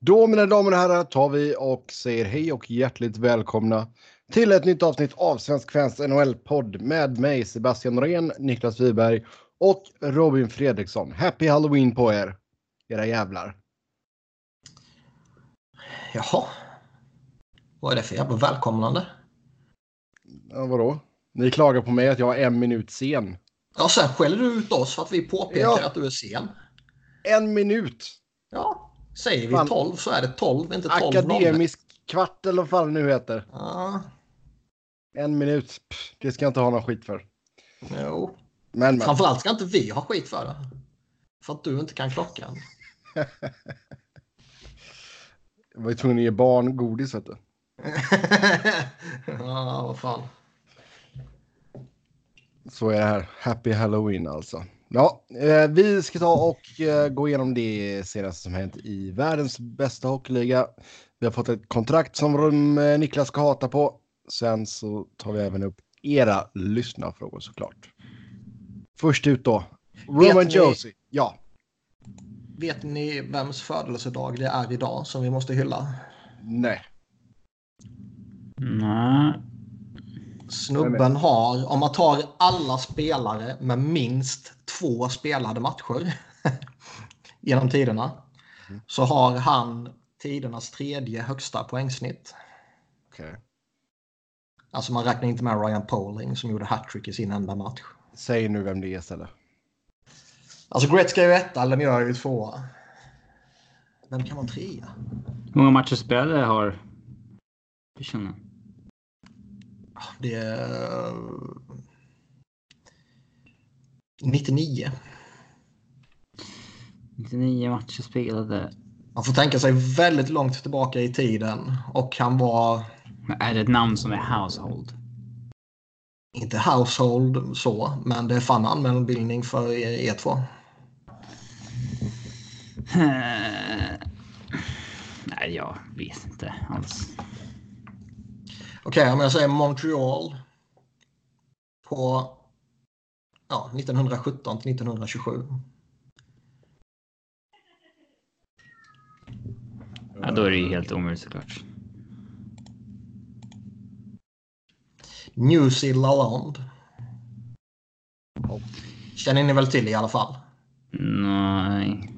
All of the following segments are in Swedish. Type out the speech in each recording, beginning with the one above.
Då mina damer och herrar tar vi och säger hej och hjärtligt välkomna till ett nytt avsnitt av Svensk Fans NHL-podd med mig Sebastian Norén, Niklas Wiberg och Robin Fredriksson. Happy Halloween på er, era jävlar. Jaha. Vad är det för jävla välkomnande? Ja, vadå? Ni klagar på mig att jag är en minut sen. Ja, sen skäller du ut oss för att vi påpekar Ja. att du är sen. En minut! Ja, säger vi Fan. 12 så är det 12, inte 12 Akademisk kvart eller vad fan det nu heter. Ja, En minut. Pff, det ska jag inte ha någon skit för. jo. Men, men. Framförallt ska inte vi ha skit för det. För att du inte kan klockan. Jag var ju tvungen att ge barn godis vet du. ja, vad fan. Så är det här. Happy Halloween alltså. Ja, eh, vi ska ta och eh, gå igenom det senaste som hänt i världens bästa hockeyliga. Vi har fått ett kontrakt som eh, Niklas ska hata på. Sen så tar vi även upp era lyssnarfrågor såklart. Först ut då. Roman Josie. Ja, Vet ni vems födelsedag det är idag som vi måste hylla? nej. Nej. Snubben har, om man tar alla spelare med minst två spelade matcher genom tiderna, Mm. så har han tidernas tredje högsta poängsnitt. Okej. Alltså man räknar inte med Ryan Poling som gjorde hattrick i sin enda match. Säg nu vem det är istället. Alltså Gretzky är ju etta, Lemieux är ju tvåa. Vem kan vara trea? Hur många matcher spelade har personen? Det är... 99. 99 matcher spelade. Man får tänka sig väldigt långt tillbaka i tiden och han var Men Är det ett namn som är household? inte household så, men det är fan anmälningsbildning för E E2. Nej, jag vet inte alls. Okej, om jag säger Montreal på ja, 1917 till 1927. Ja, då är det ju helt omöjligt såklart. New Zealand. Känner ni väl till i alla fall? Nej.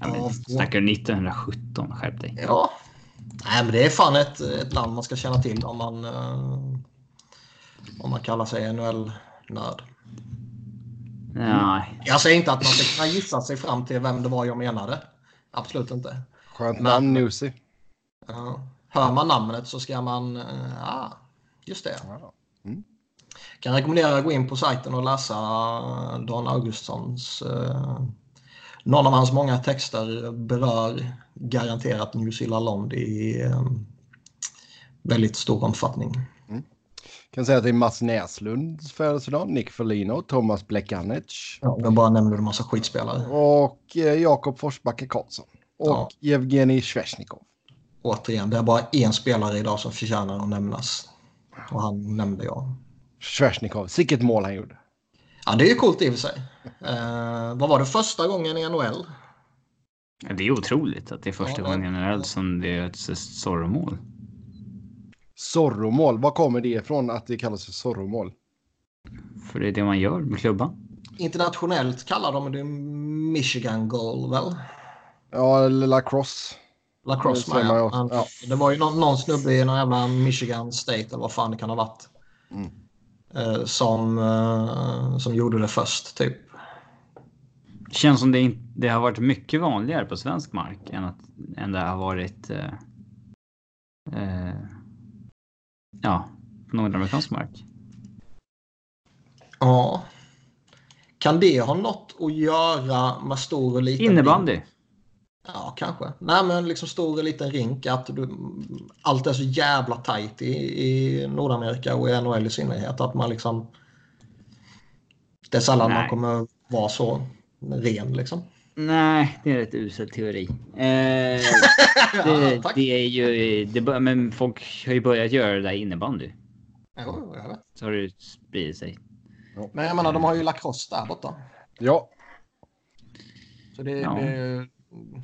Ja, Ja, men, snackar du 1917? Skärp dig. Ja. Nej, men det är fan ett, ett land man ska känna till om man, eh, om man kallar sig NHL-nörd. Nej. Jag säger inte att man ska kunna gissa sig fram till vem det var jag menade. Absolut inte. Skönt namn, Nusi. Ja. Hör man namnet så ska man... eh, Ja, just det. Ja. Kan rekommendera att gå in på sajten och läsa Dan Augustssons... Eh, någon av hans många texter berör garanterat New Zealand Land i eh, väldigt stor omfattning. Kan säga att det är Mats Näslunds födelsedag, Nick Foligno, Thomas Plekanec Ja, jag bara nämner en massa skitspelare. och eh, Jakob Forsbacke Karlsson. Och Ja. Evgenij Svesjnikov. Återigen, det är bara en spelare idag som förtjänar att nämnas. Och han nämnde jag. Svesjnikov, sicket mål han gjorde. Ja, det är ju coolt i och för sig. Eh, vad var det första gången i NHL? Ja, Det är otroligt att det är första Ja, gången generellt som det är ett Zorro-mål. Zorromål, var kommer det ifrån att det kallas för Zorromål? För det är det man gör med klubban. Internationellt kallar de det Michigan Goal väl? Ja, eller lacrosse. Lacrosse Det ja. Ja. Det var ju någon, någon snubbe i någon jävla Michigan State eller vad fan det kan ha varit. Mm. Eh, som, eh, som gjorde det först typ. Känns som det, det har varit mycket vanligare på svensk mark än, att, än det har varit eh, eh, ja, på nordamerikansk mark. Ja. Kan det ha något att göra med stor och liten Innebandy. rink? Ja, kanske. Nej, men liksom stor och liten rink. Att du, allt är så jävla tajt i, i Nordamerika och i NHL i synnerhet. Att man liksom... Det är sällan man Nej. kommer vara så ren liksom. Nej, det är ett usel teori. Eh, det, Ja, det är ju, det, men folk har ju börjat göra det där innebandy. Jo, jag vet. Så har det spridit sig. Men jag menar, de har ju lacrosse där borta. Ja, Så det, Ja. det,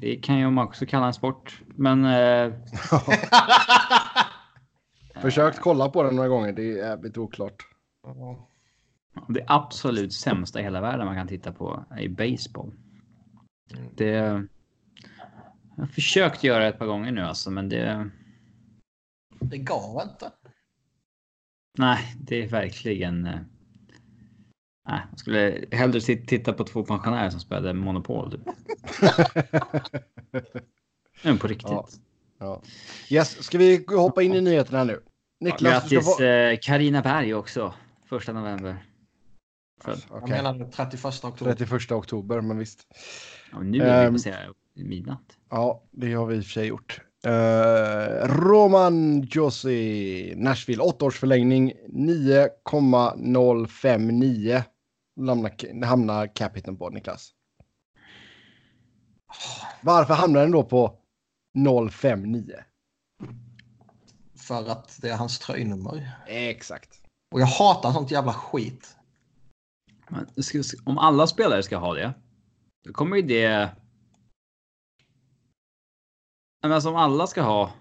Det kan ju man också kalla en sport. Men eh, Försökt kolla på den några gånger. Det är jävligt oklart. det absolut sämsta i hela världen man kan titta på är baseball. Det. Jag har försökt göra det ett par gånger nu alltså, men det. Det går inte. Nej, det är verkligen. Nej, jag skulle hellre titta på två pensionärer som spelade Monopol. Typ. Men på riktigt. Ja. Ja. Yes, ska vi hoppa in i nyheterna nu? Niklas, ska Grattis få... eh, Carina Berg också. Första november. Född. Jag Okej, menar 31 oktober. 31 oktober, men visst. Ja, nu är vi Ehm. på se- midnatt. Ja, det har vi i och för sig gjort. Eh, Roman Josi, Nashville, 8 års förlängning, 9,059 hamnar, hamnar capiten på, Niklas. Varför hamnar den då på 059? För att det är hans tröjnummer. Exakt. Och jag hatar sånt jävla skit. Men ska- Om alla spelare ska ha det. Då kommer ju det. Men alltså om alla ska ha.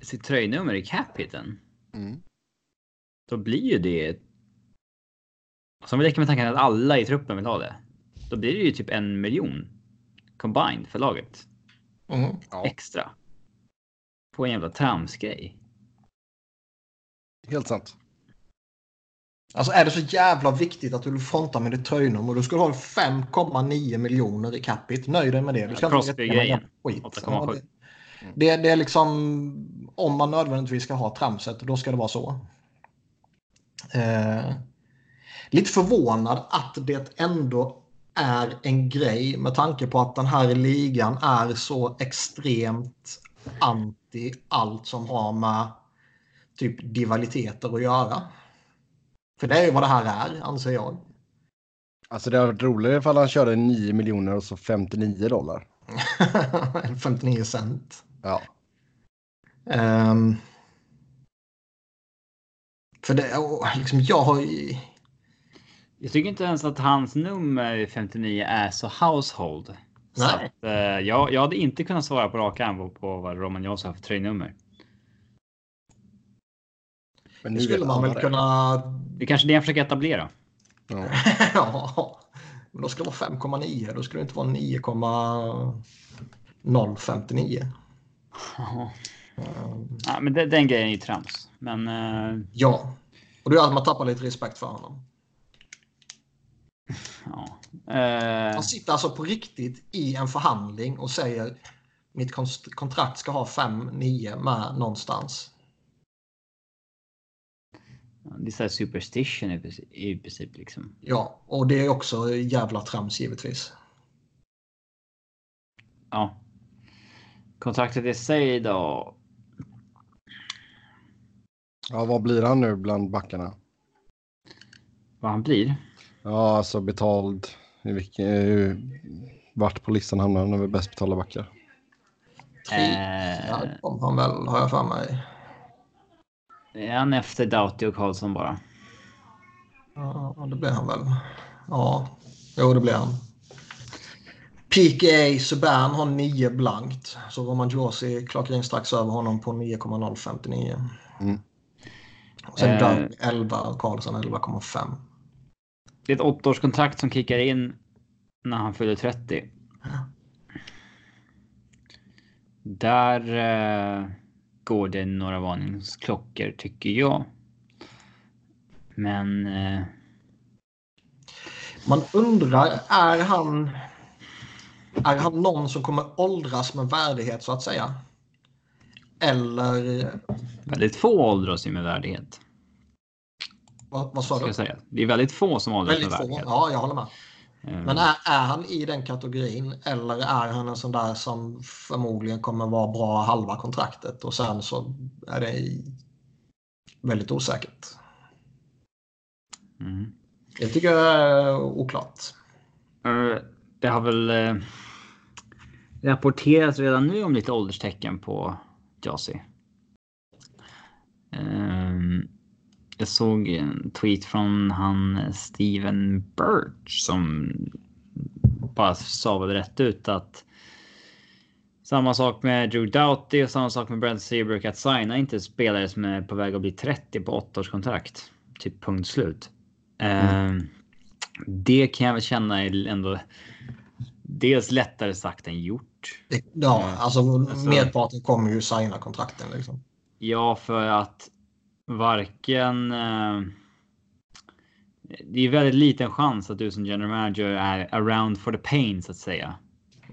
Sitt tröjnummer i cap-hiten. Mm. Då blir ju det. Som vi leker med tanken att alla i truppen vill ha det. Då blir det ju typ en miljon. Combined för laget. Mm. Ja, Extra. På en jävla tramsgrej. helt sant. Alltså är det så jävla viktigt att du vill fronta med ditt tröjnummer då ska du ha 5,9 miljoner i capita. Nöj dig med det. Du ska Ja, inte någon skit. 8,7. Ja, det, det, det är liksom om man nödvändigtvis ska ha tramset, då ska det vara så. Eh, lite förvånad att det ändå är en grej med tanke på att den här ligan är så extremt anti allt som har med typ divaliteter att göra. För det är ju vad det här är, anser jag. Alltså det hade varit roligare ifall han körde 9 miljoner och så 59 dollar. 59 cent. Ja. Ehm, för det, och liksom jag har ju... Jag tycker inte ens att hans nummer 59 är så household. Så Nej. att, eh, jag, jag hade inte kunnat svara på rak arm på, på vad Roman Johnson har för tröjnummer. Men Det nu skulle vet man väl det. kunna... Det är kanske det jag försöker etablera. Ja. ja, men då ska det vara 5,9. Då ska det inte vara 9,059. Ehm, Ja, men det, den grejen är ju trams. Men eh, ja, och det gör att man tappar lite respekt för honom. ja. Eh, Han sitter alltså på riktigt i en förhandling och säger mitt kontrakt ska ha 5,9 med någonstans. det är så superstition i, princip- i princip liksom. Ja, och det är också jävla trams givetvis. Ja. Kontraktet i sig då. Ja, vad blir han nu bland backarna? Vad han blir. Ja, alltså betald. I vilken, eh, vart på listan hamnar han över bäst betalda backar? Tre Eh, kom han väl, har jag för mig. är han efter Doughty och Karlsson bara? Ja, det blir han väl. Ja, jo det blir han. PKA Subban har 9 blankt. Så Roman Josi klockar in strax över honom på 9,059. Mm. Sen Eh. Doug 11 och Karlsson 11,5. Det är ett åttaårskontrakt som kickar in när han fyller 30. Där eh, går det några varningsklockor tycker jag. Men eh, Man undrar, är han, är han någon som kommer åldras med värdighet så att säga? Eller väldigt få åldras ju med värdighet. vad, vad sa Ska du? säga. Det är väldigt få som åldras Väldigt med få. värdighet. Ja, jag håller med. Eh, Men är, är han i den kategorin eller är han en sån där som förmodligen kommer vara bra halva kontraktet och sen så är det väldigt osäkert. mm. Det tycker jag är oklart. Eh, Det har väl eh, rapporterats redan nu om lite ålderstecken på Josie. Ehm, Jag såg en tweet från han Steven Birch som bara sa väl rätt ut att samma sak med Drew Doughty och samma sak med Brent Seabrook att signa inte spelare som är på väg att bli 30 på 8 års kontrakt. Typ punkt slut. Mm. Uh, det kan jag väl känna är ändå dels lättare sagt än gjort. Ja, mm. alltså, alltså merparten kommer ju signa kontrakten liksom. Ja, för att varken uh, det är väldigt liten chans att du som general manager är around for the pain så att säga.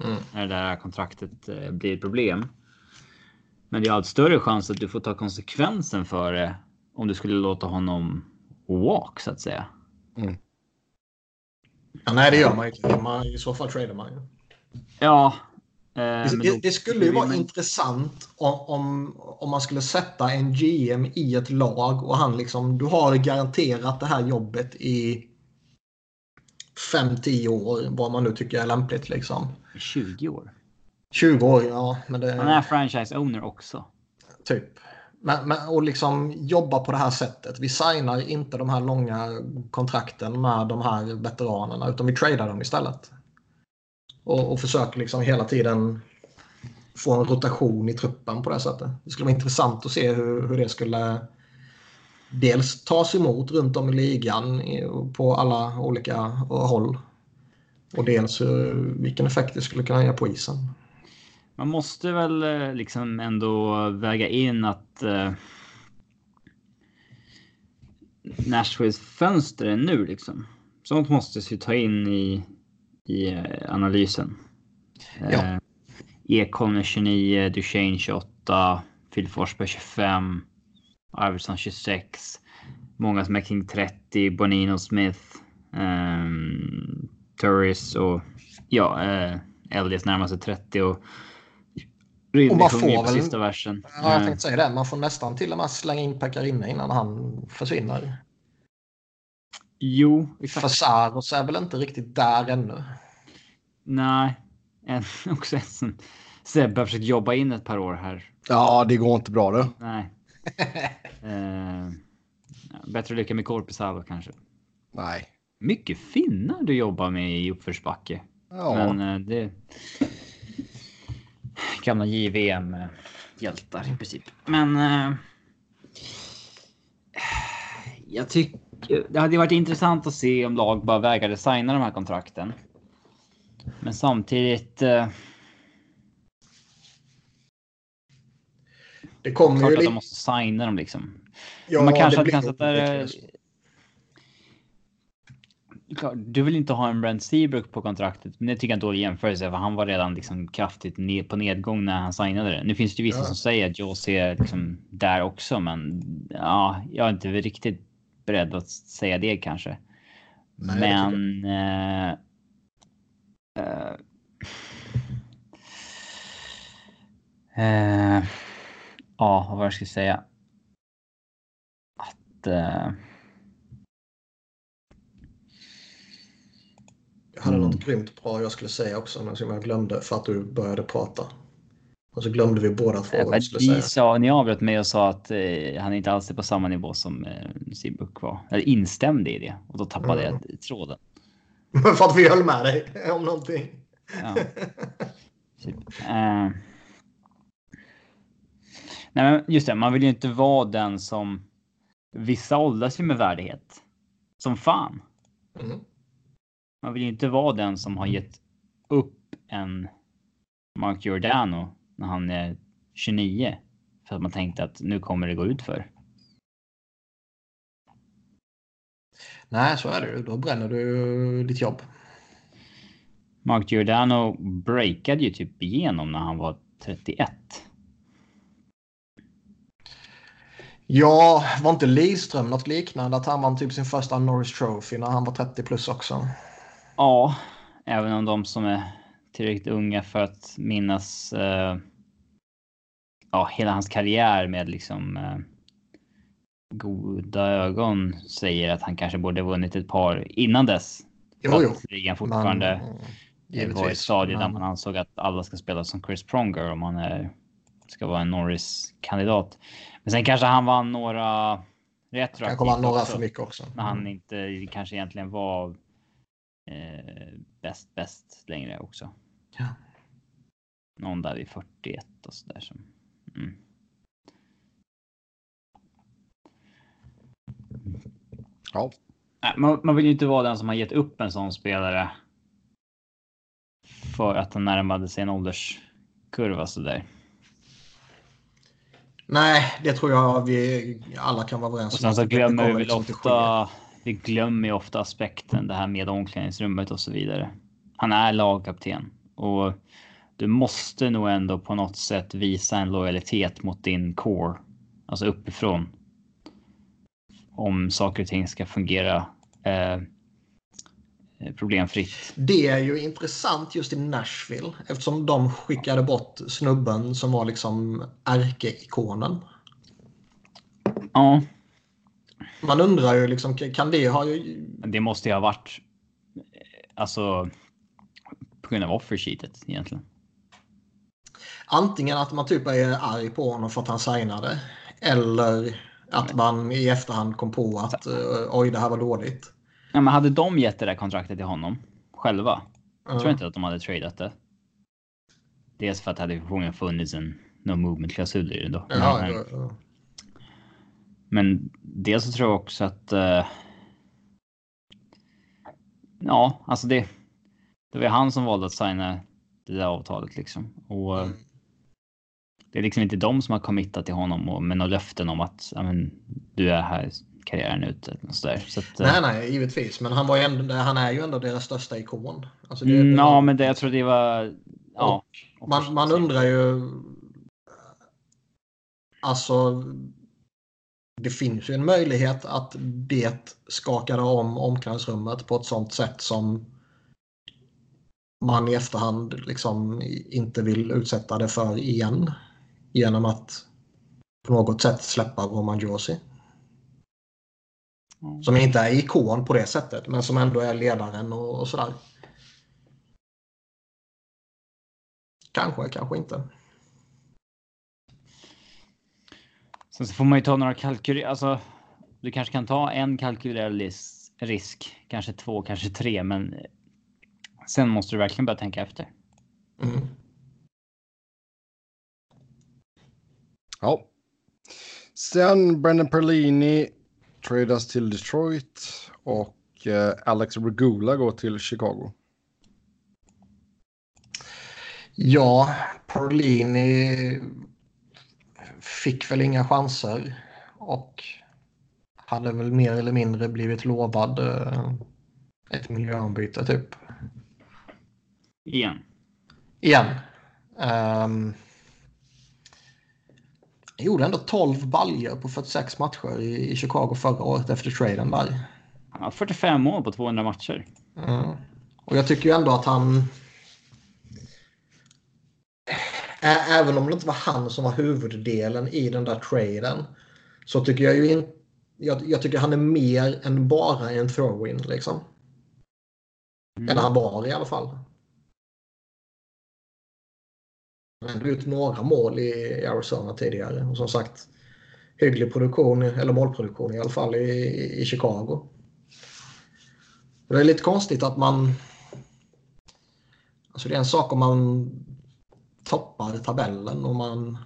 Mm. När det där kontraktet eh, blir ett problem. Men det är allt större chans att du får ta konsekvensen för det om du skulle låta honom walk så att säga. Mm. Ja, nej, det gör man inte. I så fall tradar man ju. Ja. Eh, det, det, det, skulle ju vara intressant om, om, om man skulle sätta en GM i ett lag och han liksom, du har garanterat det här jobbet i 5-10 år, vad man nu tycker är lämpligt liksom. 20 år. 20 år, ja. Men det... Han är franchise owner också. Typ. Men, men, och liksom jobba på det här sättet. Vi signar inte de här långa kontrakten med de här veteranerna utan vi tradar dem istället. Och, och försöker liksom hela tiden få en rotation i truppen på det sättet. Det skulle vara intressant att se hur, hur det skulle dels tas emot runt om i ligan på alla olika håll. Och dels vilken effekt det skulle kunna ge på isen. Man måste väl eh, liksom ändå väga in att eh, Nashvilles fönster är nu liksom. Sånt måste vi ta in i, i eh, analysen. Ja. Eh, Ekholm 29, Duchene 28, Phil Forsberg 25, Arvidsson 26. Många som är kring 30, Bonino Smith, um, Turris och ja, eh, Elliot närmar sig 30 och Rydberg får väl, sista versen. Ja, jag tänkte säga det. Man får nästan till och med slänga in Pekarinne innan han försvinner. Jo, exakt. Fasaros är väl inte riktigt där ännu. Nej, en, också en som Sebbe har försökt jobba in ett par år här. Ja, det går inte bra då. Nej. eh, bättre lycka med Korpisalo kanske. Nej. Mycket finnar du jobbar med i uppförsbacke. Ja. Men eh, det... Gamla JVM-hjältar i princip. Men... Eh, jag tycker det hade varit intressant att se om lag bara vägrade signa de här kontrakten. Men samtidigt. Eh, det kommer klart ju att de måste signa dem liksom. Ja, man kanske hade kan sätta du vill inte ha en Brent Seabrook på kontraktet, men det tycker jag är en dålig jämförelse för han var redan liksom kraftigt ned på nedgång när han signade det. Nu finns det ju vissa ja. som säger att jag ser liksom där också, men ja, jag är inte riktigt beredd att säga det kanske. Nej, men. Eh, eh, eh, ja, vad jag ska säga. Att. Eh, Jag hade mm. något grymt bra jag skulle säga också, men som jag glömde för att du började prata. Och så glömde vi båda två vad skulle säga. Sa, ni avbröt mig och sa att eh, han inte alls är på samma nivå som eh, Seabrook var. Eller instämde i det och då tappade mm. jag tråden. för att vi höll med dig om någonting. Ja. Typ. Uh... Nej, men just det, man vill ju inte vara den som vissa åldras ju med värdighet. Som fan. Mm. Man vill ju inte vara den som har gett upp en Mark Giordano när han är 29 för att man tänkte att nu kommer det gå ut för. Nej, så är det. Då bränner du ditt jobb. Mark Giordano breakade ju typ igenom när han var 31. Ja, var inte Lidström något liknande? Att han vann typ sin första Norris Trophy när han var 30 plus också? Ja, även om de som är tillräckligt unga för att minnas eh, ja, hela hans karriär med liksom eh, goda ögon säger att han kanske borde vunnit ett par innan dess. Jo, jo. Ligan fortfarande men, var i stadiet där man ansåg att alla ska spela som Chris Pronger om man är, ska vara en Norris-kandidat. Men sen kanske han vann några retroaktivt. Kanske vann några för mycket också. När han mm. inte kanske egentligen var eh, bäst bäst längre också. Ja. Någon där vid 41 och så där som. Mm. Ja, Man, man vill ju inte vara den som har gett upp en sån spelare. För att han närmade sig en ålderskurva så där. Nej, det tror jag vi alla kan vara överens Och sen så det glömmer vi väl liksom ofta. Vi glömmer ju ofta aspekten det här med omklädningsrummet och så vidare. Han är lagkapten och du måste nog ändå på något sätt visa en lojalitet mot din core, alltså uppifrån. Om saker och ting ska fungera eh, problemfritt. Det är ju intressant just i Nashville eftersom de skickade bort snubben som var liksom ärkeikonen. Ja, Man undrar ju liksom, kan det ha ju... det måste ju ha varit. eh, Alltså. På grund av offersheetet egentligen. Antingen att man typ är arg på honom för att han signade. Eller att man i efterhand kom på att eh, oj, det här var dåligt. Ja, men hade de gett det där kontraktet till honom själva? Jag tror inte att de hade tradat det. Dels för att det hade förmodligen funnits en no movement klausul i det då. Ja, men, ja, ja. men dels så tror jag också att. Eh, ja, alltså det. Det var han som valde att signa det där avtalet liksom och. eh, Mm. Det är liksom inte de som har committat till honom och med några löften om att men, du är här karriären ut. eller något sådär. Så att, eh, Nej, nej, givetvis. Men han, var ju ändå, han är ju ändå deras största ikon. Alltså det, mm, ja, men det, jag tror det var. Ja, man, man undrar ju... Alltså... Det finns ju en möjlighet att det skakade om omklädningsrummet på ett sånt sätt som man i efterhand liksom inte vill utsätta det för igen. Genom att på något sätt släppa Roman Josi. Ja. Som inte är ikon på det sättet men som ändå är ledaren och, och sådär. Kanske, kanske inte. Sen så får man ju ta några kalkyler. Alltså, du kanske kan ta en kalkylerad risk, kanske två, kanske tre, men sen måste du verkligen börja tänka efter. Mm. Ja. Sen Brendan Perlini tradas till Detroit och eh, Alex Regula går till Chicago. Ja, Perlini fick väl inga chanser och hade väl mer eller mindre blivit lovad eh, ett miljöombyte typ. Igen. Igen. Um, gjorde ändå 12 baljer på 46 matcher i, i Chicago förra året efter traden där. Han har 45 mål på 200 matcher. Mm. Och jag tycker ju ändå att han... Även om det inte var han som var huvuddelen i den där traden så tycker jag ju inte... Jag, jag tycker han är mer än bara en throw-in liksom. Mm. Eller han var i alla fall. Ändå gjort några mål i Arizona tidigare. Och som sagt, hygglig produktion, eller målproduktion i alla fall i, i Chicago. Och det är lite konstigt att man... Alltså det är en sak om man toppar tabellen och man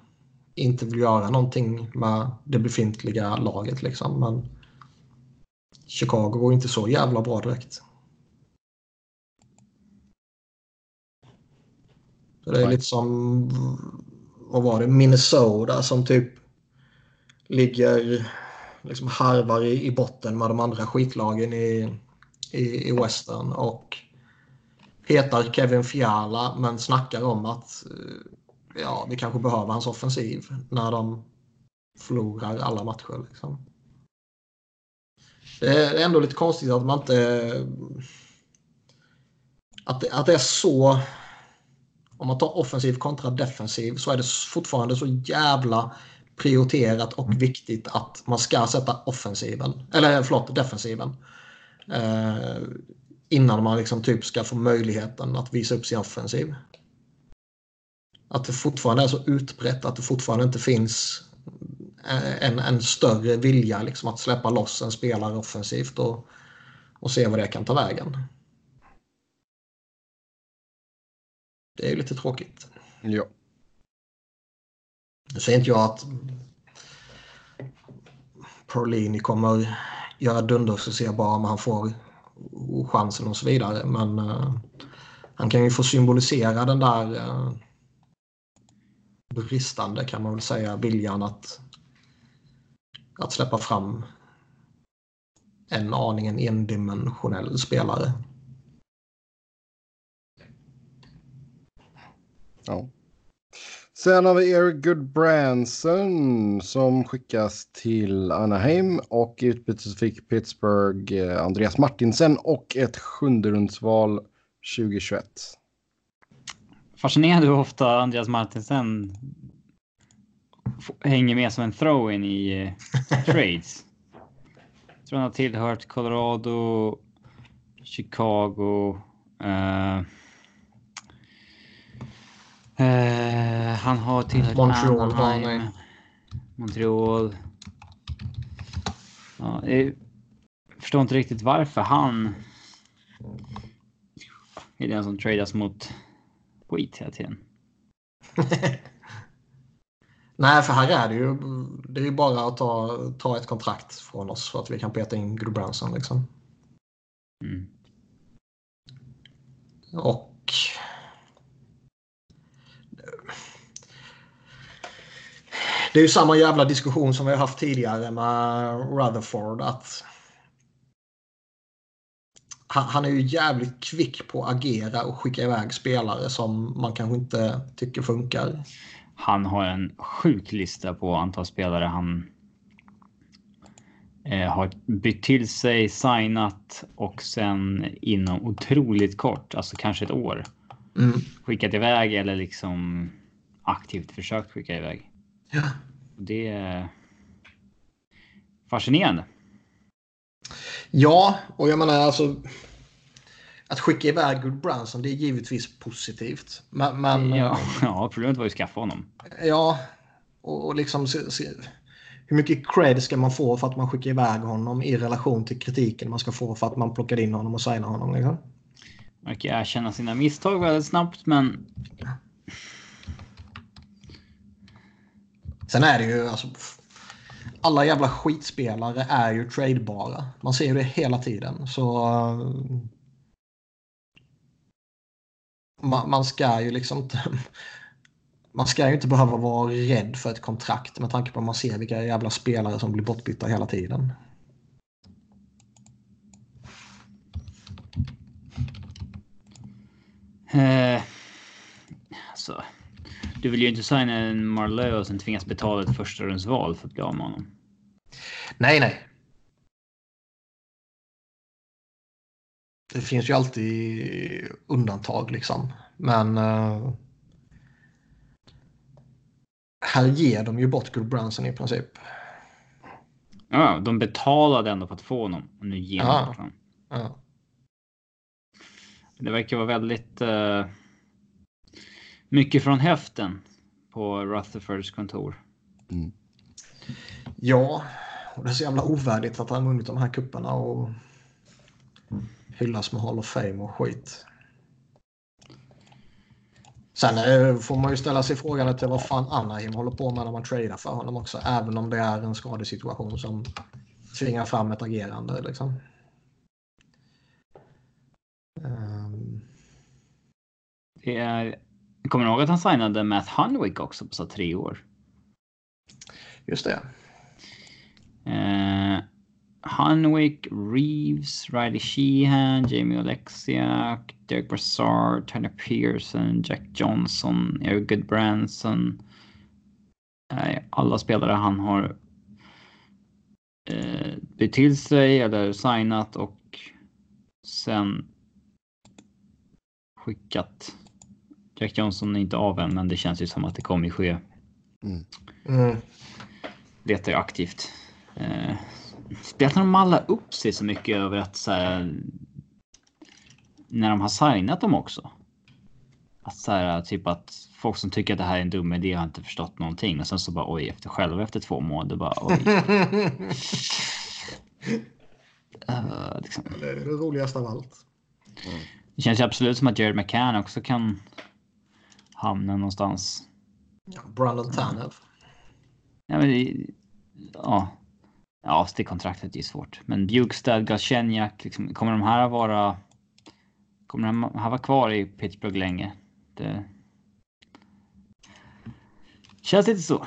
inte vill göra någonting med det befintliga laget liksom. Men Chicago går inte så jävla bra direkt. Det är lite som, vad var det, Minnesota som typ ligger, liksom harvar i, i botten med de andra skitlagen i, i, i Western och petar Kevin Fiala men snackar om att eh, ja, vi kanske behöver hans offensiv när de förlorar alla matcher. Liksom. Det är ändå lite konstigt att man inte... Att det, att det är så... Om man tar offensiv kontra defensiv så är det fortfarande så jävla prioriterat och viktigt att man ska sätta offensiven, eller förlåt, defensiven. Eh, innan man liksom typ ska få möjligheten att visa upp sin offensiv. Att det fortfarande är så utbrett att det fortfarande inte finns eh, en, en större vilja liksom att släppa loss en spelare offensivt och, och se vad det kan ta vägen. Det är ju lite tråkigt. Ja. Nu säger inte jag att Perlini kommer göra dundersuccé bara om han får chansen och så vidare. Men uh, han kan ju få symbolisera den där uh, bristande kan man väl säga viljan att, att släppa fram en aningen endimensionell spelare. Ja. Sen har vi Eric Goodbranson som skickas till Anaheim och i utbyte så fick Pittsburgh eh, Andreas Martinsen och ett sjunderumsval 2021. Fascinerande hur ofta Andreas Martinsen hänger med som en throw-in i eh, trades. Jag tror han har tillhört Colorado, Chicago. Uh, uh, han har tillhört Montreal, Anaheim, Montreal. Ja, jag förstår inte riktigt varför han är den som tradas mot skit hela tiden. Nej, för här är det ju. Det är ju bara att ta, ta ett kontrakt från oss för att vi kan peta in Grubranson liksom. Mm. Och... Det är ju samma jävla diskussion som vi har haft tidigare med Rutherford. Att han, är ju jävligt kvick på att agera och skicka iväg spelare som man kanske inte tycker funkar. Han har en sjuk lista på antal spelare han eh, har bytt till sig, signat och sen inom otroligt kort, alltså kanske ett år, Mm. skickat iväg eller liksom aktivt försökt skicka iväg. Ja. Det är fascinerande. Ja, och jag menar alltså. Att skicka iväg Goodbranson det är givetvis positivt. Men, men Ja, ja, problemet var ju att skaffa honom. ja och, och liksom se, se, hur mycket cred ska man få för att man skickar iväg honom i relation till kritiken man ska få för att man plockar in honom och signar honom. Liksom? Verkar erkänna sina misstag väldigt snabbt, men Sen är det ju alltså. Alla jävla skitspelare är ju tradebara. Man ser ju det hela tiden. Så eh, man, man ska ju liksom inte... Man ska ju inte behöva vara rädd för ett kontrakt med tanke på att man ser vilka jävla spelare som blir bortbytta hela tiden. Eh, alltså, du vill ju inte signa en Marleau och sen tvingas betala ett första rundsval för att bli av med honom. Nej, nej. Det finns ju alltid undantag liksom. Men uh, här ger de ju bort Goodbranson i princip. Ja, de betalade ändå för att få honom och nu ger de honom. Ja. Det verkar vara väldigt eh, mycket från höften på Rutherfords kontor. Ja, och det är så jävla ovärdigt att han vunnit de här kupperna och hyllas med Hall of Fame och skit. Sen eh, får man ju ställa sig frågan till vad fan Anaheim håller på med när man tradar för honom också. Även om det är en skadesituation som tvingar fram ett agerande. Liksom. Ehm, Det är, kommer du ihåg att han signade Matt Hunwick också på så tre år? just det. Eh, Hunwick, Reeves, Riley Sheehan, Jamie Oleksiak, Derek Brassard, Tyler Pearson, Jack Johnson, Eric Goodbranson. Eh, alla spelare han har eh, bytt till sig eller signat och sen skickat. Jack Johnson är inte av än, men det känns ju som att det kommer ske. Mm. letar ju aktivt. Eh, spelar de malla upp sig så mycket över att så här, när de har signat dem också? Att så här, typ att folk som tycker att det här är en dum idé har inte förstått någonting och sen så bara oj efter själva efter två månader bara oj. Eh, liksom. det är det roligaste av allt. Det känns ju absolut som att Jared McCann också kan hamna någonstans. Ja, Brandon Tanev. Ja, men det, ja. ja, det kontraktet är svårt. Men Bjugstad, Galchenyak, liksom, kommer de här vara... Kommer de här vara kvar i Pittsburgh länge? Det känns lite så.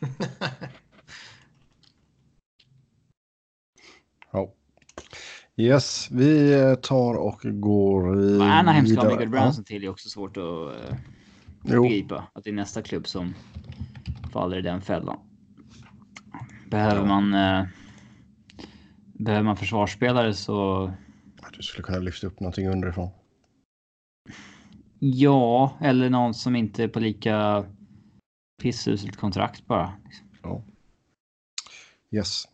Yes, vi tar och går i Anaheim ska ha vidare. Mikael Branson till är också svårt att uh, begripa. Att det är nästa klubb som faller i den fällan. Behöver man... eh, behöver man försvarsspelare så... Ja. Du skulle kunna lyfta upp någonting underifrån. Ja, eller någon som inte är på lika pissuselt kontrakt bara. Yes.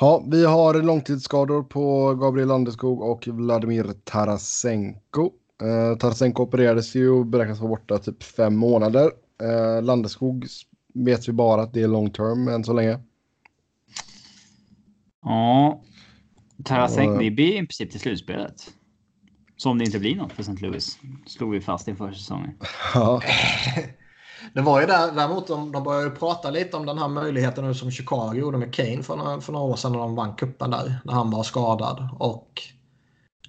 Ja, vi har långtidsskador på Gabriel Landeskog och Vladimir Tarasenko. Eh, Tarasenko opererades ju och beräknas vara borta typ fem månader. Eh, Landeskog vet vi bara att det är long term än så länge. Ja. Tarasenko, det blir i princip till slutspelet. Så om det inte blir något för St. Louis. Slog vi fast inför säsongen. Ja, Det var ju där, däremot de, de började ju prata lite om den här möjligheten nu som Chicago gjorde med Kane för några, för några år sedan när de vann kuppen där. När han var skadad. Och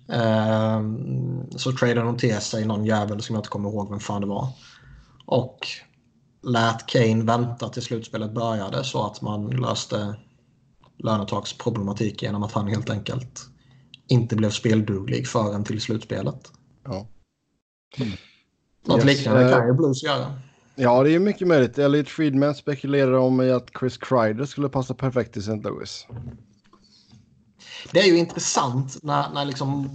ehm, så tradade de till sig någon jävel som jag inte kommer ihåg vem fan det var. Och lät Kane vänta till slutspelet började så att man löste lönetaksproblematik genom att han helt enkelt inte blev spelduglig förrän till slutspelet. ja. Något Yes, liknande eh, kan ju Blues göra ja, det är mycket möjligt. Elliot Friedman spekulerar om att Chris Kreider skulle passa perfekt i St. Louis. Det är ju intressant när, när liksom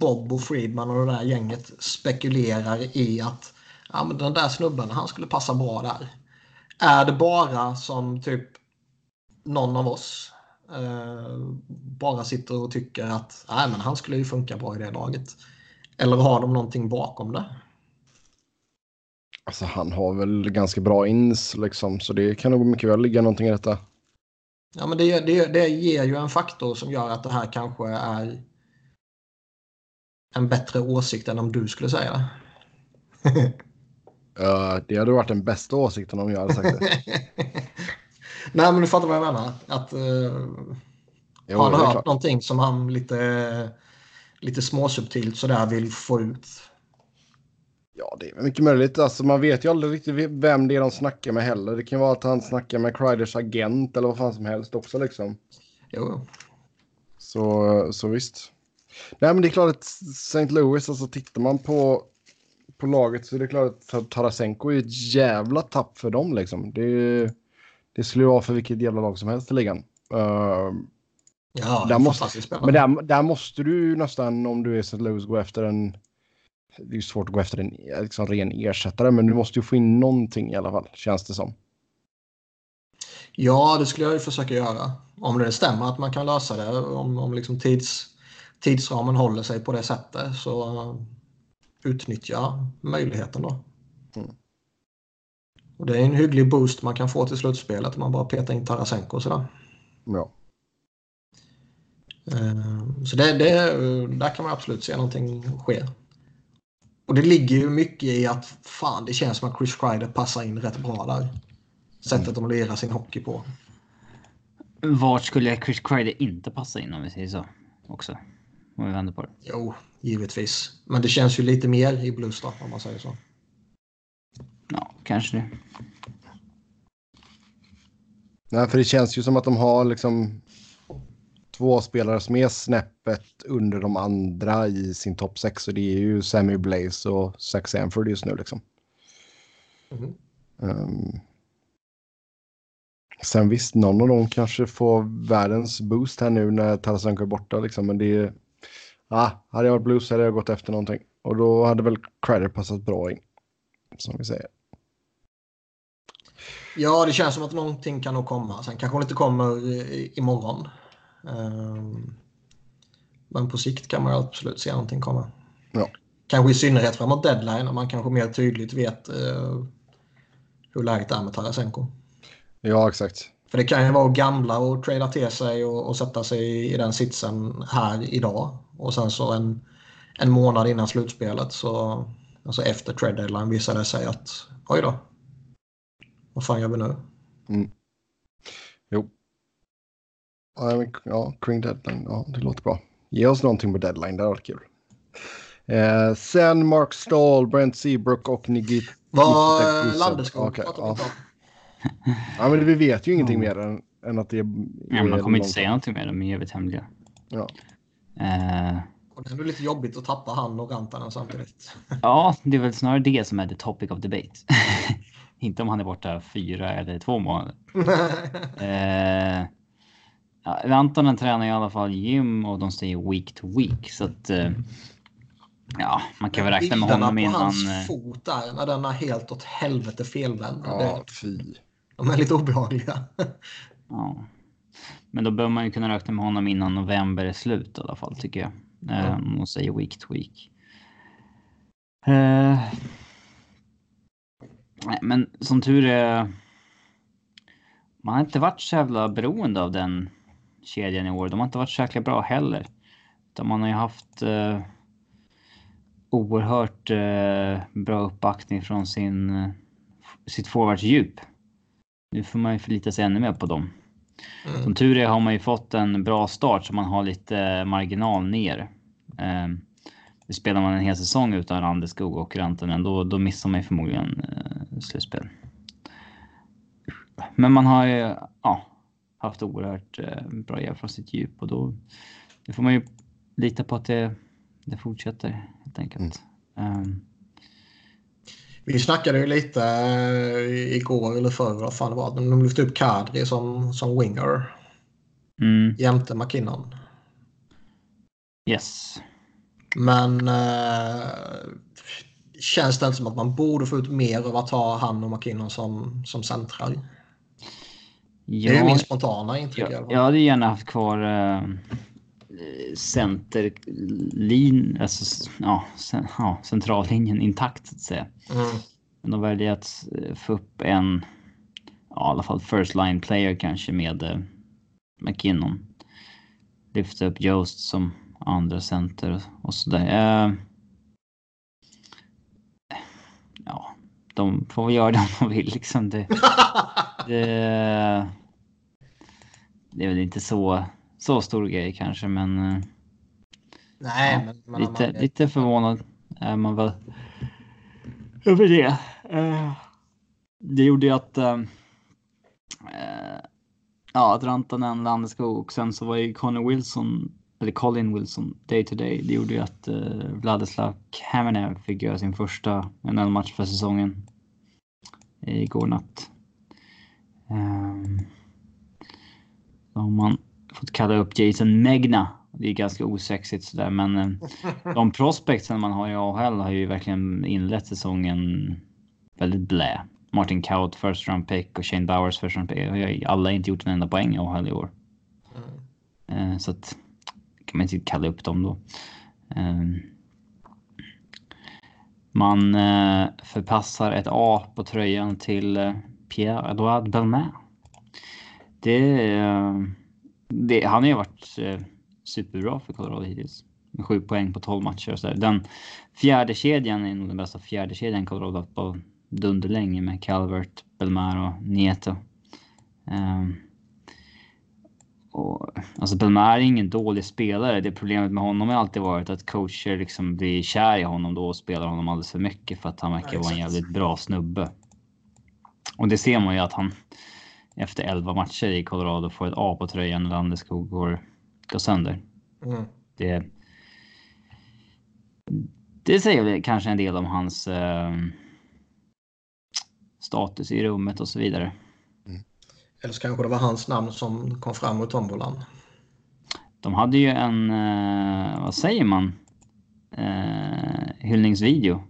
Bob och Friedman och det där gänget spekulerar i att ja, men den där snubben, han skulle passa bra där. Är det bara som typ någon av oss eh, bara sitter och tycker att nej, men han skulle ju funka bra i det laget? Eller har de någonting bakom det? Alltså han har väl ganska bra ins liksom, så det kan nog mycket väl ligga någonting i detta. Ja, men det, det, det ger ju en faktor som gör att det här kanske är en bättre åsikt än om du skulle säga det. Uh, det hade varit den bästa åsikten om jag hade sagt det. Nej, men du fattar vad jag menar. Att, uh, Jo, har han hört klart. någonting som han lite, lite småsubtilt sådär vill få ut? Ja, det är mycket möjligt. Alltså, man vet ju aldrig riktigt vem det är de snackar med heller. Det kan vara att han snackar med Kreiders agent eller vad fan som helst också liksom. Jo, Så, så visst. Nej, men det är klart att St. Louis, alltså tittar man på, på laget så är det klart att Tarasenko är ett jävla tapp för dem liksom. Det, det skulle ju vara för vilket jävla lag som helst i ligan. Uh, ja, Där måste- men där, där måste du nästan, om du är St. Louis, gå efter en... Det är ju svårt att gå efter en liksom, ren ersättare, men du måste ju få in någonting i alla fall, känns det som. Ja, det skulle jag ju försöka göra. Om det stämmer att man kan lösa det. Om, om liksom tids, tidsramen håller sig på det sättet så utnyttja möjligheten då. Mm. Och det är en hygglig boost man kan få till slutspelet om man bara petar in Tarasenko och sådär. Ja. Eh, Så det, det, där kan man absolut se någonting ske. Och det ligger ju mycket i att fan, det känns som att Chris Kreider passar in rätt bra där. Sättet de lirar sin hockey på. Vart skulle Chris Kreider inte passa in om vi säger så? Också. Om vi vänder på det. Jo, givetvis. Men det känns ju lite mer i Blues då, om man säger så. Ja, kanske det. Nej, för det känns ju som att de har liksom två spelare som är snäppet under de andra i sin topp sex och det är ju Sammy Blaze och Zach Sanford just nu liksom. Mhm. Ehm, sen visst, någon av dem kanske får världens boost här nu när Tarasenko är borta liksom, men det är... Ah, hade jag varit blues hade jag gått efter någonting. Och då hade väl Crider passat bra in. Som vi säger. Ja, det känns som att någonting kan nog komma. Sen kanske det inte kommer i- imorgon. Ehm, Men på sikt kan man absolut se någonting komma. Ja. Kanske i synnerhet framåt deadline när man kanske mer tydligt vet eh, hur läget är med Tarasenko. Ja, exakt. För det kan ju vara gamla och trada till sig och, och sätta sig i, den sitsen här idag. Och sen så en, en månad innan slutspelet så alltså efter trade deadline visade det sig att oj då. Vad fan gör vi nu? Mm. Jo. Ja, kring deadline. Ja, det låter bra. Ge oss någonting på deadline, det hade varit kul. Eh, sen Mark Stahl, Brent Seabrook och Nigit. Vad Landeskog okay, ja. ja, men vi vet ju ingenting mer än, än att det är... Ja, man kommer inte säga någonting mer, de är jävligt hemliga. Ja. Eh, och det är lite jobbigt att tappa han och Rantanen samtidigt. ja, det är väl snarare det som är the topic of debate. inte om han är borta fyra eller två månader. eh, ja, Rantanen tränar i alla fall gym och de säger week to week. Så att eh, ja, man kan väl räkna med honom innan. hans eh, fot där, när den är helt åt helvete felvänd. Ja, det, fy. De är lite obehagliga. ja. Men då bör man ju kunna räkna med honom innan november är slut i alla fall tycker jag. Mm. och säger week to week. Uh, men som tur är. Man har inte varit så jävla beroende av den kedjan i år. De har inte varit så jäkla bra heller. Utan man har ju haft uh, oerhört uh, bra uppbackning från sin, uh, sitt forwardsdjup. Nu får man ju förlita sig ännu mer på dem. Mm. Som tur är har man ju fått en bra start så man har lite marginal ner. Eh, spelar man en hel säsong utan Randeskog och Rantanen då, då missar man ju förmodligen eh, slutspel. Men man har ju ja, haft oerhört eh, bra hjälp från sitt djup och då, då får man ju lita på att det, det fortsätter helt enkelt. Mm. Um, vi snackade ju lite eh, igår eller förr vad fan det var. De lyfte upp Kadri som, som winger. Mm. Jämte McKinnon. Yes. Men äh, känns det inte som att man borde få ut mer av att ha han och McKinnon som, som centrar? Ja, det är min spontana intryck. Ja, jag hade gärna haft kvar äh, centerlin, alltså, ja, cent, ja, centrallinjen intakt så att säga. Mm. Men de väljer att eh, få upp en, ja, i alla fall first line player kanske med äh, McKinnon. Lyfta upp Jost som andra center och sådär. Uh, ja, de får göra det om de vill liksom. Det, det, det är väl inte så, så stor grej kanske, men. Uh, Nej, ja, men lite, man... lite förvånad är man väl över det. Uh, det gjorde ju att ja, att Rantanen, Landeskog och sen så var ju Connor Wilson eller Colin Wilson day to day. Det gjorde ju att uh, Vladislav Kamenev fick göra sin första NHL-match för säsongen igår natt. Um, så har man fått kalla upp Jason Megna. Det är ganska osexigt sådär, men uh, de prospectsen man har i AHL har ju verkligen inlett säsongen väldigt blä. Martin Kaut first round pick och Shane Bowers first round pick. Alla har inte gjort en enda poäng i AHL i år. Mm. Uh, så att kan man inte kalla upp dem då. Ehm. Man eh, förpassar ett A på tröjan till eh, Pierre-Edouard Belmer. Det, eh, det, han har ju varit superbra för Colorado hittills. Med sju poäng på 12 matcher och så där. Den fjärde kedjan är nog den bästa fjärde kedjan Colorado haft på dunderlänge med Calvert, Belmar och Nieto. Um, och, alltså Belmar är ingen dålig spelare. Det problemet med honom har alltid varit att coacher liksom blir kär i honom då och spelar honom alldeles för mycket för att han verkar vara en jävligt bra snubbe. Och det ser man ju att han efter 11 matcher i Colorado får ett A på tröjan när Landeskog går, går sönder. Mm. Det, det säger kanske en del om hans eh, status i rummet och så vidare. Eller så kanske det var hans namn som kom fram ur tombolan. De hade ju en, eh, vad säger man, eh, hyllningsvideo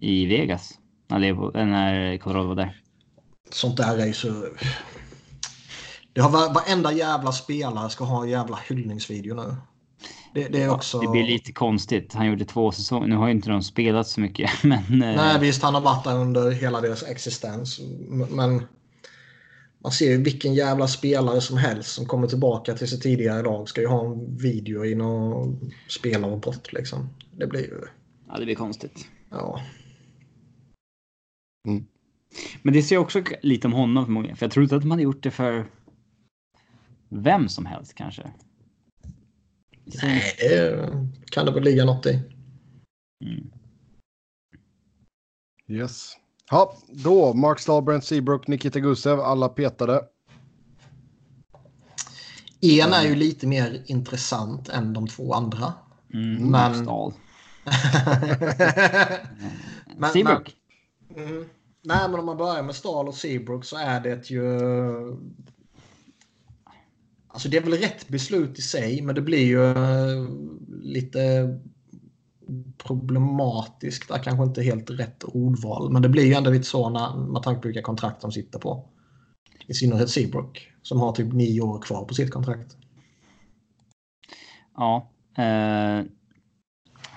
i Vegas. När, när Colorado var där. Sånt där är ju så... Det har varenda jävla spelare ska ha en jävla hyllningsvideo nu. Det, det, är också... det blir lite konstigt. Han gjorde två säsonger. Nu har ju inte de spelat så mycket. Men, eh, Nej, visst. Han har varit där under hela deras existens. Men man ser ju vilken jävla spelare som helst som kommer tillbaka till sitt tidigare lag ska ju ha en video i någon spelarrapport liksom. Det blir ju... Ja, det blir konstigt. Ja. Mm. Men det ser också lite om honom förmodligen. För jag tror inte att de hade gjort det för vem som helst kanske. Nej, det kan det väl ligga något i. Mm. Yes. Ja, då Mark Stahl, Brent Seabrook, Nikita Gusev, alla petade. En är ju lite mer intressant än de två andra. Mm, Men- Stahl. Men- Seabrook. Mm. Nej, men om man börjar med Stahl och Seabrook så är det ju... Alltså det är väl rätt beslut i sig, men det blir ju eh, lite problematiskt. Det är kanske inte helt rätt ordval, men det blir ju ändå lite så när, med tanke på vilka kontrakt de sitter på. I synnerhet Seabrook, som har typ nio år kvar på sitt kontrakt. Ja. Eh,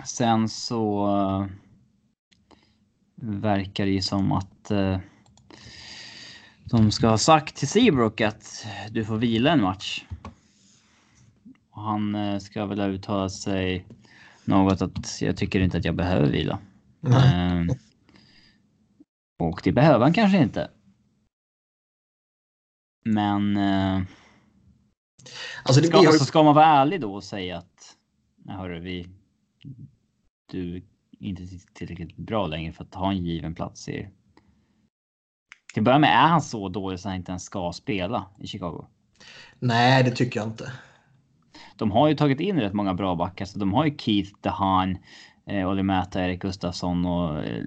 sen så eh, verkar det ju som att eh, de ska ha sagt till Seabrook att du får vila en match. Och han eh, ska väl uttala sig något att jag tycker inte att jag behöver vila. Mm. Eh, och det behöver han kanske inte. Men eh, Alltså det ska, blir alltså ska man vara ärlig då och säga att "Nej, hörru, vi, du är inte tillräckligt bra längre för att ha en given plats i. Till att börja med är han så dålig så han inte ens ska spela i Chicago. Nej, det tycker jag inte. De har ju tagit in rätt många bra backar, så de har ju Keith, DeHaan, eh, Olli Mäta, Erik Gustafsson och eh,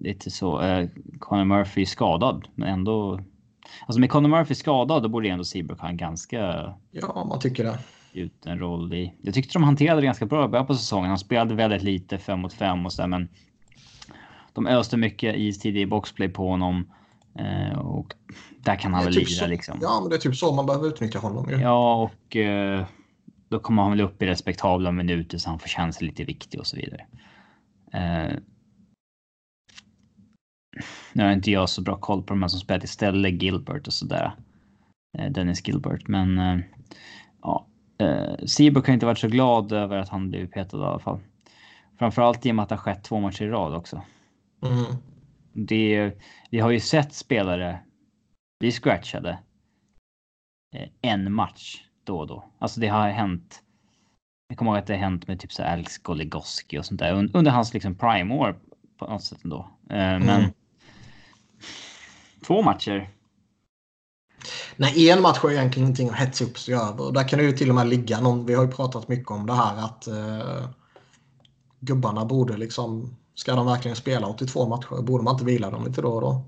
lite så. Eh, Conor Murphy skadad, men ändå. Alltså med Conor Murphy skadad, då borde ändå Seabrook ha en ganska Ja, man tycker det. ut en roll i. Jag tyckte de hanterade det ganska bra i början på säsongen. Han spelade väldigt lite fem mot fem och så där, men de öste mycket istid i boxplay på honom eh, och där kan han väl typ lira så- liksom. Ja, men det är typ så man behöver utnyttja honom ju. Ja, och eh, då kommer han väl upp i respektabla minuter så han får känna sig lite viktig och så vidare. Eh, nu har inte jag så bra koll på de här som spelat istället, Gilbert och sådär. Eh, Dennis Gilbert, men eh, ja. Eh, Seabrook har inte varit så glad över att han blev petad i alla fall. Framförallt i och med att det har skett två matcher i rad också. Mm. Det, vi har ju sett spelare bli scratchade eh, en match då och då. Alltså det har hänt. Jag kommer ihåg att det har hänt med typ så Alex Goligoski och sånt där un- under hans liksom prime-år på något sätt ändå. Eh, Men Mm. två matcher. Nej, en match ju egentligen ingenting att hetsa upp sig över. Där kan det ju till och med ligga någon. Vi har ju pratat mycket om det här att eh, gubbarna borde liksom... Ska de verkligen spela 82 matcher? Borde man inte vila dem lite då och då?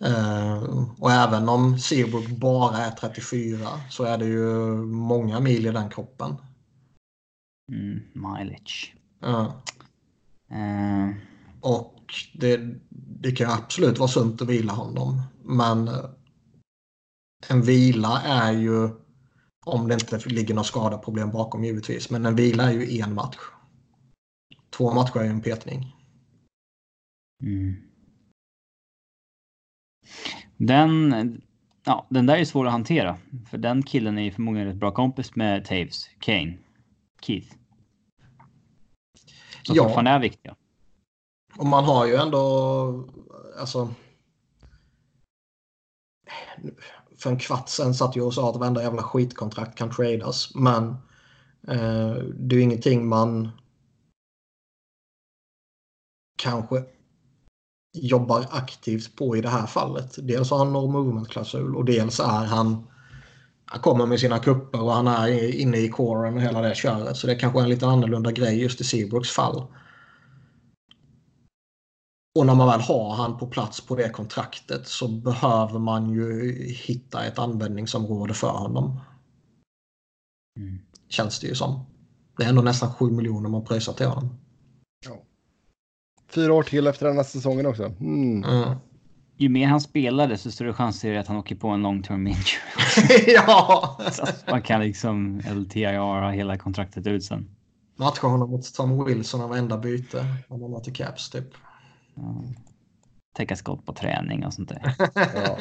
Eh, och även om Seabrook bara är 34 så är det ju många mil i den kroppen. Mm, mileage. Eh, Eh, och det, det kan ju absolut vara sunt att vila honom. Men en vila är ju, om det inte ligger några skadeproblem bakom givetvis, men en vila är ju en match. Två matcher är ju en petning. mm. Den, ja, den där är svår att hantera. För den killen är ju förmodligen rätt bra kompis med Taves, Kane, Keith. Som Ja. fortfarande är viktiga. Och man har ju ändå, alltså. För en kvart sen satt jag och sa att varenda jävla skitkontrakt kan tradas. Men eh, det är ju ingenting man kanske jobbar aktivt på i det här fallet. Dels har han no movement-klausul och dels är han han kommer med sina kupper och han är inne i coren och hela det köret. Så det kanske är en lite annorlunda grej just i Seabrooks fall. Och när man väl har han på plats på det kontraktet så behöver man ju hitta ett användningsområde för honom. Mm. Känns det ju som. Det är ändå nästan 7 miljoner man pröjsar till honom. Fyra år till efter denna säsongen också. Mm. Mm. Ju mer han spelar desto större chans är det att han åker på en long term injury. ja! Så att man kan liksom LTIR hela kontraktet ut sen. Matcha honom mot Tom Wilson av varenda byte. Om man till Caps typ. Ja. Täcka skott på träning och sånt där. Ja.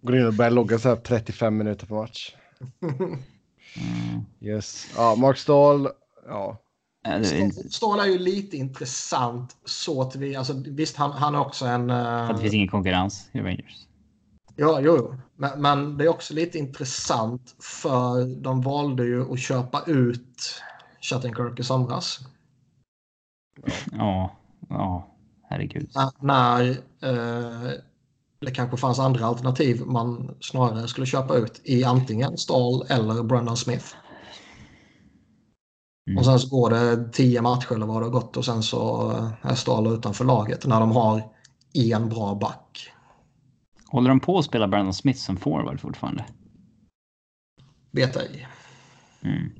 Går in och börjar logga så här 35 minuter per match. Mm. Yes. Ja, Mark Stahl. Ja. Eh, det är ju lite intressant så att vi, alltså visst han, han är också en... eh, att det finns ingen konkurrens i Rangers. Ja, jo. Men, men det är också lite intressant för de valde ju att köpa ut Shattenkirk i somras. Ja, ja, herregud. När, när eh, det kanske fanns andra alternativ man snarare skulle köpa ut i antingen Stahl eller Brendan Smith. Mm. Och sen så går det tio matcher eller vad det har gått och sen så eh, är Stahl utanför laget när de har en bra back. Håller de på att spela Brandon Smith som forward fortfarande? Vet ej. Mm.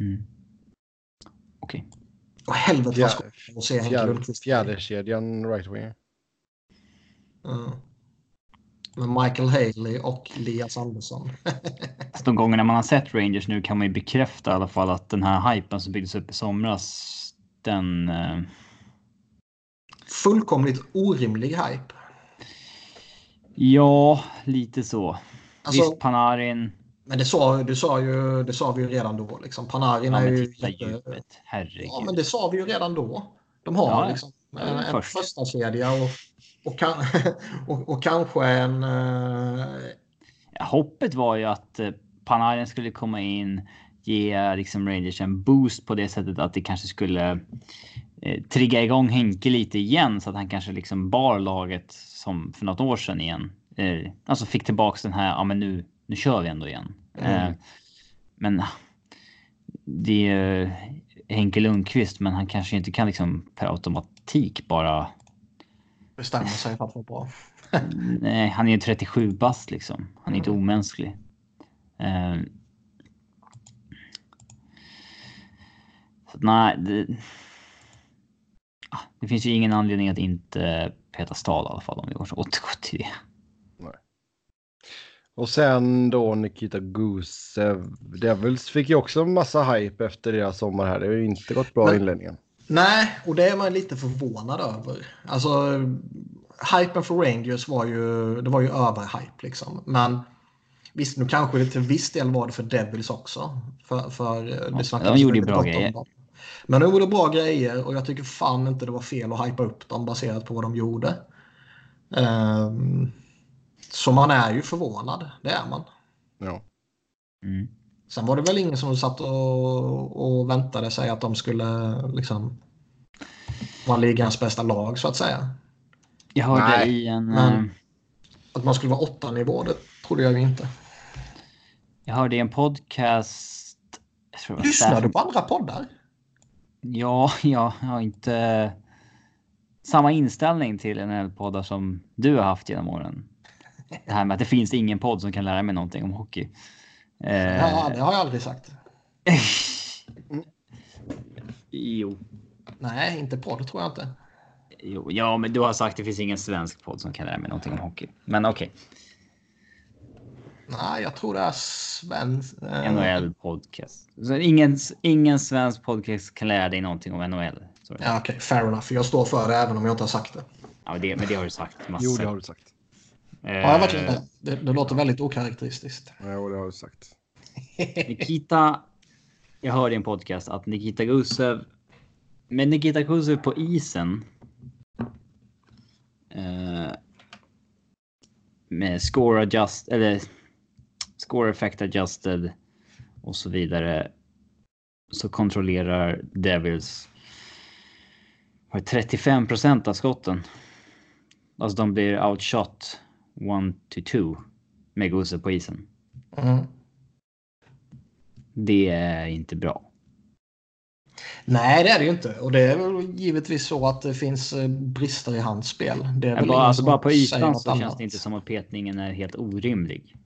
Mm. Okej. Och helvete vad skoj att se Henke Lundqvist. fjärdekedjan right winger. Mm. Med Michael Haley och Elias Andersson. De gångerna man har sett Rangers nu kan man ju bekräfta i alla fall att den här hypen som byggdes upp i somras, den... Eh, Fullkomligt orimlig hype. ja, lite så. Alltså, Visst, Panarin. men det sa, det, sa ju, det sa vi ju redan då. Liksom. Panarin Ja, är ju... titta jätte-. Herregud. Ja, men det sa vi ju redan då. De har Ja, liksom en, en först. första kedja och, och, kan, och, och kanske en... eh, Ja, hoppet var ju att eh, Panarin skulle komma in, ge liksom Rangers en boost på det sättet att det kanske skulle eh, trigga igång Henke lite igen så att han kanske liksom bar laget som för något år sedan igen. Eh, alltså fick tillbaks den här, ja men nu, nu kör vi ändå igen. Mm. Eh, men ah, det är eh, Henke Lundqvist, men han kanske inte kan liksom per automatik bara bestämma sig för att vara bra. Nej, han är ju 37 bast liksom. Han är inte omänsklig. Eh, så nej, det, Ah, det finns ju ingen anledning att inte peta Stahl i alla fall om vi återgår till det. Och sen då Nikita Gusev. Devils fick ju också en massa hype efter deras sommar här. Det har ju inte gått bra i inledningen. Nej, och det är man lite förvånad över. Alltså, hypen för Rangers var ju, det var ju överhype liksom. Men visst, nu kanske det till viss del var det för Devils också. För, för det Ja, de gjorde ju bra grejer. Men de gjorde bra grejer och jag tycker fan inte det var fel att hypa upp dem baserat på vad de gjorde. Ehm, så man är ju förvånad, det är man. Ja. Mm. Sen var det väl ingen som satt och, och väntade sig att de skulle liksom vara ligans bästa lag så att säga. Jag hörde Nej, i en... men- eh, Att man skulle vara åtta nivå, det trodde jag ju inte. Jag hörde i en podcast... Lyssnar du på andra poddar? Ja, jag har inte samma inställning till NHL-poddar som du har haft genom åren. Det här med att det finns ingen podd som kan lära mig någonting om hockey. Eh, Ja, det har jag aldrig sagt. jo, Nej, inte podd tror jag inte. jo, ja, men du har sagt att det finns ingen svensk podd som kan lära mig någonting om hockey. Men okej, Nej, jag tror det är svensk. eh, NHL podcast. Så ingen, ingen svensk podcast kan lära dig någonting om NHL. Sorry. Ja, okej, fair enough. Jag står för det även om jag inte har sagt det. Ja, det, men det har du sagt massor. Jo, det har du sagt. Eh, jag verkligen det? det? Det låter väldigt okaraktäristiskt. Jo, det har du sagt. Nikita. Jag hörde i en podcast att Nikita Gusev. Med Nikita Gusev på isen. Eh, med score adjust eller score effect adjusted och så vidare. Så kontrollerar Devils. Har 35 av skotten. Alltså de blir outshot 1 to 2 med Gusev på isen. Mm. Det är inte bra. Nej, det är det ju inte. Och det är väl givetvis så att det finns eh, brister i hans spel. Det är bara, alltså bara på ytan så känns annat. det inte som att petningen är helt orimlig.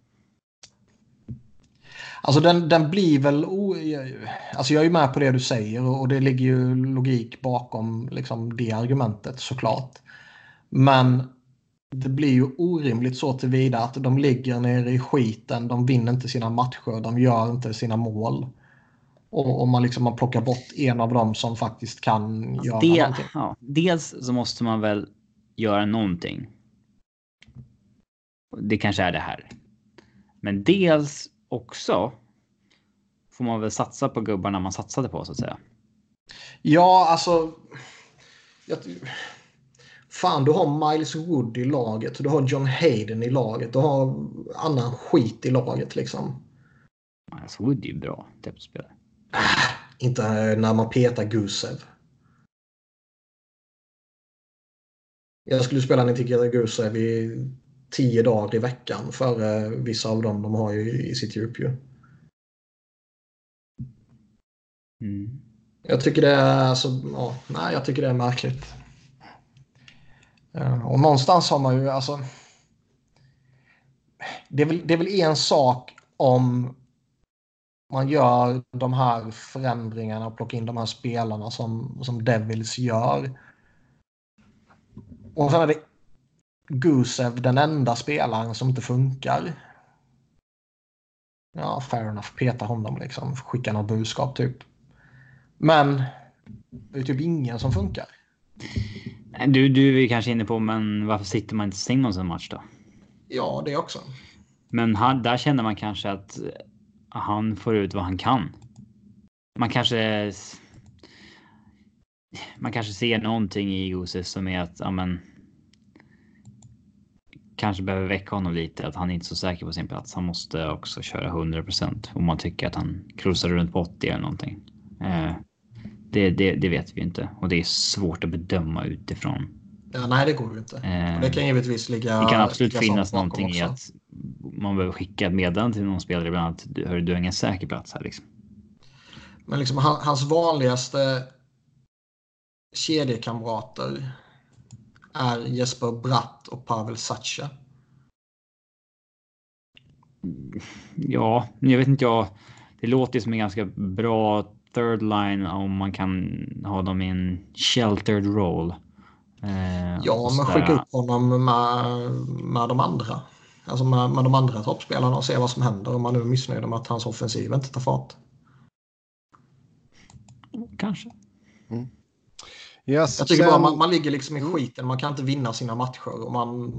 Alltså den, den blir väl... O... Alltså jag är ju med på det du säger och det ligger ju logik bakom liksom det argumentet såklart. Men det blir ju orimligt så tillvida att de ligger nere i skiten, de vinner inte sina matcher, de gör inte sina mål. Och om man liksom man plockar bort en av dem som faktiskt kan göra Det, någonting. ja, dels så måste man väl göra någonting. Det kanske är det här. Men dels också får man väl satsa på gubbarna man satsade på så att säga. Ja, alltså. Jag, fan, du har Miles Wood i laget. Du har John Hayden i laget. Du har annan skit i laget liksom. Miles Wood är ju bra depthspelare. Inte när man petar Gusev. Jag skulle spela Nitikita Gusev i tio dagar i veckan för vissa av dem de har ju i sitt djup ju. Mm. Jag tycker det är alltså, ja, nej, jag tycker det är märkligt. Eh, och någonstans har man ju alltså. Det är väl, det är väl en sak om man gör de här förändringarna och plockar in de här spelarna som, som Devils gör. Och sen är det Gusev den enda spelaren som inte funkar. Ja, fair enough. Peta honom liksom. Skicka något budskap typ. Men det är typ ingen som funkar. Du, du är kanske inne på, men varför sitter man inte Simons en match då? Ja, det också. Men han, där känner man kanske att han får ut vad han kan. Man kanske. Man kanske ser någonting i Josef som är att ja, men. Kanske behöver väcka honom lite, att han är inte så säker på sin plats. Han måste också köra 100% om man tycker att han cruisar runt på 80 eller någonting. Eh, det, det, det vet vi inte och det är svårt att bedöma utifrån. Ja, nej, det går ju inte. Eh, det kan givetvis ligga... det kan absolut finnas någonting i också. att man behöver skicka ett meddelande till någon spelare ibland att du, hör, du har ingen säker plats här liksom. Men liksom han, hans vanligaste kedjekamrater är Jesper Bratt och Pavel Sacha. Ja, jag vet inte jag. Det låter som en ganska bra third line om man kan ha dem i en sheltered roll. Eh, Ja, men skicka upp honom med, med de andra. Alltså med, med de andra toppspelarna och se vad som händer om man nu är missnöjd med att hans offensiv inte tar fart. Kanske. Yes, Jag tycker sen- bara man, man ligger liksom i skiten. Man kan inte vinna sina matcher och man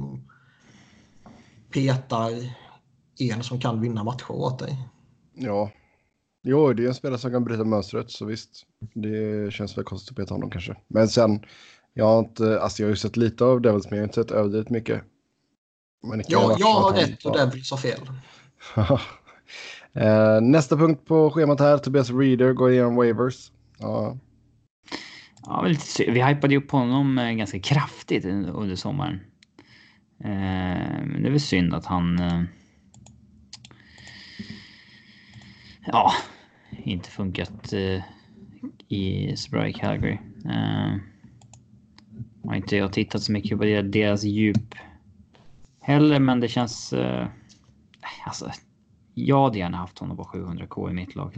petar en som kan vinna matcher åt dig. Ja. Jo, det är en spelare som kan bryta mönstret, så visst. Det känns väl konstigt att peta honom kanske. Men sen, jag har inte, alltså jag har ju sett lite av Devils, men jag har inte sett överdrivet mycket. Men ju Jag, har rätt och Devils har fel. Eh, Nästa punkt på schemat här, Tobias Reader går igenom waivers. Ja, Ja, lite vi hypade ju upp honom eh, ganska kraftigt under sommaren. Eh, Men det är väl synd att han... eh, Ja, inte funkat eh, i så bra i Calgary. Eh, Har inte jag tittat så mycket på det- deras djup heller, men det känns... eh, Alltså, jag hade gärna haft honom på 700k i mitt lag.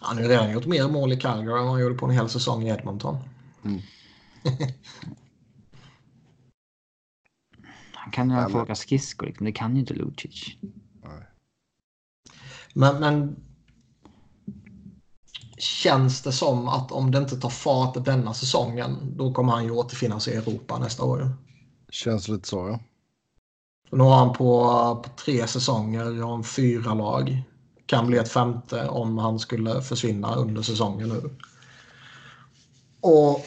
Han har redan gjort mer mål i Calgary än han gjorde på en hel säsong i Edmonton. Han kan ju men- åka skridskor, liksom. det kan ju inte Lucic. Men, men känns det som att om det inte tar fart denna säsongen då kommer han ju återfinnas i Europa nästa år. känns lite så ja. Nu har han på, på tre säsonger, han fyra lag. Kan bli ett femte om han skulle försvinna under säsongen nu. Och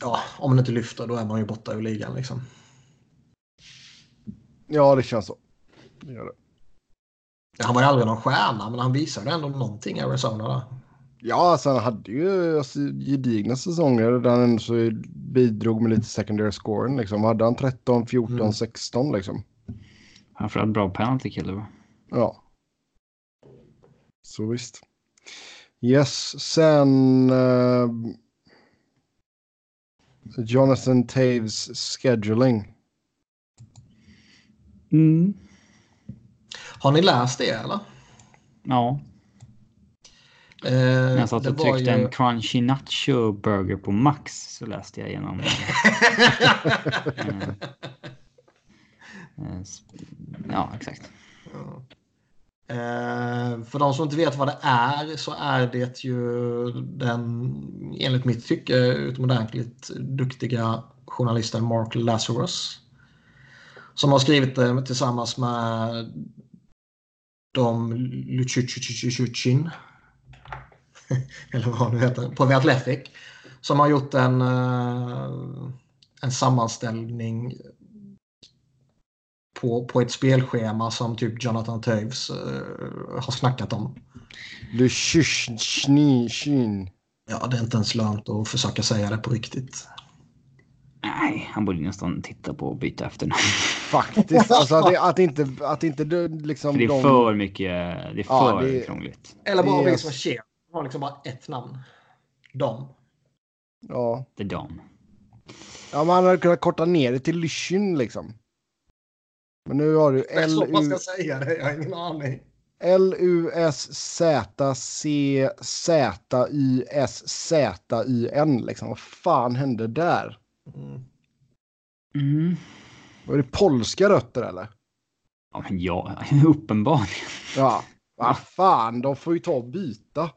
ja, om han inte lyfter då är man ju borta ur ligan liksom. Ja, det känns så. Det gör det. Han var ju aldrig någon stjärna men han visade ändå någonting i Arizona där. Ja, alltså han hade ju alltså, gedigna säsonger där han ändå så bidrog med lite secondary scoring. Liksom. Hade han 13, 14, Mm. 16 liksom. Framförallt bra penalty kille va? Ja. Så visst. Yes, sen... eh, Jonathan Taves scheduling. Mm. Har ni läst det eller? Ja, Eh, när jag satt och tryckte ju- en crunchy nacho burger på max så läste jag igenom. eh, eh, ja, exakt. Eh, för de som inte vet vad det är så är det ju den enligt mitt tycke utomordentligt duktiga journalisten Mark Lazarus. Som har skrivit det tillsammans med Dom Lucic eller vad han nu heter, på The Athletic. Som har gjort en, eh, en sammanställning på, på ett spelschema som typ Jonathan Toews uh, har snackat om. Shin. Ja, det är inte ens lönt att försöka säga det på riktigt. Nej, han borde nästan titta på att byta efternamn. Faktiskt. Alltså att, att inte, att inte liksom... För det är de... för mycket, det är för ja, det... krångligt. Eller bara det är... som Cher. har liksom bara ett namn. Dom. Ja. The Dom. Ja, man hade kunnat korta ner det till Lyschin liksom. Men nu har du L... Så man ska säga det, jag har ingen aning. L-U-S-Z-C-Z-Y-S-Z-Y-N liksom. Vad fan hände där? Mm. Mm. Var det polska rötter eller? Ja, men ja, uppenbarligen. Ja, vad fan, de får ju ta och byta.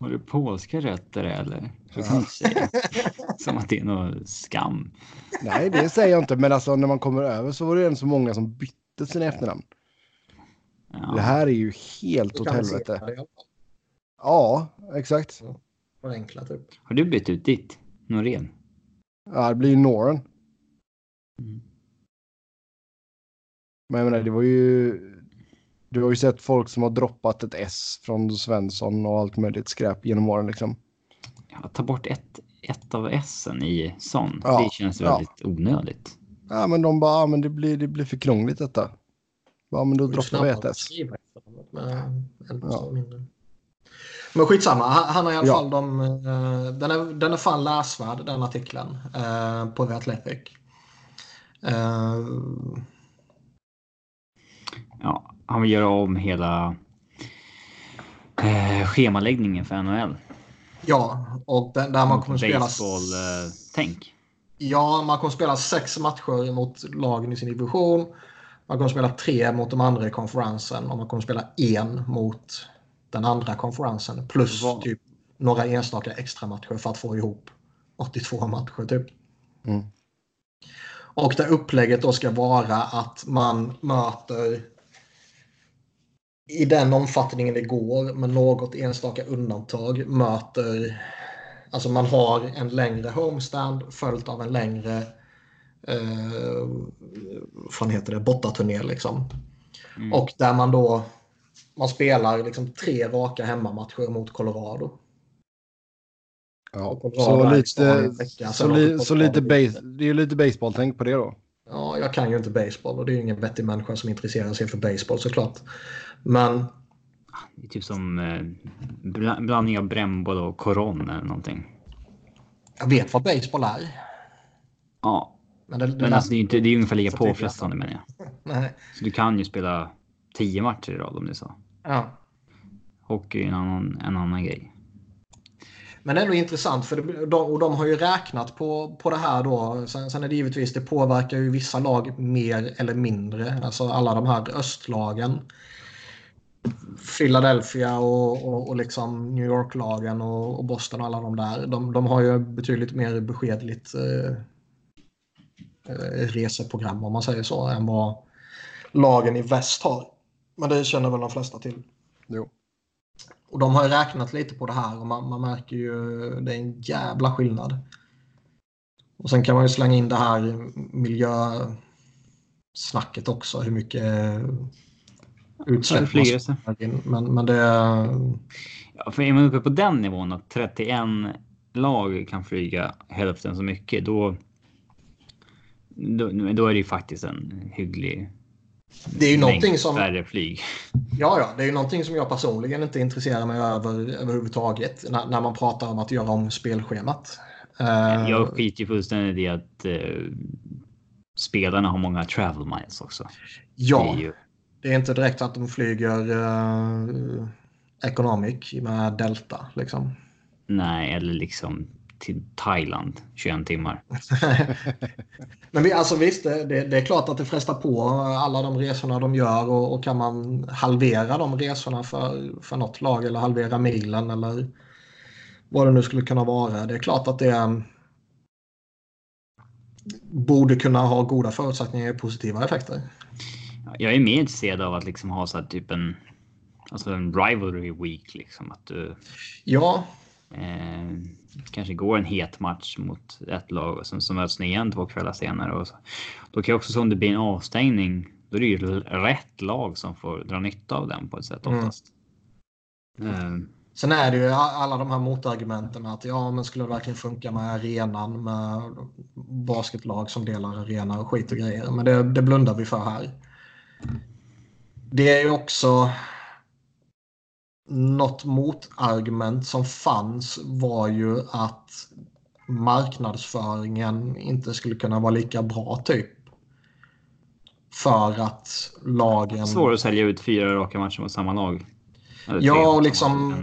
Har du polska rötter eller? Så kan säga. Som att det är någon skam. Nej, det säger jag inte. Men alltså när man kommer över så var det ändå så många som bytte sina efternamn. Ja. Det här är ju helt åt helvete. Ja, exakt. Förenklat typ. Har du bytt ut ditt? Norén? Ja, det blir ju Noren. Mm. Men jag menar, det var ju... Du har ju sett folk som har droppat ett S från Svensson och allt möjligt skräp genom åren liksom. Ja, ta bort ett, ett av S i sån. Ja, det känns väldigt ja. onödigt. Ja, men de bara, ja, men det blir, det blir för krångligt detta. Ja, men då droppar vi ett S. Ja. Men skitsamma, han har i alla ja. fall de, uh, den, är, den är fan läsvärd den artikeln uh, på The Athletic. Uh, ja, han vill göra om hela uh, schemaläggningen för NHL. Ja, och där, där man kommer spela... Baseball-tänk. Ja, man kommer spela sex matcher mot lagen i sin division. Man kommer spela tre mot de andra i konferensen och man kommer spela en mot den andra konferensen. Plus Var? typ några enstaka extra matcher för att få ihop 82 matcher typ. Mm. Och det upplägget då ska vara att man möter i den omfattningen det går med något enstaka undantag möter Alltså man har en längre homestand följt av en längre eh, vad heter det, bortaturné liksom. Mm. Och där man då man spelar liksom tre raka hemmamatcher mot Colorado. Ja, så lite, så, li, så lite base, det är lite baseball-tänk på det då. Ja, jag kan ju inte baseball och det är ju ingen vettig människa som intresserar sig för baseball såklart. Men... Det är typ som eh, blandning av brännboll och koron eller någonting. Jag vet vad baseball är. Ja. Men, det, det Men alltså, det är ju inte, det är ungefär lika påfrestande menar jag. Nej. Så du kan ju spela tio matcher i rad om det är så. Ja. Hockey är en annan, en annan grej. Men ändå intressant för de, och de har ju räknat på, på det här då. Sen, sen är det givetvis, det påverkar ju vissa lag mer eller mindre. Alltså alla de här östlagen. Philadelphia och, och, och liksom New York-lagen och, och, Boston och alla de där. De, de har ju betydligt mer beskedligt eh, eh, reseprogram om man säger så än vad lagen i väst har. Men det känner väl de flesta till. Jo. Och de har ju räknat lite på det här och man, man märker ju det är en jävla skillnad. Och sen kan man ju slänga in det här miljösnacket också. Hur mycket utsläpp men, men det... Ja, för är man uppe på den nivån att 31 lag kan flyga hälften så mycket då, då, då är det ju faktiskt en hygglig det är ju någonting som... Färre flyg. Ja, ja, det är ju någonting som jag personligen inte intresserar mig över överhuvudtaget när, när man pratar om att göra om spelschemat. Jag skiter ju fullständigt i att uh, spelarna har många travel miles också. Ja, det är, ju... det är inte direkt att de flyger uh, Economic med Delta liksom. Nej, eller liksom till Thailand 21 timmar. Men vi, alltså visst, det, det, är klart att det frestar på alla de resorna de gör och, och, kan man halvera de resorna för, för något lag eller halvera milen eller vad det nu skulle kunna vara. Det är klart att det borde kunna ha goda förutsättningar och positiva effekter. Jag är mer intresserad av att liksom ha så här typ en, alltså en rivalry week liksom. Att du Ja, eh, kanske går en het match mot ett lag och sen så möts ni igen två kvällar senare. Och så. Då kan jag också se om det blir en avstängning. Då är det ju rätt lag som får dra nytta av den på ett sätt Mm. oftast. Eh, Sen är det ju alla de här motargumenten att ja, men skulle det verkligen funka med arenan med basketlag som delar arena och skit och grejer. Men det, det blundar vi för här. Det är ju också något motargument som fanns var ju att marknadsföringen inte skulle kunna vara lika bra typ. För att lagen... Svårare att sälja ut fyra raka matcher mot samma lag. Eller Ja, och liksom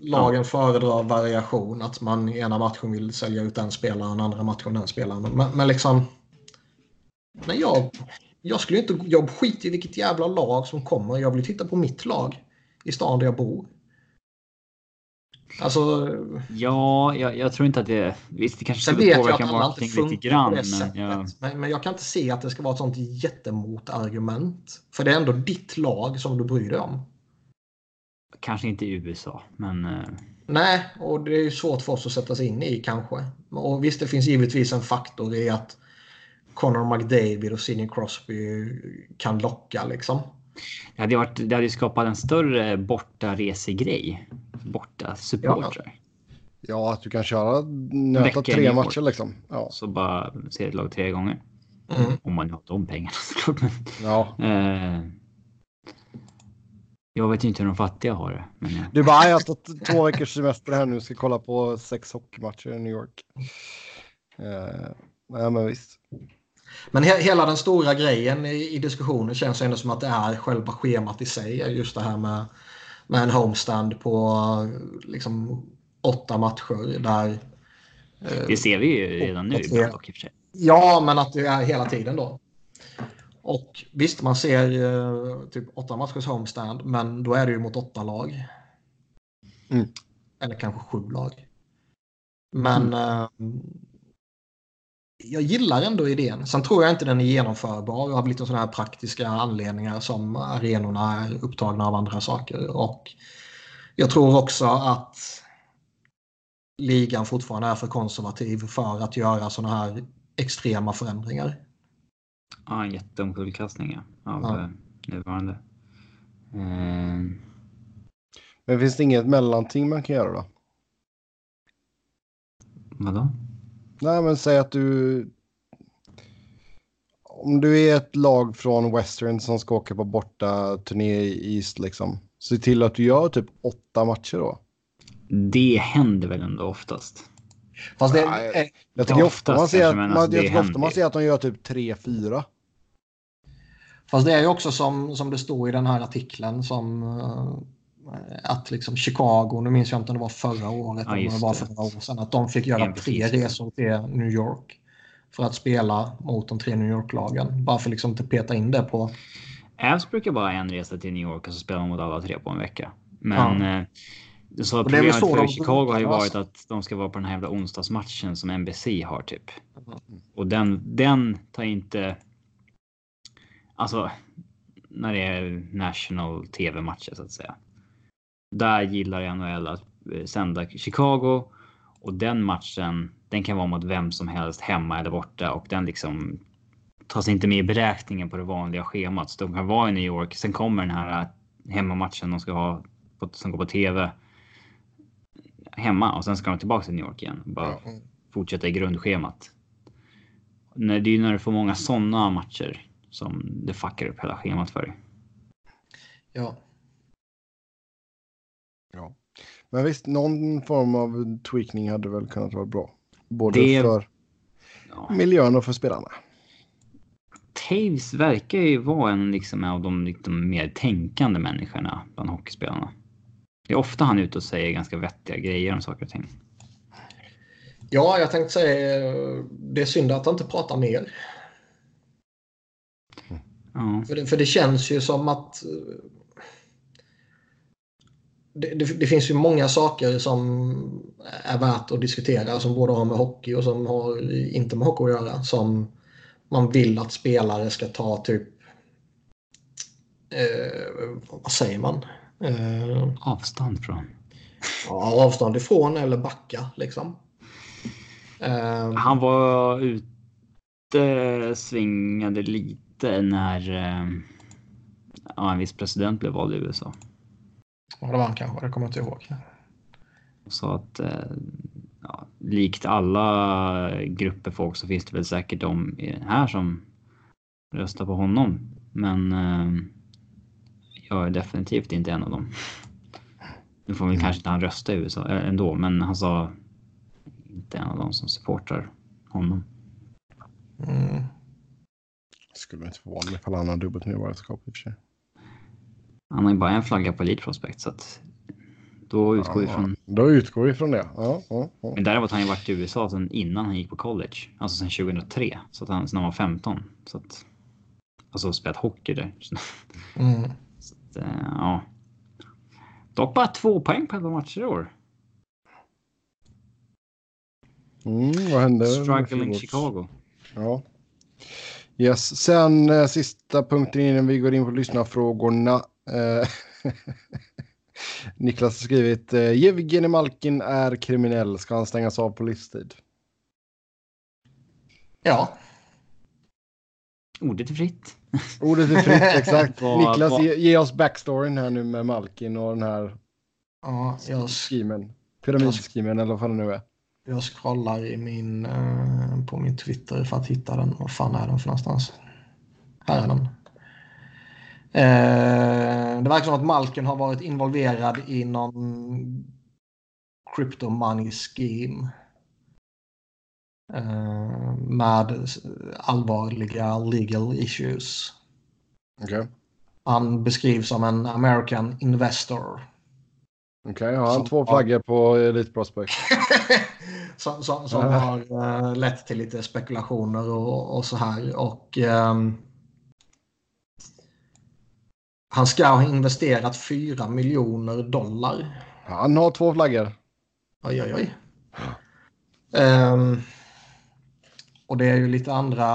lagen föredrar variation. Att man i ena matchen vill sälja ut den spelaren, andra matchen den spelaren. Men, men liksom... Men jag, jag skulle inte... Jag skiter i vilket jävla lag som kommer. Jag vill titta på mitt lag i stan där jag bor. Alltså, Ja, jag, jag tror inte att det... Visst, det kanske skulle vet jag att påverka marketing lite grann, men jag, Men, men jag kan inte se att det ska vara ett sånt jättemotargument. För det är ändå ditt lag som du bryr dig om. kanske inte i USA, men eh, Nej, och det är ju svårt för oss att sätta sig in i kanske. Och visst, det finns givetvis en faktor i att Conor McDavid och Sidney Crosby kan locka liksom. Det hade, ju varit, det hade skapat en större bortaresegrej. Borta supportrar. Ja, att du kan köra, nöta tre matcher liksom. Ja. Så bara se ett lag tre gånger. Mm. Om man har de pengarna såklart. Men, ja. eh, jag vet ju inte hur de fattiga har det. Men, eh, Du bara, jag har tagit två veckors semester här nu ska kolla på sex hockeymatcher i New York. Uh, nej, men visst. Men he hela den stora grejen i, i diskussionen känns ändå som att det är själva schemat i sig. Just det här med, med en homestand på liksom åtta matcher där eh, det ser vi ju redan nu ibland dock i och för sig. Ja, men att det är hela tiden då. Och visst, man ser eh, typ åtta matchers homestand, men då är det ju mot åtta lag. Mm. Eller kanske sju lag. Men eh, jag gillar ändå idén. Sen tror jag inte den är genomförbar av lite sådana här praktiska anledningar som arenorna är upptagna av andra saker. Och jag tror också att ligan fortfarande är för konservativ för att göra sådana här extrema förändringar. Ja, en jätteomkullkastning ja, av Ja. eh, nuvarande. Eh, Men finns det inget mellanting man kan göra då? vadå? Nej, men säg att du... Om du är ett lag från Western som ska åka på borta turné i East liksom. Se till att du gör typ åtta matcher då. Det händer väl ändå oftast. Fast det, Nej. är, Jag tycker Ja, ofta man ser man, alltså, jag det tycker ofta händer man ju. ser att de gör typ tre, fyra. fast det är ju också som, som det stod i den här artikeln som eh, att liksom Chicago, nu minns jag inte om det var förra året Ja, eller om det var för några år sedan, att de fick göra Ja, tre resor till New York för att spela mot de tre New York-lagen. Bara för liksom inte peta in det på... Avs brukar bara en resa till New York och så spelar man mot alla tre på en vecka. Men eh, så Och det väl problemet så för de Chicago har ju varit att de ska vara på den här jävla onsdagsmatchen som NBC har typ. Och den, den tar inte... Alltså, när det är national tv-matcher så att säga. Där gillar NHL att eh, sända Chicago och den matchen, den kan vara mot vem som helst hemma eller borta och den liksom tas inte med i beräkningen på det vanliga schemat. Så de kan vara i New York. Sen kommer den här hemmamatchen de ska ha på, som går på tv hemma och sen ska de tillbaka till New York igen. Bara fortsätta i grundschemat. Det är ju när du får många sådana matcher som det fuckar upp hela schemat för dig. Ja. Ja. Men visst, någon form av tweakning hade väl kunnat vara bra. Både Det- för Ja. miljön och för spelarna. Taves verkar ju vara en liksom av de liksom mer tänkande människorna bland hockeyspelarna. Det är ofta han är ute och säger ganska vettiga grejer om saker och ting. ja, jag tänkte säga det är synd att han inte pratar mer. Ja, För det, för det känns ju som att det, det, det finns ju många saker som är värt att diskutera som både har med hockey och som har inte med hockey att göra. Som man vill att spelare ska ta typ eh, vad säger man? Eh, Avstånd från. ja, avstånd ifrån eller backa liksom. Eh, Han var ute, svingade lite när eh, ja, en viss president blev vald i USA. Ja, det var han kanske, det kommer jag inte ihåg. Och sa att eh, ja, likt alla grupper folk så finns det väl säkert de i den här som röstar på honom. Men eh, jag är definitivt inte en av dem. Nu får väl kanske inte han rösta i USA eh, ändå, men han sa inte en av dem som supportar honom. Mm. Skulle inte förvåna mig ifall han har dubbelt medborgarskap i och för sig. Han har ju bara en flagga på Elite Prospect så att då utgår vi Ja, från. Då utgår vi från det. Ja, ja, ja. Men däremot har han ju varit i USA sedan innan han gick på college, alltså sedan 2003, så att han sedan han var 15. Så att alltså spelat hockey där. Mm. Så att, eh, ja. Dock bara två poäng på elva matcher i år. Mm, vad hände? Struggling Chicago. Ja. Yes, sen eh, sista punkten innan vi går in på lyssnarfrågorna. Eh, Niklas har skrivit eh, Jevgenij Malkin är kriminell. Ska han stängas av på livstid? Ja, Ordet är fritt. Ordet är fritt, exakt. Vad- Niklas, vad- ge, ge oss backstoryn här nu med Malkin och den här ja jag, schemen. Pyramidschemen eller vad det nu är. jag scrollar i min, eh, på min Twitter för att hitta den. Var fan är den för någonstans? Här är den. Eh, det verkar som att Malkin har varit involverad i någon crypto money scheme. Eh, med allvarliga legal issues. Okej, Han beskrivs som en American investor. okej. har han Som- två flaggor på Elite Prospect? som som, som har eh, lett till lite spekulationer och, och så här. Och, ehm, han ska ha investerat 4 miljoner dollar. Han har två flaggor. Oj, oj, oj. Ehm, och det är ju lite andra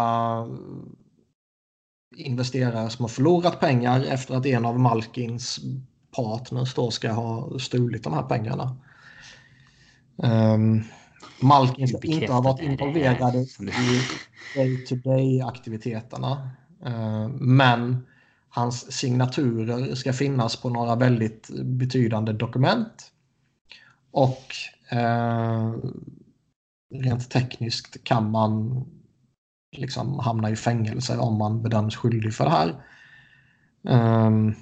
investerare som har förlorat pengar efter att en av Malkins partners då ska ha stulit de här pengarna. Um, Malkin ska inte ha varit involverad i day-to-day aktiviteterna. Eh, men hans signaturer ska finnas på några väldigt betydande dokument. Och eh, rent tekniskt kan man liksom hamna i fängelse om man bedöms skyldig för det här. Um,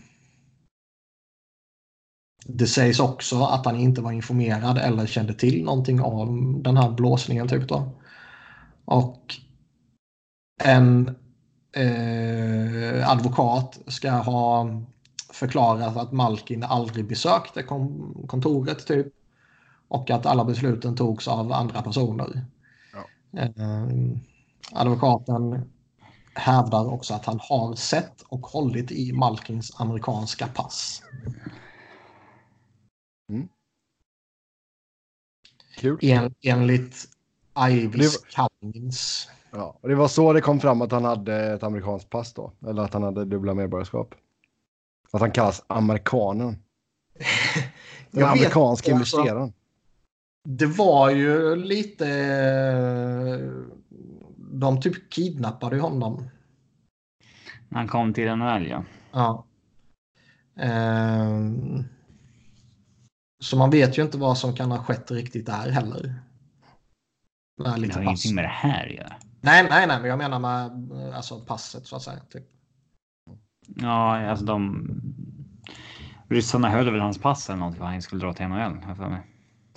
det sägs också att han inte var informerad eller kände till någonting om den här blåsningen. Typ då. Och en eh, advokat ska ha förklarat att Malkin aldrig besökte kon- kontoret typ. Och att alla besluten togs av andra personer. Eh, advokaten hävdar också att han har sett och hållit i Malkins amerikanska pass. Kul. En, enligt Det Cummings. Ja, och det var så det kom fram att han hade ett amerikanskt pass då. Eller att han hade dubbla medborgarskap. Att han kallas amerikanen. Den amerikanska inte, alltså. investeraren. Det var ju lite... De typ kidnappade honom. När han kom till NHL ja. Ja. Ehm, så man vet ju inte vad som kan ha skett riktigt där heller. Det lite har pass. ingenting med det här att göra. Nej, nej, nej, men jag menar med eh, alltså, passet så att säga. Typ. Ja, alltså de... Ryssarna höll väl hans pass eller någonting för att han skulle dra till NHL. för mig.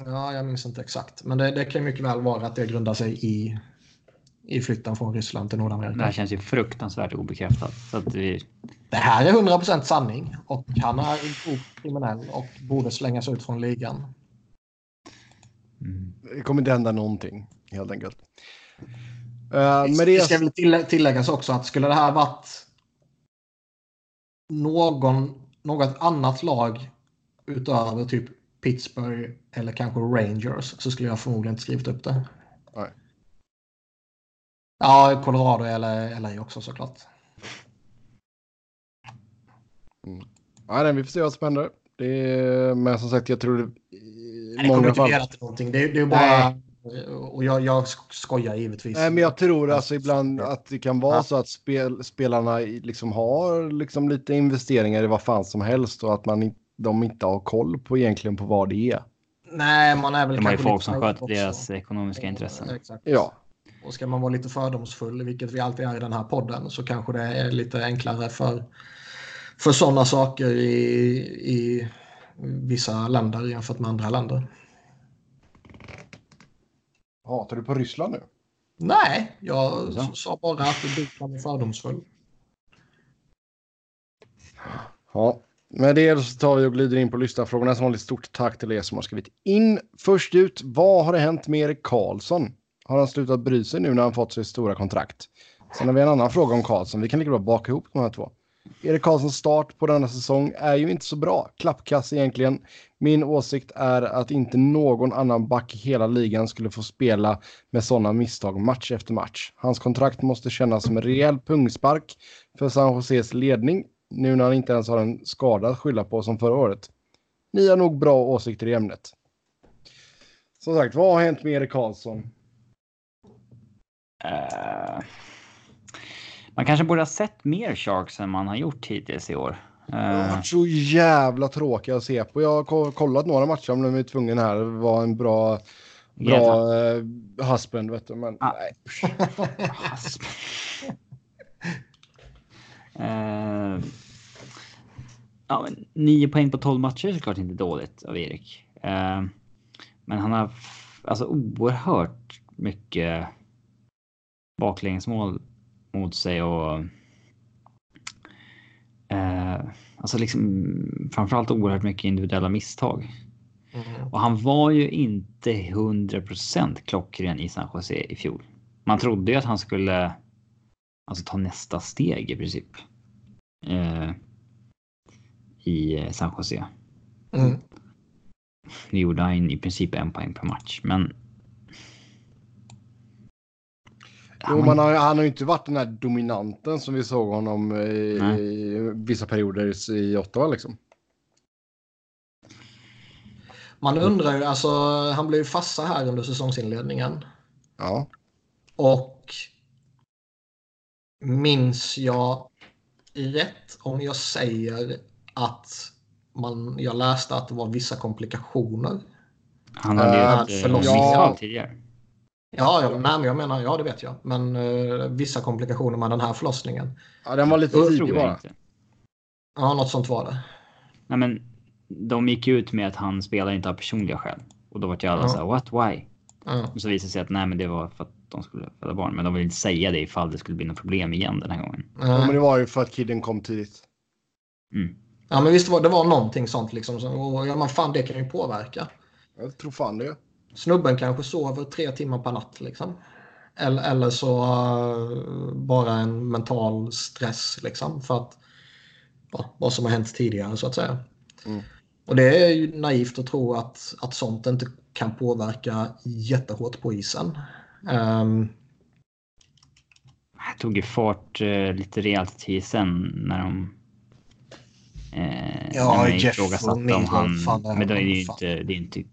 Ja, jag minns inte exakt. Men det, det kan mycket väl vara att det grundar sig i, i flytten från Ryssland till Det här Nordamerika. känns ju fruktansvärt obekräftat. Så att vi... Det här är 100% sanning och han är grovt kriminell och borde slängas ut från ligan. Mm. Det kommer inte hända någonting helt enkelt. Uh, Det med det... ska väl tillä- tilläggas också att skulle det här varit någon, något annat lag utöver typ Pittsburgh eller kanske Rangers så skulle jag förmodligen inte skrivit upp det. Nej. Ja, Colorado eller LA också såklart. Ja, nej, vi får se vad som händer. Det är, men som sagt, jag tror det... Nej, det kommer inte leda till någonting. Det, det är bara... Nej. Och jag, jag skojar givetvis. Nej, men jag tror alltså ibland att det kan vara Ja. så att spel, spelarna liksom har liksom lite investeringar i vad fan som helst och att man de inte har koll på egentligen på vad det är. Nej, man är väl De har ju folk som sköter också. deras ekonomiska intressen. Exakt. Ja, Och ska man vara lite fördomsfull, vilket vi alltid är i den här podden, så kanske det är lite enklare för, för sådana saker i, i vissa länder jämfört med andra länder. Hatar du på Ryssland nu? Nej, jag Ja. sa bara att kan vara fördomsfull. Ja, med det så tar vi och glider in på lyssnarfrågorna. Som vanligt stort tack till er som har skrivit in. Först ut, vad har det hänt med Erik Karlsson? Har han slutat bry sig nu när han fått sitt stora kontrakt? Sen har vi en annan fråga om Karlsson. Vi kan lika bra baka ihop de här två. Erik Karlssons start på denna säsong är ju inte så bra. Klappkass egentligen. Min åsikt är att inte någon annan back i hela ligan skulle få spela med sådana misstag match efter match. Hans kontrakt måste kännas som en rejäl pungspark för San Joses ledning nu när han inte ens har en skada att skylla på som förra året. Ni har nog bra åsikter i ämnet. Som sagt, vad har hänt med Erik Karlsson? Uh man kanske borde ha sett mer Sharks än man har gjort hittills i år. Det har Eh, varit så jävla tråkiga att se på. Jag har ko- kollat några matcher om de är tvungen här. Det var en bra, bra eh, husband, vet du. Men Ah. nej. Eh, ja, men nio poäng på 12 matcher är såklart inte dåligt av Erik. Eh, men han har alltså oerhört mycket baklängesmål mot sig och eh, alltså liksom framförallt oerhört mycket individuella misstag. Och han var ju inte 100% klockren i San Jose i fjol. Man trodde ju att han skulle alltså, ta nästa steg i princip. Eh, I San Jose. Mm. Nu gjorde han i princip en poäng per match, men. Jo, man har, han har ju inte varit den här dominanten som vi såg honom eh, i, i vissa perioder i Ottawa liksom. Man undrar ju, alltså han blev ju fassa här under säsongsinledningen. Ja. Och minns jag rätt om jag säger att man, jag läste att det var vissa komplikationer. Han hade ju ett eh, förlossning. misstag Ja. tidigare. Ja, ja, nej, men jag menar, ja det vet jag. Men eh, vissa komplikationer med den här förlossningen. ja, den var lite tidig bara. Ja, något sånt var det. Nej, men de gick ut med att han spelar inte av personliga skäl och då var ju alla Ja. så här, what, why? Ja. Och så visade det sig att nej, men det var för att de skulle föda barn, men de vill inte säga det ifall det skulle bli något problem igen den här gången. Ja, men det var ju för att kidden kom tidigt. Mm. ja, men visst var det var någonting sånt liksom. Så, och, ja, men fan, det kan ju påverka. Jag tror fan det. Snubben kanske sover tre timmar per natt liksom. Eller, eller så eh, bara en mental stress liksom för att ja, vad som har hänt tidigare så att säga. Mm. Och det är ju naivt att tro att, att sånt inte kan påverka jättehårt på isen. Ehm, Det tog ju fart eh, lite rejält till sen när de Eh, Ja, när Jeff ifrågasatte om han... det här men det är ju fan. inte... Det är inte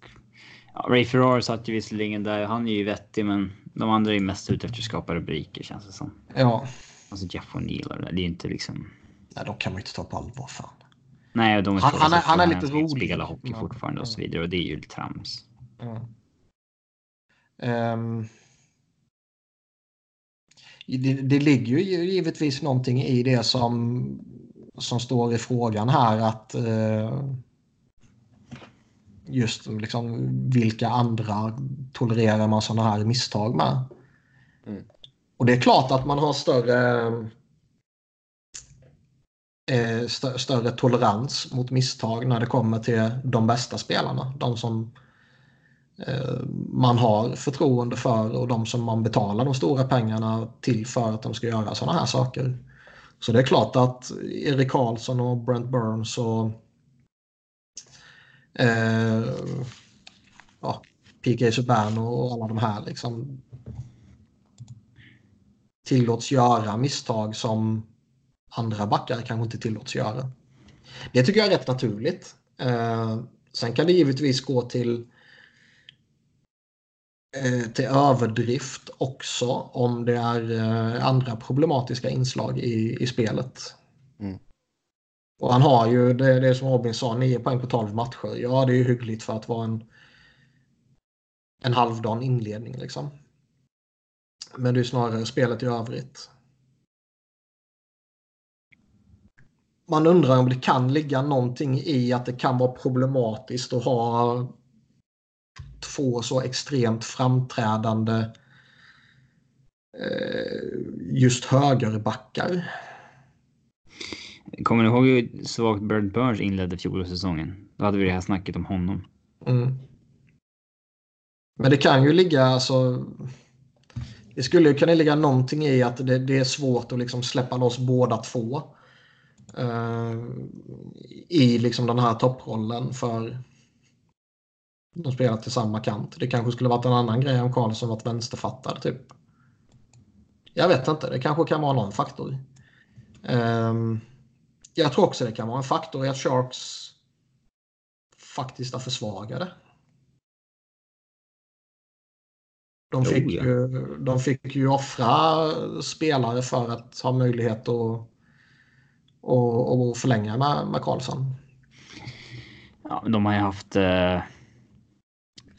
ja, Ray Ferraro satt ju visserligen där. Han är ju vettig, men de andra är ju mest ute efter att skapa rubriker känns det som. ja, Alltså Jeff O'Neill och det där. Det är ju inte liksom... nej, de kan man ju inte ta på allvar. Fan. Nej, de Han- han är- han är lite rolig, Spela hockey men- fortfarande och så vidare och det är ju trams. Ja. Ehm. det, det ligger ju givetvis någonting i det som, som står i frågan här att eh, just liksom vilka andra tolererar man sådana här misstag med. Mm. Och det är klart att man har större eh, stö- större tolerans mot misstag när det kommer till de bästa spelarna. De som eh, man har förtroende för och de som man betalar de stora pengarna till för att de ska göra sådana här saker. Så det är klart att Erik Karlsson och Brent Burns och eh, ja, PK Subban och alla de här liksom tillåts göra misstag som andra backar kanske inte tillåts göra. Det tycker jag är rätt naturligt. Eh, sen kan det givetvis gå till eh, till överdrift också om det är eh, andra problematiska inslag i, i spelet. Mm. Och han har ju, det, det som Robin sa, 9 poäng på 12 matcher. Ja, det är ju hyggligt för att vara en, en halvdan inledning liksom. Men det är snarare spelet i övrigt. Man undrar om det kan ligga någonting i att det kan vara problematiskt att ha två så extremt framträdande eh, just högerbackar. Kommer ni ihåg hur svagt Bird Burns inledde fjolårssäsongen? Då hade vi det här snacket om honom. Mm. Men det kan ju ligga, alltså. Det skulle ju kunna ligga någonting i att det, det är svårt att liksom släppa loss båda två. Uh, I liksom den här topprollen för de spelar till samma kant. Det kanske skulle varit en annan grej om Karlsson varit vänsterfattad typ. Jag vet inte, det kanske kan vara någon faktor. Um, jag tror också det kan vara en faktor i att Sharks faktiskt är försvagade. De fick, Oh, ja. ju, de fick ju offra spelare för att ha möjlighet att och, och förlänga med, med Karlsson. Ja, men de har ju haft eh,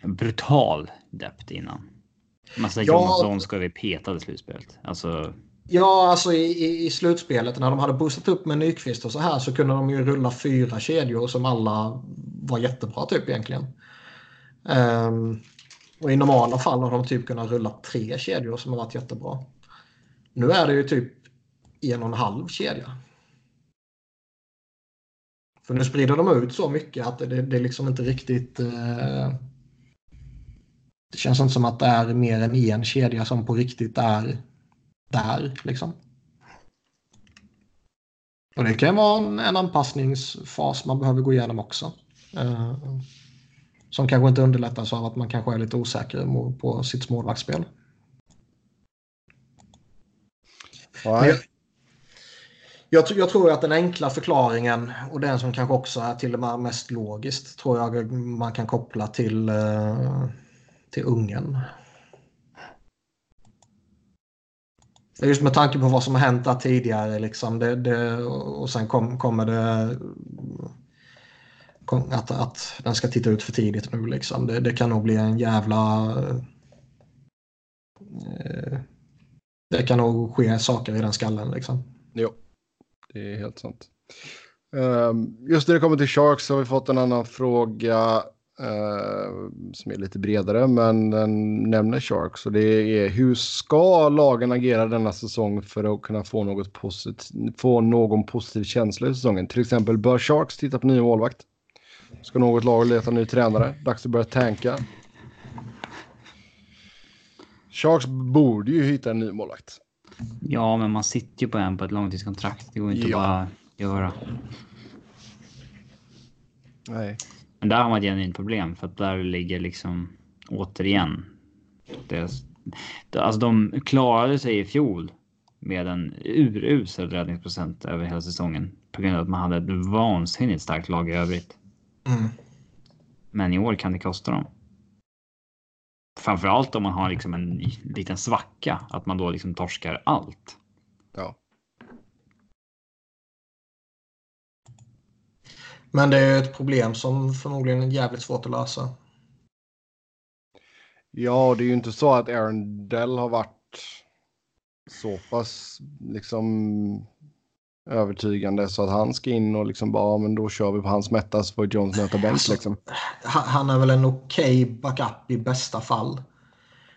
brutal depth innan. Massa Ja. Johansson ska vi peta i slutspelet. Alltså, Ja, alltså i, i, i slutspelet när de hade boostat upp med Nyqvist och så här så kunde de ju rulla fyra kedjor som alla var jättebra typ egentligen. Um, och i normala fall har de typ kunnat rulla tre kedjor som har varit jättebra. Nu är det ju typ en och en halv kedja. För nu sprider de ut så mycket att det, det är liksom inte riktigt... Eh, det känns inte som att det är mer än en kedja som på riktigt är där liksom. Och det kan vara en, en anpassningsfas man behöver gå igenom också. Eh, som kanske inte underlättas av att man kanske är lite osäker på sitt målvaktsspel. Jag- Jag, jag tror att den enkla förklaringen och den som kanske också är till och med mest logiskt tror jag man kan koppla till, eh, till Ungern. För Just med tanke på vad som har hänt där tidigare liksom, det, det, och sen kom, kommer det kom, att, att den ska titta ut för tidigt nu. Liksom. Det, det kan nog bli en jävla... Eh, det kan nog ske saker i den skallen. Liksom. Jo, det är helt sant. Ehm, just när det kommer till Sharks har vi fått en annan fråga som är lite bredare, men den nämner Sharks. Och det är hur ska lagen agera denna säsong för att kunna få, något posit- få någon positiv känsla i säsongen? Till exempel bör Sharks titta på ny målvakt? Ska något lag leta ny tränare? Dags att börja tanka? Sharks borde ju hitta en ny målvakt. ja, men man sitter ju på en på ett långtidskontrakt. Det går inte Ja. bara göra. Nej. Men där har man ett genuint problem för att där ligger liksom återigen. Det, alltså de klarade sig i fjol med en urusel räddningsprocent över hela säsongen på grund av att man hade ett vansinnigt starkt lag i övrigt. Mm. Men i år kan det kosta dem. Framförallt om man har liksom en liten svacka, att man då liksom torskar allt. Ja. Men det är ett problem som förmodligen är jävligt svårt att lösa. Ja, det är ju inte så att Aaron Dell har varit så pass liksom övertygande så att han ska in och liksom bara, ja, men då kör vi på hans mätta så får Jones möta bänk Alltså, liksom. Han är väl en okej backup i bästa fall.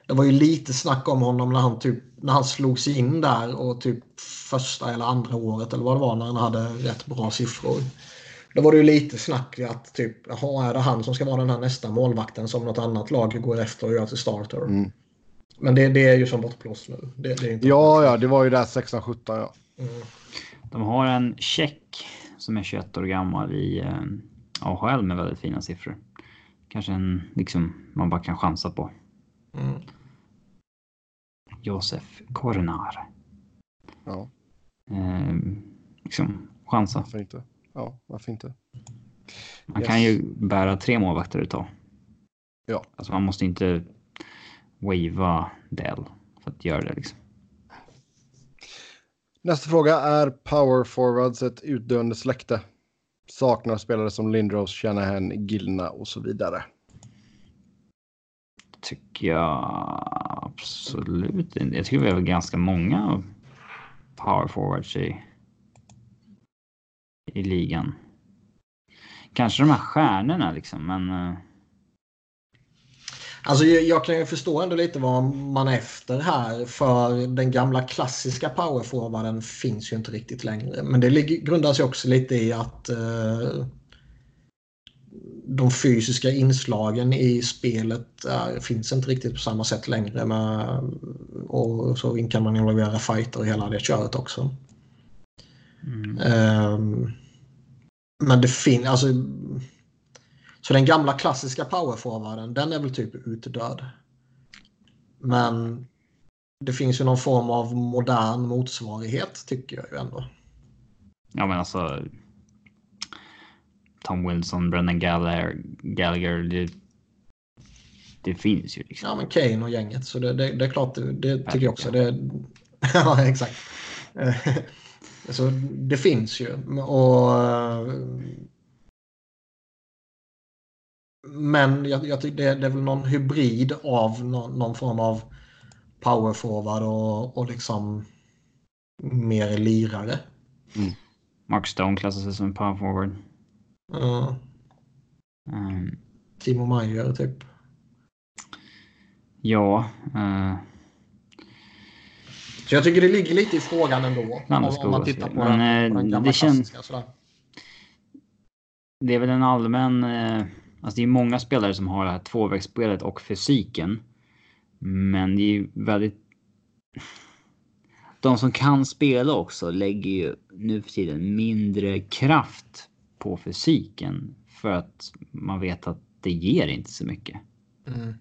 Det var ju lite snack om honom när han, typ, när han slog sig in där och typ första eller andra året eller vad det var när han hade rätt bra siffror. Då var det ju lite snack i att typ, jaha, är det han som ska vara den här nästa målvakten som något annat lag går efter och gör till starter? Mm. Men det, det är ju som bortblåst nu. Det, det är inte Ja, ja, det var ju där 16-17 ja. Mm. De har en tjeck som är 21 år gammal i eh, AHL med väldigt fina siffror. Kanske en liksom man bara kan chansa på. Mm. Josef Kornar. Ja, Eh, liksom chansa. varför inte? Ja, varför inte? Man Yes. kan ju bära tre målvakter ett tag. Ja. Alltså man måste inte wava Dell för att göra det liksom. Nästa fråga är power forwards ett utdöende släkte? Saknar spelare som Lindros, Shanahan, Gilna och så vidare. Tycker jag absolut inte. Jag tycker vi har ganska många power forwards i, i ligan. Kanske de här stjärnorna liksom, men eh, Alltså jag, kan ju förstå ändå lite vad man är efter här. För den gamla klassiska powerforwarden finns ju inte riktigt längre. Men det grundar sig också lite i att eh, de fysiska inslagen i spelet är, finns inte riktigt på samma sätt längre. Med, och så kan man involvera fighter och hela det köret också. mm, Ehm, men det finns, alltså. Så den gamla klassiska powerforwarden, den är väl typ utdöd. Men det finns ju någon form av modern motsvarighet tycker jag ju ändå. ja men alltså. Tom Wilson, Brendan Gallagher, Gallagher det, det finns ju liksom. Ja men Kane och gänget, så det, det, det är klart, det, det tycker jag också. Ja exakt. Eh, Så det finns ju. Och, men jag, jag tycker det, det är väl någon hybrid av någon, någon form av powerforward och, och liksom mer lirare. Mark Stone klassar sig som en power forward. Uh, Um, Timo Meyer typ. ja, eh, Så jag tycker det ligger lite i frågan ändå. Om, man tittar på Men, den, på eh, den gamla det känns-. Sådär. det är väl en allmän... Eh, alltså det är många spelare som har det här tvåvägsspelet och fysiken. Men det är ju väldigt... De som kan spela också lägger ju nu för tiden mindre kraft på fysiken. För att man vet att det ger inte så mycket. Mm.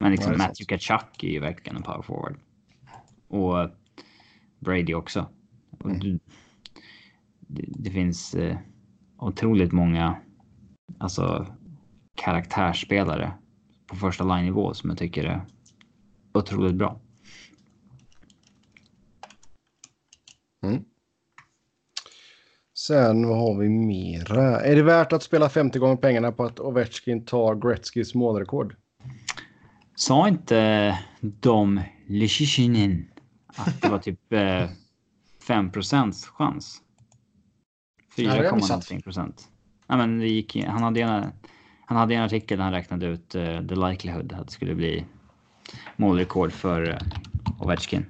Men liksom Ja, Matthew Kachuk är ju verkligen en power forward. Och Brady också. Och Mm. du, det, det finns eh, otroligt många alltså, karaktärsspelare på första line-nivå som jag tycker är otroligt bra. Sen vad har vi mera? Är det värt att spela 50 gånger pengarna på att Ovechkin tar Gretzkys målrekord? Sa inte de Lyshishinin att det var typ eh, 5 chans? Ja, det har jag 4, missat. någonting procent. Nej, men det gick, han, hade en, han hade en artikel där han räknade ut eh, the likelihood att det skulle bli målrekord för eh, Ovechkin.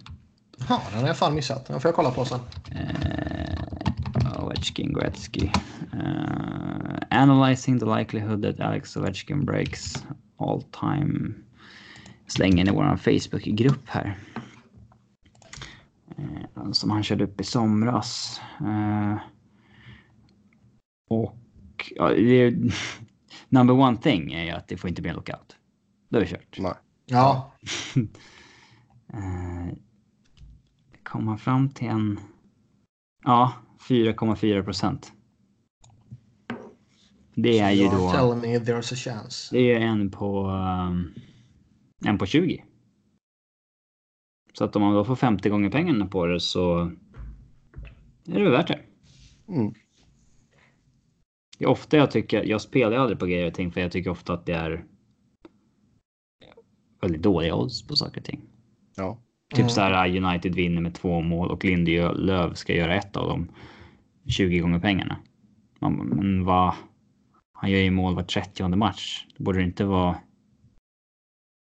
Ja, den har jag fan missat. Den får jag kolla på sen. Eh, Ovechkin Gretzky. Eh, analyzing the likelihood that Alex Ovechkin breaks all time. Slänger in i vår Facebookgrupp här. Eh, som han körde upp i somras. Eh, och ja, det är, number one thing är ju att det får inte bli en lockout. Då är det kört. Nej. Ja, Eh, kom man fram till en... Ja, 4,4 procent. Det är ju då... telling me there's a chance. Det är en på... Um, en på 20. Så att om man då får 50 gånger pengarna på det så är det värt det. Mm. Det är ofta jag tycker, jag spelar ju aldrig på grejer och ting för jag tycker ofta att det är väldigt dåliga odds på saker och ting. Ja. Typ Mm. så här United vinner med två mål och Lindelöf ska göra ett av dem. 20 gånger pengarna. Man, men vad? Han gör ju mål var 30 match. Det borde det inte vara.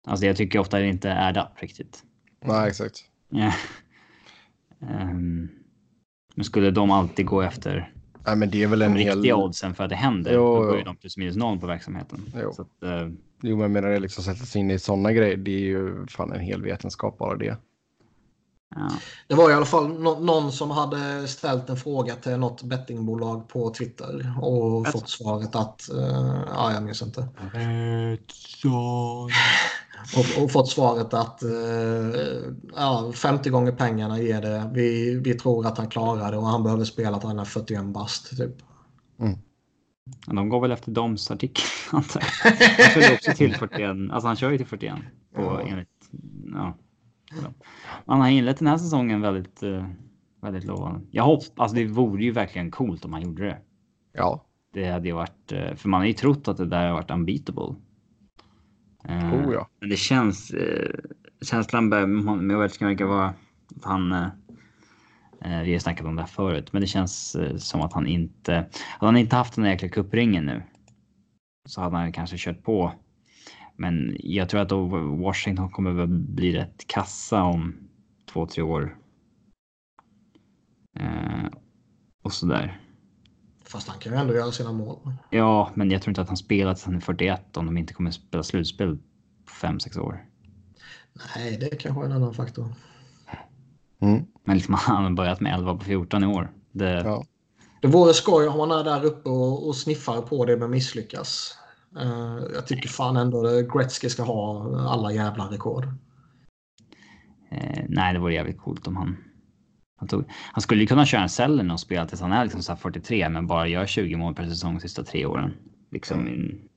Alltså jag tycker ofta det inte är up riktigt. Nej, exakt. Ja. Ehm, men skulle de alltid gå efter Nej, men det är väl en de hel... riktiga oddsen för att det händer, Jo, då går ju de plus minus noll på verksamheten. Jo. Så att, eh, Jo, men jag menar det liksom sätta sig in i sådana grejer. Det är ju fan en hel vetenskap bara det. ja. Det var i alla fall nå- någon som hade ställt en fråga till något bettingbolag på Twitter och Alltså. fått svaret att... eh, ja, jag minns inte. Och, och fått svaret att eh, ja, 50 gånger pengarna ger det. Vi, vi tror att han klarar det och han behöver spela till han är 41 bast. Typ. De går väl efter Doms artikel antar jag. Han kör ju också till 41. Alltså han kör ju till 41. På, Ja. enligt, ja. Ja. Han har inlett den här säsongen väldigt, eh, väldigt lovande. Jag hoppas, alltså det vore ju verkligen coolt om han gjorde det. Ja. Det hade ju varit, eh, för man har ju trott att det där har varit unbeatable. Eh, Oh ja. Men det känns, eh, känslan med Ovechkin verkar vara att han, eh, eh, vi har snackat om det här förut, men det känns eh, som att han inte, hade han inte haft den där jäkla kuppringen nu så hade han kanske kört på. Men jag tror att Washington kommer väl bli rätt kassa om två, tre år. Eh, och sådär. Fast han kan ju ändå göra sina mål. Ja, men jag tror inte att han han är 41 om de inte kommer spela slutspel på 5-6 år. Nej, det är kanske är en annan faktor. Mm. Men liksom han har börjat med 11 på 14 i år. Det, Ja. Det vore skoj om man är där uppe och, och sniffar på det men misslyckas. Eh, jag tycker fan ändå att Gretzky ska ha alla jävla rekord. eh, nej, det vore jävligt coolt om han... Han, tog, han skulle ju kunna köra en Sellen och spela tills han är liksom så här 43 men bara gör 20 mål per säsong de sista tre åren. Liksom i en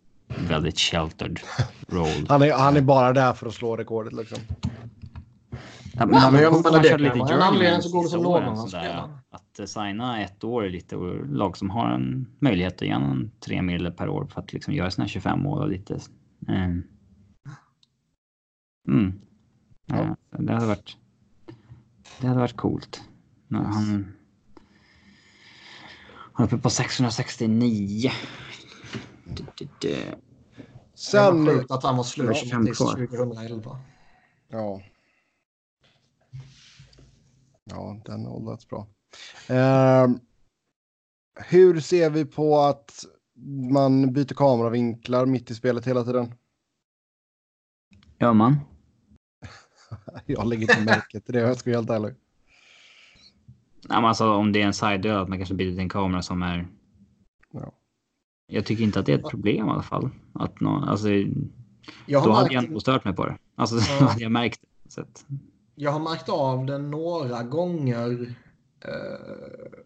väldigt sheltered roll. Han, är, han är bara där för att slå rekordet liksom. Ja, men han- jag han det körde en anledning så går det som han sådär. spelar. Att eh, signa ett år är lite och lag som har en möjlighet att ge en tre mil per år för att liksom göra sina 25 mål och lite. eh, Mm. Ja. Eh, Det hade varit. Det hade varit coolt. Han. Han är uppe på 669. Det, det, Sen... var sjukt att han var slut 25 tills kvar. 2011. Ja. Ja, den har åldrats bra. Ehm, hur ser vi på att man byter kameravinklar mitt i spelet hela tiden? Gör man? Jag lägger inte märke till det, jag ska vara helt ärlig. Nej, men alltså om det är en side att man kanske byter till en kamera som är. Ja. Jag tycker inte att det är ett problem i alla fall. Att någon, alltså, Jag då hade jag nog stört mig på det. Alltså, Ja. då hade jag märkt det. Så att, jag har märkt av det några gånger. Eh,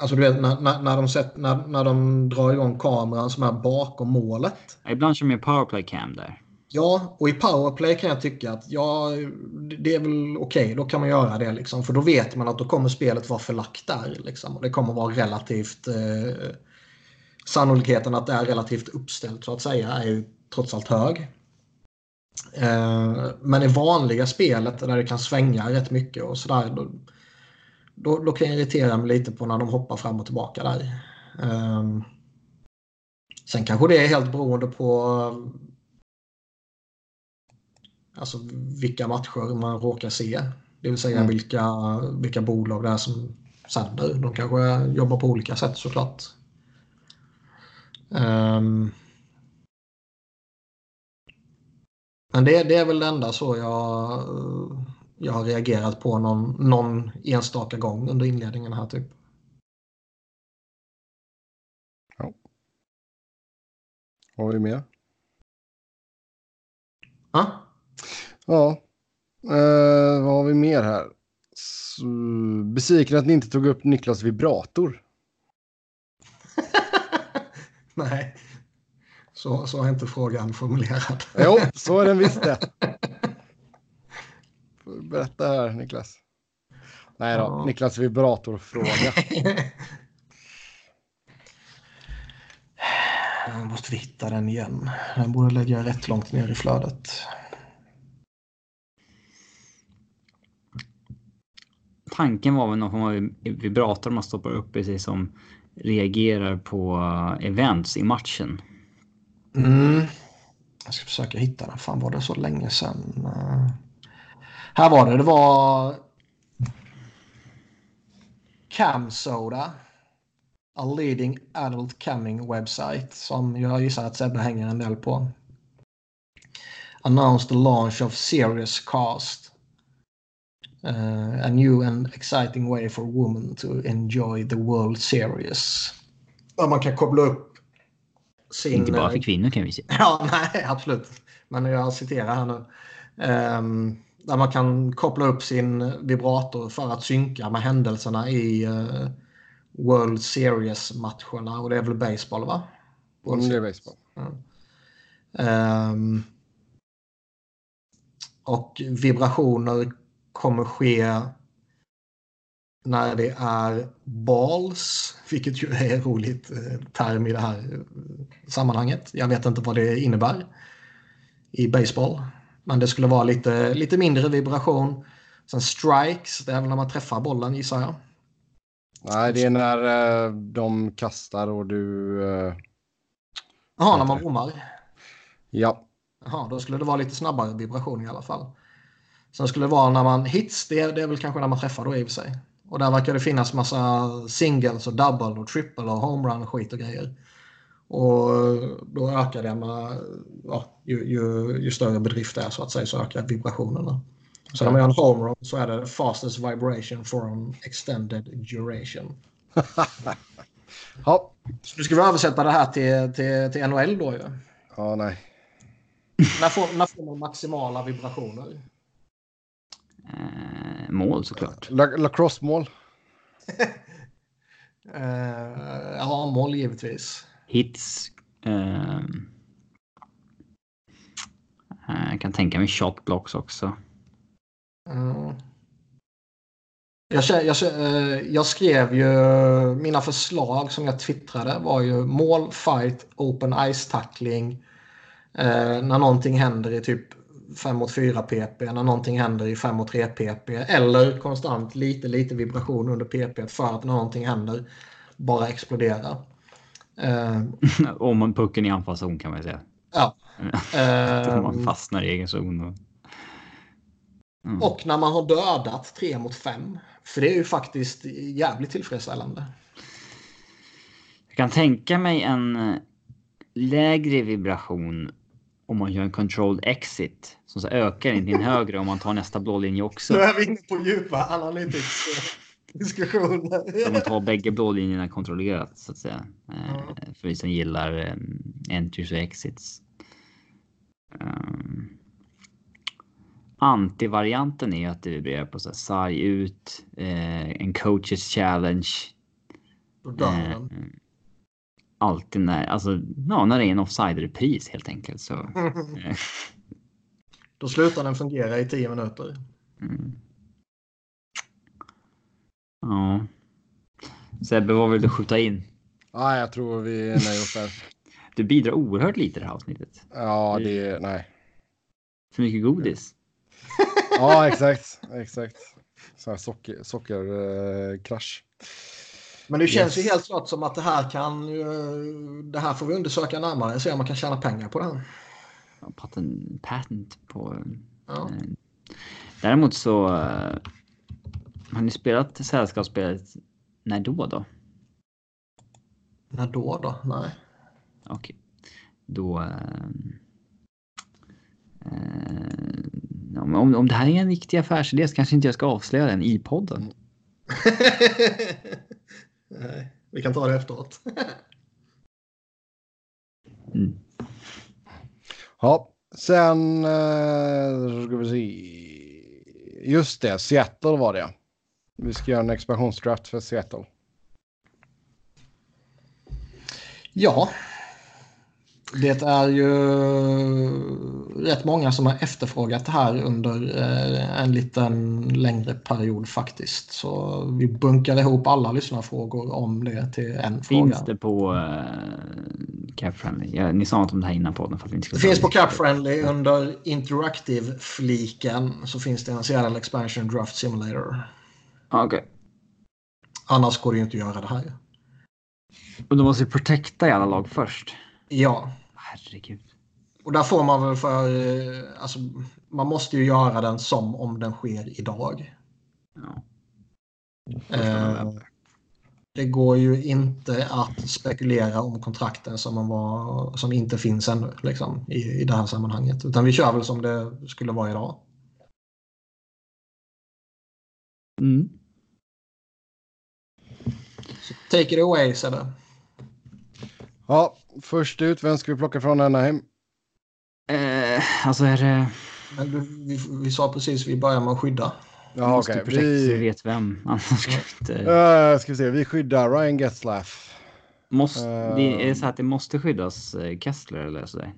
alltså du vet när, när, när, de sett, när, när de drar igång kameran som är bakom målet. ibland kör man powerplay cam där. Ja, och i powerplay kan jag tycka att ja, det är väl okej, då kan man göra det liksom. För då vet man att då kommer spelet vara förlagt där liksom. Och det kommer vara relativt... Eh, sannolikheten att det är relativt uppställt så att säga är ju trots allt hög. Eh, men i vanliga spelet där det kan svänga rätt mycket och sådär. Då, då, då kan jag irritera mig lite på när de hoppar fram och tillbaka där. Eh, sen kanske det är helt beroende på Alltså vilka matcher man råkar se. Det vill säga Mm. vilka, vilka bolag det är som sänder. De kanske jobbar på olika sätt såklart. Ehm. men det, det är väl det enda så jag, jag har reagerat på någon, någon enstaka gång under inledningen här typ. Vad har vi mer? Ja, Ja, eh, vad har vi mer här? Besviken att ni inte tog upp Niklas vibrator. nej. Så, så är inte frågan formulerad. Jo, så är den visst det. Berätta här Niklas. Nej då, Ja. Niklas vibratorfråga. Jag måste hitta den igen. Den borde lägga rätt långt ner i flödet. Tanken var väl någon form av vibrator man stoppar upp i sig som reagerar på eh, events i matchen. Mm. Jag ska försöka hitta den. Fan var det så länge sedan? Eh, här var det. Det var Camsoda. A leading adult camming website som jag gissar att Sebbe hänger en del på. Announced the launch of Serious Cast. Uh, a new and exciting way for women to enjoy the World Series. Där man kan koppla upp sin... Inte bara för eh, kvinnor kan vi säga. Ja, nej, absolut. Men jag citerar här nu. Ehm, där man kan koppla upp sin vibrator för att synka med händelserna i eh, World Series-matcherna. Och det är väl baseball, va? World Mm, det är baseball. Ehm, och vibrationer kommer ske när det är balls, vilket ju är en roligt eh, term i det här eh, sammanhanget. Jag vet inte vad det innebär i baseball. Men det skulle vara lite, lite mindre vibration. Sen strikes, det är väl när man träffar bollen gissar jag. Nej, det är när eh, de kastar och du... Jaha, när man bommar. ja. Jaha, då skulle det vara lite snabbare vibration i alla fall. Sen skulle det vara när man hits, det, det är väl kanske när man träffar då i och för sig. Och där verkar det finnas massa singles och double och triple och homerun och skit och grejer. Och då ökar det med, ja, ju, ju, ju större bedrift det är så att säga så ökar vibrationerna. Så när man gör en homerun så är det fastest vibration for an extended duration. Ja. Så nu ska vi översätta det här till, till, till NHL då ju. Ja, nej. När får, när får man maximala vibrationer? Eh, mål såklart. La- Lacrosse-mål. Eh, ja, mål givetvis. Hits. Eh, eh, jag kan tänka mig shotblocks också. Mm. Jag, jag, eh, jag skrev ju mina förslag som jag twittrade var ju mål, fight, open ice tackling. Eh, när någonting händer i typ 5 mot 4 pp, när någonting händer i 5 mot 3 pp eller konstant lite lite vibration under pp för att när någonting händer bara explodera. Eh, Om man pucken i anfallszon kan man säga. ja. Om man fastnar i egen zon. Och... Mm. Och när man har dödat 3 mot 5. För det är ju faktiskt jävligt tillfredsställande. Jag kan tänka mig en eh, lägre vibration om man gör en controlled exit. Som så ökar den till en högre om man tar nästa blå linje också. Nu är vi inne på djupa analytics-diskussioner. Om man tar bägge blå linjerna kontrollerat så att säga. Eh, Ja. För vi som gillar eh, entries och exits. Um, Antivarianten är att det vibrerar på så här sarg ut, eh, en coaches challenge. Då dör Eh, alltid när, alltså, ja, när det är en offside-repris helt enkelt. Så, eh, Då slutar den fungera i 10 minuter. mm. Ja. Sebbe, vad vill du skjuta in? Ja, jag tror vi nöjer oss där. Du bidrar oerhört lite i det här avsnittet. Ja, det... Nej. För mycket godis. Ja, exakt. Exakt. Så här socker, sockerkrasch. Men det känns Yes. ju helt klart som att det här kan ju- Det här får vi undersöka närmare. Se om man kan tjäna pengar på det här. Patent, patent på... Ja. eh, Däremot så... eh, Har ni spelat sällskapsspelet? När då då? När då då? Nej. Okej. Då... eh, eh, om, om, om det här är en riktig affärsidé så kanske inte jag ska avslöja den i podden. Nej, vi kan ta det efteråt. Mm. Ja, sen eh, ska vi se. Just det, Seattle var det. Vi ska göra en expansionsdraft för Seattle. Ja. Det är ju rätt många som har efterfrågat det här under eh, en liten längre period faktiskt. Så vi bunkar ihop alla lyssnarfrågor om det till en Finns fråga. det på uh, Cap Friendly? Ja, ni sa något om det här innan podden. För att vi inte Det finns på Cap Friendly under Interactive-fliken så finns det en Seattle Expansion Draft Simulator. Ah, Okej. Annars går det ju inte att göra det här. Och då måste vi protecta i alla lag först. Ja, Herregud. och där får man väl för... eh, Alltså, man måste ju göra den som om den sker idag. Ja. Eh, det går ju inte att spekulera om kontrakten som, man var, som inte finns ännu liksom, i, i det här sammanhanget. Utan vi kör väl som det skulle vara idag. Mm. Take it away Sebbe. Ja, först ut, vem ska vi plocka från Anaheim? Eh, alltså är det... Men du, vi, vi sa precis vi börjar med att skydda. Ja, okej. så vi Vi, vet vem. Annars ska vi inte... uh, ska vi se, vi skyddar Ryan Getzlaff. Måste, det är Ehm. så att det måste skyddas eh, Kessler eller sådär?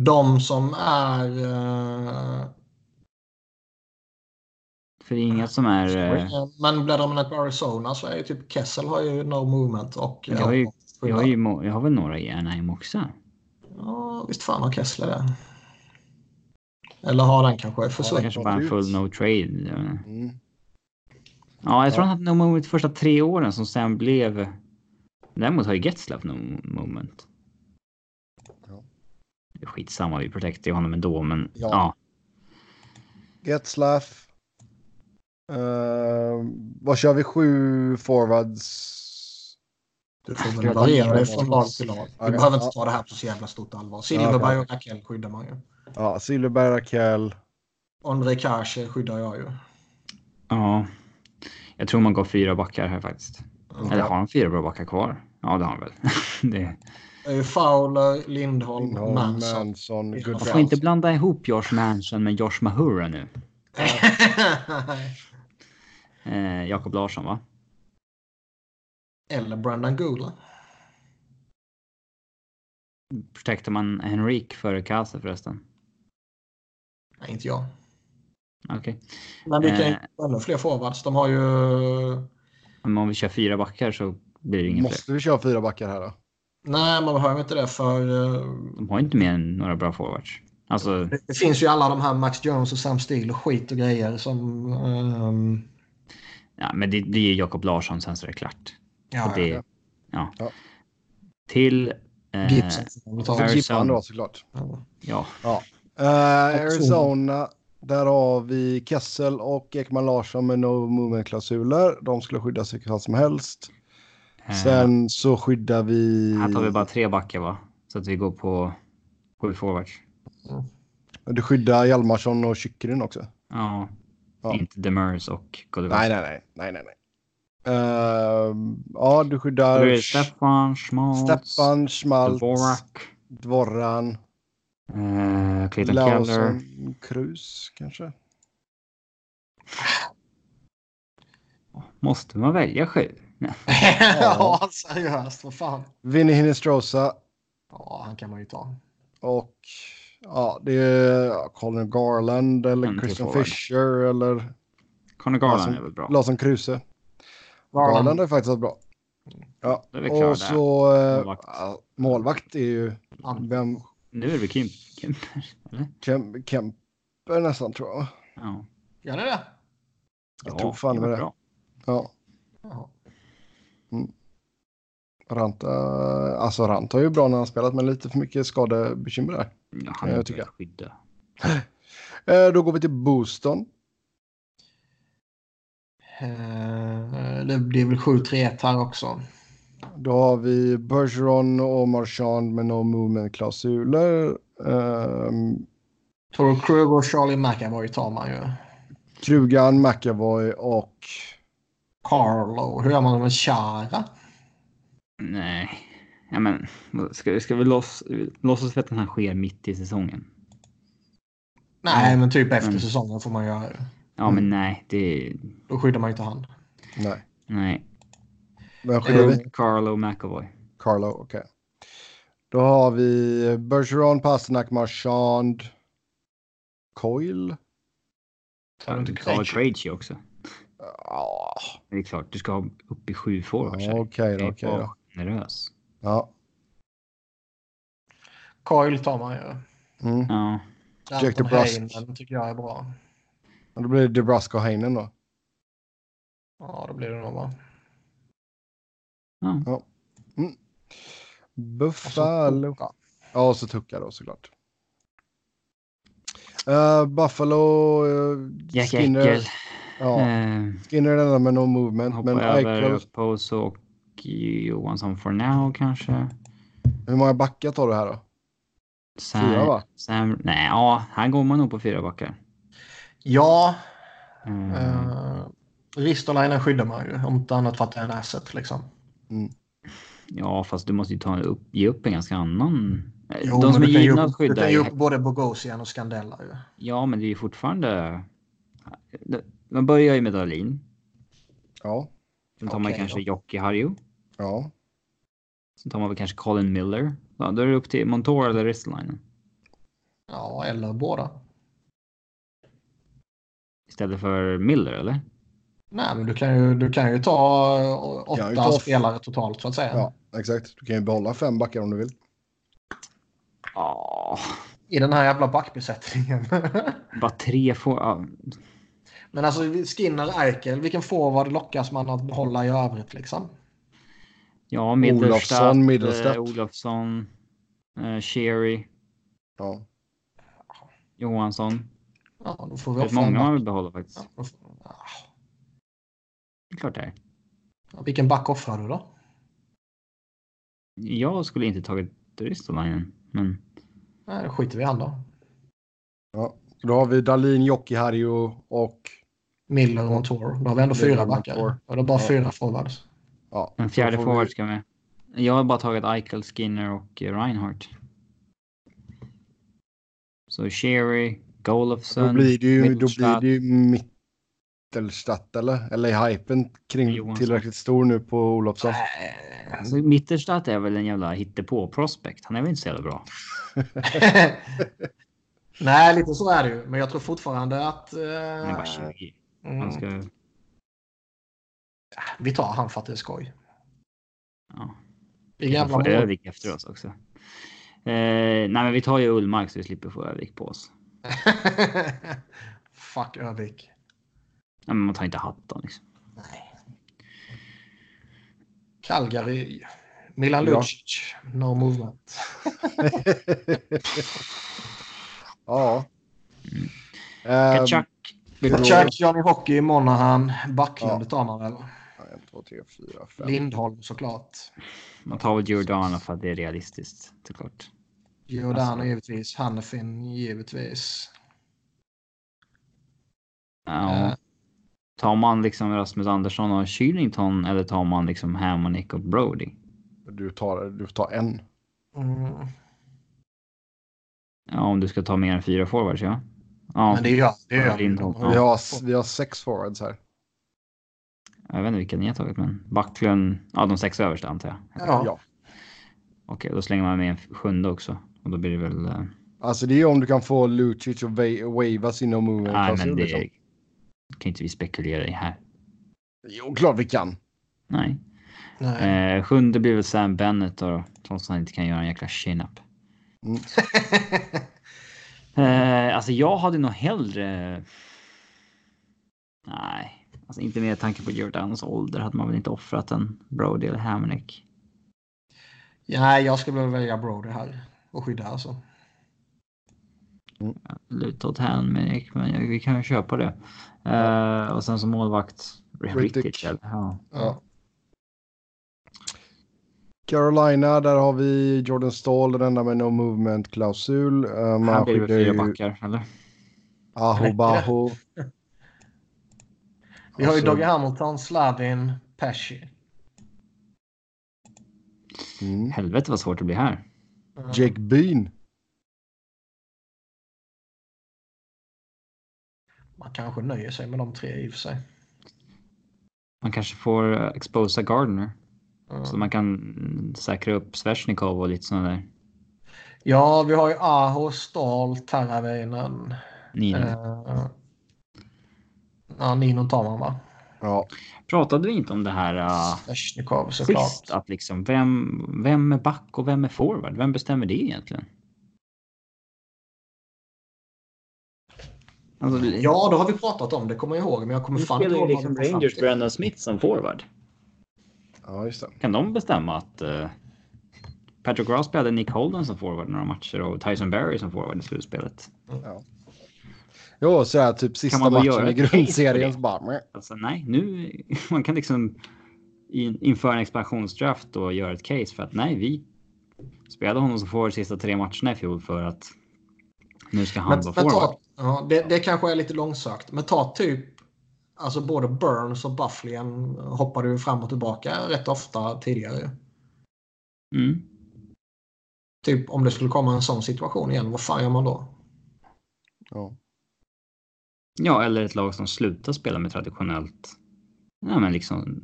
De som är... eh, För det är inget som är... eh, Men bläddrar man på Arizona så är ju typ Kessel har ju no movement och... Jag har ju, jag har ju jag har väl några i Anaheim också. Ja, visst fan har Kessler det. Eller har den kanske Så försvunnit? kanske bara en full no trade. Mm. Ja, jag tror han hade no moment första tre åren som sen blev... Däremot har ju Getzlaff no moment. Ja. Det är skitsamma, vi protectar honom ändå, men Ja. ja. Getzlaff. Uh, vad kör vi? Sju forwards? Du får väl variera det från lag till lag. Du behöver inte ta det här på så jävla stort allvar. Ja, Silverberg och Rakell skyddar man ju. Ja, Silverberg, Rakell. André Kasher skyddar jag ju. ja. Jag tror man går fyra backar här faktiskt. Eller Ja. har han fyra bra backar kvar? Ja, det har han väl. det... Fowler, Lindholm, Lindholm, Manson. Manson, Man får inte blanda ihop Josh Manson med Josh Mahura nu. Eh, Jakob Larsson, va? Eller Brandon Goola. Protectar man Henrik före Kase förresten? Nej, inte jag. Okej. Men vi kan ju Eh. ännu fler forwards. De har ju... Men om vi kör fyra backar så blir det ingen fler. Måste vi köra fyra backar här då? Nej, man behöver inte det för... eh, De har inte mer än några bra forwards. Alltså, Det finns ju alla de här Max Jones och Sam Steele och skit och grejer som... ehm, ja, men det, det är Jakob Larsson sen så är det klart. Ja, det, ja. ja. Ja. Till... Eh, Gibson. Gibson då såklart. Ja. ja, Uh, Arizona, där har vi Kessel och Ekman Larsson med no movement-klausuler. De skulle skydda sig hur som helst. eh, Sen så skyddar vi... Här tar vi bara tre backar va? Så att vi går på sju forwards. Du skyddar Hjalmarsson och Kyckerin också? Ja. Ja. Inte Demers och Golivat. Nej, nej, nej. nej, nej, nej. Ehm, ja, du skyddar Då är Stefan, Schmaltz, Stefan Schmaltz, Dvorak, Dvorran, eh, Clayton Keller. Krus kanske? Måste man välja sju? Nej. ja, seriöst. Vad fan. Vinny Hinestrosa Ja, han kan man ju ta. och ja, det är Colin Garland eller Christian. Fisher eller Conor Garland Larsson- är väl bra? Larsson Kruse. Garland är faktiskt varit bra. Ja, klara och där. så eh, Målvakt. ja, målvakt är ju vem? Nu är det Kim. Kemper, eller? Kem, Kemper nästan tror jag. Ja. Gör ni det? Jag tror fan det det. bra. Ja, Jaha. Ranta, alltså Ranta är ju bra när han spelat men lite för mycket skadebekymmer där. Ja, han jag jag tycka. tycker. skydda. Eh, då går vi till Booston. Eh, Det blir väl 7-3-1 här också. Då har vi Bergeron och Marchand med no movement-klausuler. Um, Toro Krug och Charlie McAvoy tar man ju. Krugan, McAvoy och... Carlo. Hur gör man med Chara? Nej. Ja, men ska, ska vi låts, låtsas för att den här sker mitt i säsongen? Nej, men typ efter Mm. säsongen får man göra det. Ja, men nej. Det... Då skyddar man inte han. Nej. Nej. Vem skyddar vi? Carlo McAvoy. Carlo, okej. Då har vi Bergeron, Pasternak, Marchand, Coil. Tar du Krejci? Också. Ja, Det är klart, du ska ha upp i sju forwards. okej då, okej då. Generös. Ja. Coil tar man ju. Mm. Ja. Jack DeBrusk. Tycker jag är bra. Och Då blir det DeBrusco och Heinen då. Ja, då blir det nog bra. ja. Och så Buffalo. Ja, och så Tucka då såklart. Uh, Buffalo, uh, Jack Skinner. Eckel. Ja, Eh, Skinner är den enda med no movement. hoppa Men över Poso och Johansson for now kanske. hur många backar tar du här då? Sam, Fyra, va? Sam, nej, ja, här går man nog på fyra backar. Ja, Mm. uh, Ristolainen skyddar man ju. Om inte annat för att det är en asset liksom. Ja, fast du måste ju ta upp, ge upp en ganska annan... Jo, de som är givna att skydda Du kan ju upp både Bogosian och Scandella ju. Ja, men det är ju fortfarande... Man börjar ju med Dahlin. Ja, Sen tar man Okej kanske. Jocke Harju. ja. Sen tar man väl kanske Colin Miller. Ja, då är det upp till Montour eller Ristolainen. Ja, eller båda. Istället för Miller, eller? Nej, men du kan ju, du kan ju ta eh, åtta Kan ju ta- spelare totalt så att säga. ja, exakt. Du kan ju behålla fem backar om du vill. Ja, I den här jävla backbesättningen. bara tre får... Ja, men alltså Skinner, Eichel, vilken forward lockas man att behålla i övrigt liksom? ja Middlestadt, Olofsson. Eh, Olofsson, eh, Sherry, Ja. Johansson. Ja, då får vi offra en många man vill behålla faktiskt. Ja, då får- ja. Det är klart det är. Ja, Vilken back offrar du då? Jag skulle inte tagit Ristolainen, men Nej, då skiter vi i han då. ja. Då har vi Dalin, Jocke, Harju och... Miller och Montour. Då har vi ändå Miller fyra och backar. Montour. Då är det bara Ja. fyra forwards. Ja, en fjärde får vi- forward ska med. Jag har bara tagit Eichel, Skinner och Reinhardt. Så Sherry, Golofsson, Då blir det ju, då blir det ju Mittelstadt eller? Eller är hypen kring Johansson. tillräckligt stor nu på Olofsson? Äh. Alltså, Mittelstadt är väl en jävla hittepå-prospect. Han är väl inte så jävla bra. Nej, lite så är det ju. Men jag tror fortfarande att... Han är bara Eh, 20. mm, Han ska... Vi tar han för att det är skoj. Ja. Jävla får mål. Övik efter oss också. Eh, nej, men vi tar ju Ullmark så vi slipper få Övik på oss. Fuck Övik. Ja, men man tar inte Hatton liksom. Nej. Calgary. Milan Ja. Lucic. No movement. ja. Ehm, Kachak. Chuck, Johnny Hockey, Monahan. Backlund Ja. tar man väl. en, två, tre, fyra, fem. Lindholm såklart. Man tar väl Giordano för att det är realistiskt såklart. Giordano Alltså. givetvis. Hannefin givetvis. Ja. Eh. Tar man liksom Rasmus Andersson och Kylington eller tar man liksom Hammonick och Brody? Du tar, du tar en. Mm. Ja, om du ska ta mer än fyra forwards, ja. Ja, Men det gör det gör vi. Lindholm, har Vi har, vi har sex forwards här. jag vet inte vilka ni har tagit, men Backlund, ja de sex översta antar jag. Ja. Ja. Okej, då slänger man med en sjunde också. Och då blir det väl... eh, Alltså det är om du kan få Lucic och wa- wava sin no movement nej, men det liksom. kan inte vi spekulera i här. Jo, klart vi kan. Nej. Nej. Eh, sjunde blir väl Sam Bennett då, trots att han inte kan göra en jäkla chin-up. Mm. Eh, alltså jag hade nog hellre... Nej, alltså inte med tanke på Jordanos ålder hade man väl inte offrat en Brody eller Hammonick. Nej, jag skulle väl välja Brody här och skydda alltså. Luta åt Hammonick, men vi kan ju köpa det. Eh, och sen som målvakt, Rittich. Ja. Ja. Carolina, där har vi Jordan Stall, den enda med no movement klausul. Uh, Här man blir väl fyra ju backar, eller? Aho Baho. Vi har ju Alltså- Doggy Hamilton, Sladin, Pesci. Mm. Helvete vad svårt det blir här. Mm. Jake Bean. Man kanske nöjer sig med de tre i och för sig. Man kanske får eh, exposa Gardner. Mm. Så man kan säkra upp Svesjnikov och lite sådana där. Ja, vi har ju Aho, Stahl, Taraveinen. Nino. Eh, ja, Nino tar man va? Ja, Pratade vi inte om det här uh, såklart. sist? Att liksom vem, vem är back och vem är forward? Vem bestämmer det egentligen? Alltså, Ja, då har vi pratat om det, kommer jag ihåg. Men jag kommer fan inte ihåg liksom Rangers. Brandon Smith som forward. ja just det. Kan de bestämma att uh, Patrick Ross hade Nick Holden som forward några matcher och Tyson Berry som forward i slutspelet? Jo, så här typ sista man då matchen göra i grundserien så bara... Alltså nej, nu man kan liksom in, införa en expansionsdraft och göra ett case för att nej, vi spelade honom som forward sista tre matcherna i fjol för att nu ska han Men, vara men forward. ta, ja, det, det kanske är lite långsökt. Men ta typ Alltså både Burns och Bufflin hoppade ju fram och tillbaka rätt ofta tidigare. Mm. Typ om det skulle komma en sån situation igen, vad fan gör man då? Ja. Ja, eller ett lag som slutar spela med traditionellt. Ja, men liksom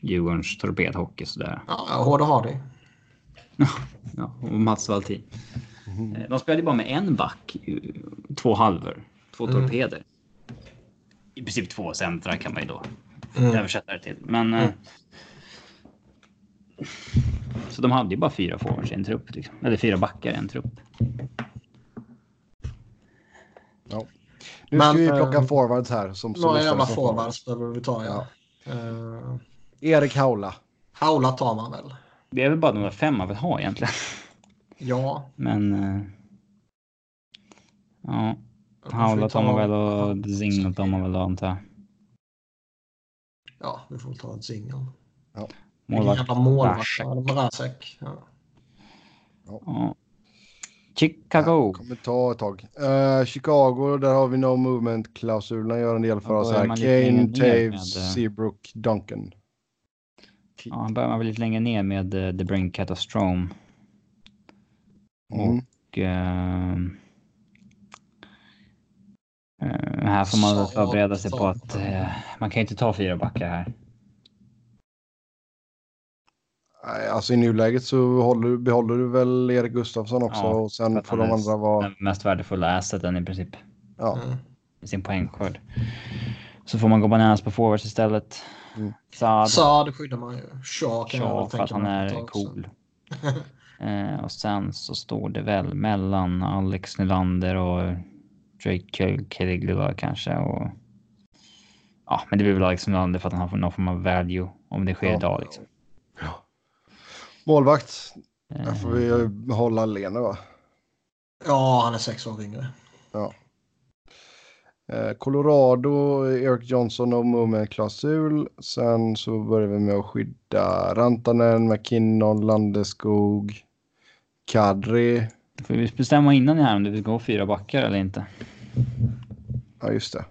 Djurgårdens torpedhockey sådär. Ja, hårda har det. Ja, och Mats Valtin. Mhm. Eh, De spelade ju bara med en back, två halvor, två Mm. torpeder. I princip två centra kan man ju då Mm. översätta det till. Men... eh, Så de hade ju bara fyra forwards i en trupp. Liksom. Eller fyra backar i en trupp. Ja. Nu Men, ska vi plocka forwards här. Som Några jävla forwards behöver vi ta, ja. Uh, Erik Haula. Haula tar man väl? Det är väl bara de där fem man vill ha egentligen. Ja. Men... eh, Ja, Haula tar ta- man väl och Zingel tar man väl då antar jag. Ja, vi får ta ett singel. Vilken Målvakt. jävla målvakt. Brasek. Ja, Brasek. Ja. Ja. Chicago. Kommer ta ett tag. Eh, Chicago, där har vi no movement-klausulen. Gör en del för oss här. Kane, Taves, med, eh, Seabrook, Duncan. Ja, han börjar man väl lite längre ner med uh, The Brink Catastrom. Mm. Och... eh, här får man väl förbereda sig på att eh, man kan inte ta fyra backar här. Alltså i nuläget så håller, behåller du väl Erik Gustafsson också Ja, och sen får de andra vara... Den mest värdefulla asseten i princip. Ja, Mm. Sin poängskörd. Så får man gå bananas på forwards istället. Mm. Saad. Det skyddar man ju. Shaw kan jag Ja, väl för att tänka han är cool. eh, och sen så står det väl mellan Alex Nylander och Drake Caligula kanske. Och... Ja, men det blir väl Alex Nylander för att han har någon form av value om det sker Ja. idag. Liksom. Målvakt. Eh, Där får vi ju hålla Lene va? Ja, han är sex år yngre. Eh, Colorado, Eric Johnson och movement-klausul. Sen så börjar vi med att skydda Rantanen, McKinnon, Landeskog, Kadri. Får vi bestämma innan här om du vill gå fyra backar eller inte? Ja, just det.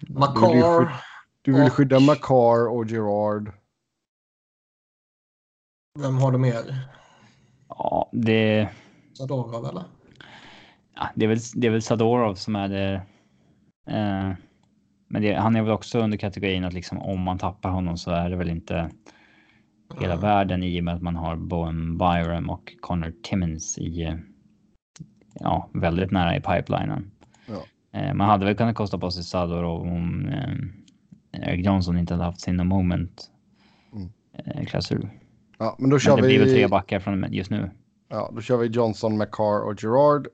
Makar. Du vill Och- skydda Makar och Gerard. Vem har du mer? Ja, det, Zadorov eller? ja, det, är, väl, det är väl Sadorov som är det. Eh, men det, han är väl också under kategorin att liksom om man tappar honom så är det väl inte hela Mm. världen i och med att man har Bowen Byram och Connor Timmins i ja, väldigt nära i pipelinen. Ja. Eh, man hade väl kunnat kosta på sig Sadorov om eh, Eric Johnson inte hade haft sin no moment Mm. eh, klausul. Ja, men då Men kör det blir väl tre vi. backar från just nu. Ja, då kör vi Johnson, Makar och Gerard.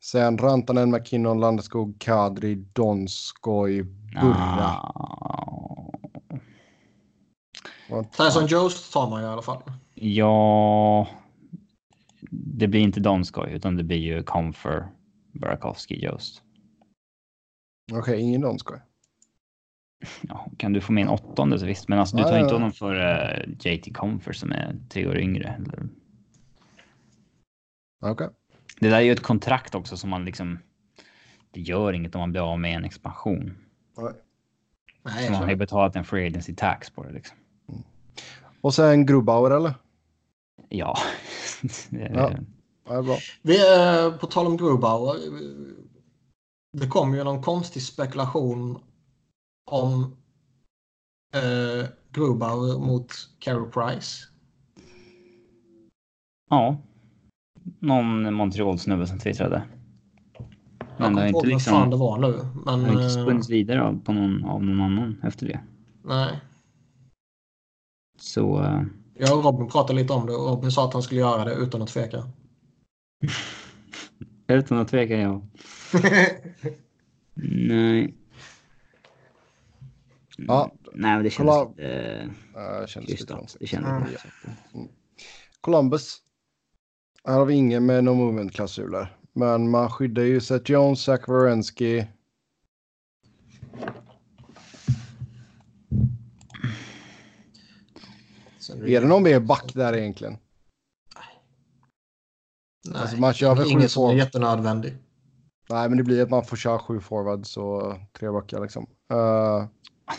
Sen Rantanen, McKinnon, Landeskog, Kadri, Donskoj, Burra. Ah, Tyson Jost tar man ju i alla fall. ja, det blir inte Donskoj utan det blir ju Comfer, Burakovsky, Jost. Okej, ingen Donskoj. Ja, kan du få med en åttonde så visst, men alltså du tar ja, inte honom för uh, JT Comfer som är tre år yngre. Eller? Okej. Det där är ju ett kontrakt också som man liksom. Det gör inget om man blir av med en expansion. Nej. Nej, Så man har ju betalat en free agency tax på det liksom. Och sen Grubauer eller? Ja. Det- Ja. Ja, bra. Vi är på tal om Grubauer. Det kom ju någon konstig spekulation om eh, Grubauer mot Carey Price. ja. Någon Montreal-snubbe som twittrade. Jag Men det kommer inte ihåg liksom. fan det var nu. Men, Det har inte eh, spunnits vidare av, på någon, av någon annan efter det. nej. Så. eh, Jag och Robin pratade lite om det och Robin sa att han skulle göra det utan att tveka. utan att tveka ja. Nej. Ja. Nej, men det kändes Kolla. lite eh, Uh, kändes lite. Det kändes Mm. lite så. Columbus. Här har vi ingen med no movement-klausuler. Men man skyddar ju Seth Jones, Zach Wierenski. Är det någon mer back där egentligen? Nej, Alltså, man kör väl ingen som är jättenödvändig. Nej, men det blir att man får köra sju forwards och tre backar liksom. Uh,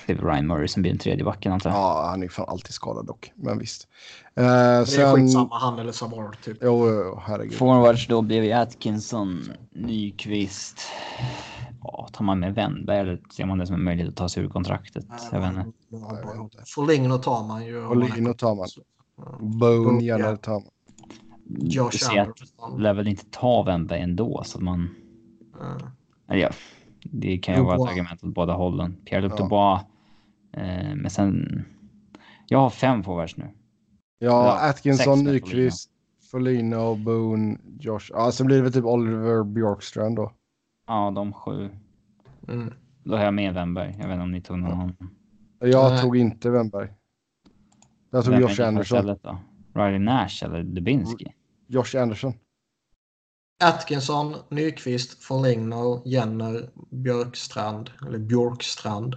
Det är Ryan Murray som blir den tredje backen antar jag. Ja, han är fan alltid skadad dock, men visst. Eh, Det är sen... skitsamma, han eller Savard typ. Jo, jo, herregud. Forwards då blev ju Atkinson, Nyqvist. Ja, tar man med Wennberg eller ser man det som en möjlighet att ta sig ur kontraktet? Jag vet inte. Foligno tar man ju. Foligno tar man. Bone gärna tar man. Josh Anderson. lär väl inte ta Wennberg ändå så att man... Eller ja, det kan ju vara ett argument åt båda hållen. Pierre-Luc Ja. Dubois. Eh, men sen... Jag har fem forwards nu. Ja, Ja, Atkinson, Nyqvist, Foligno, Boone, Josh. Ja, sen blir det väl typ Oliver Bjorkstrand då. Ja, de sju. Mm. Då har jag med Wennberg. Jag vet inte om ni tog någon annan. Jag Nej. tog inte Wennberg. Jag tog Vem Josh Anderson. Riley Nash eller Dubinski? Josh Anderson. Atkinson, Nyqvist, Foligno, Jenner, Björkstrand, eller Björkstrand,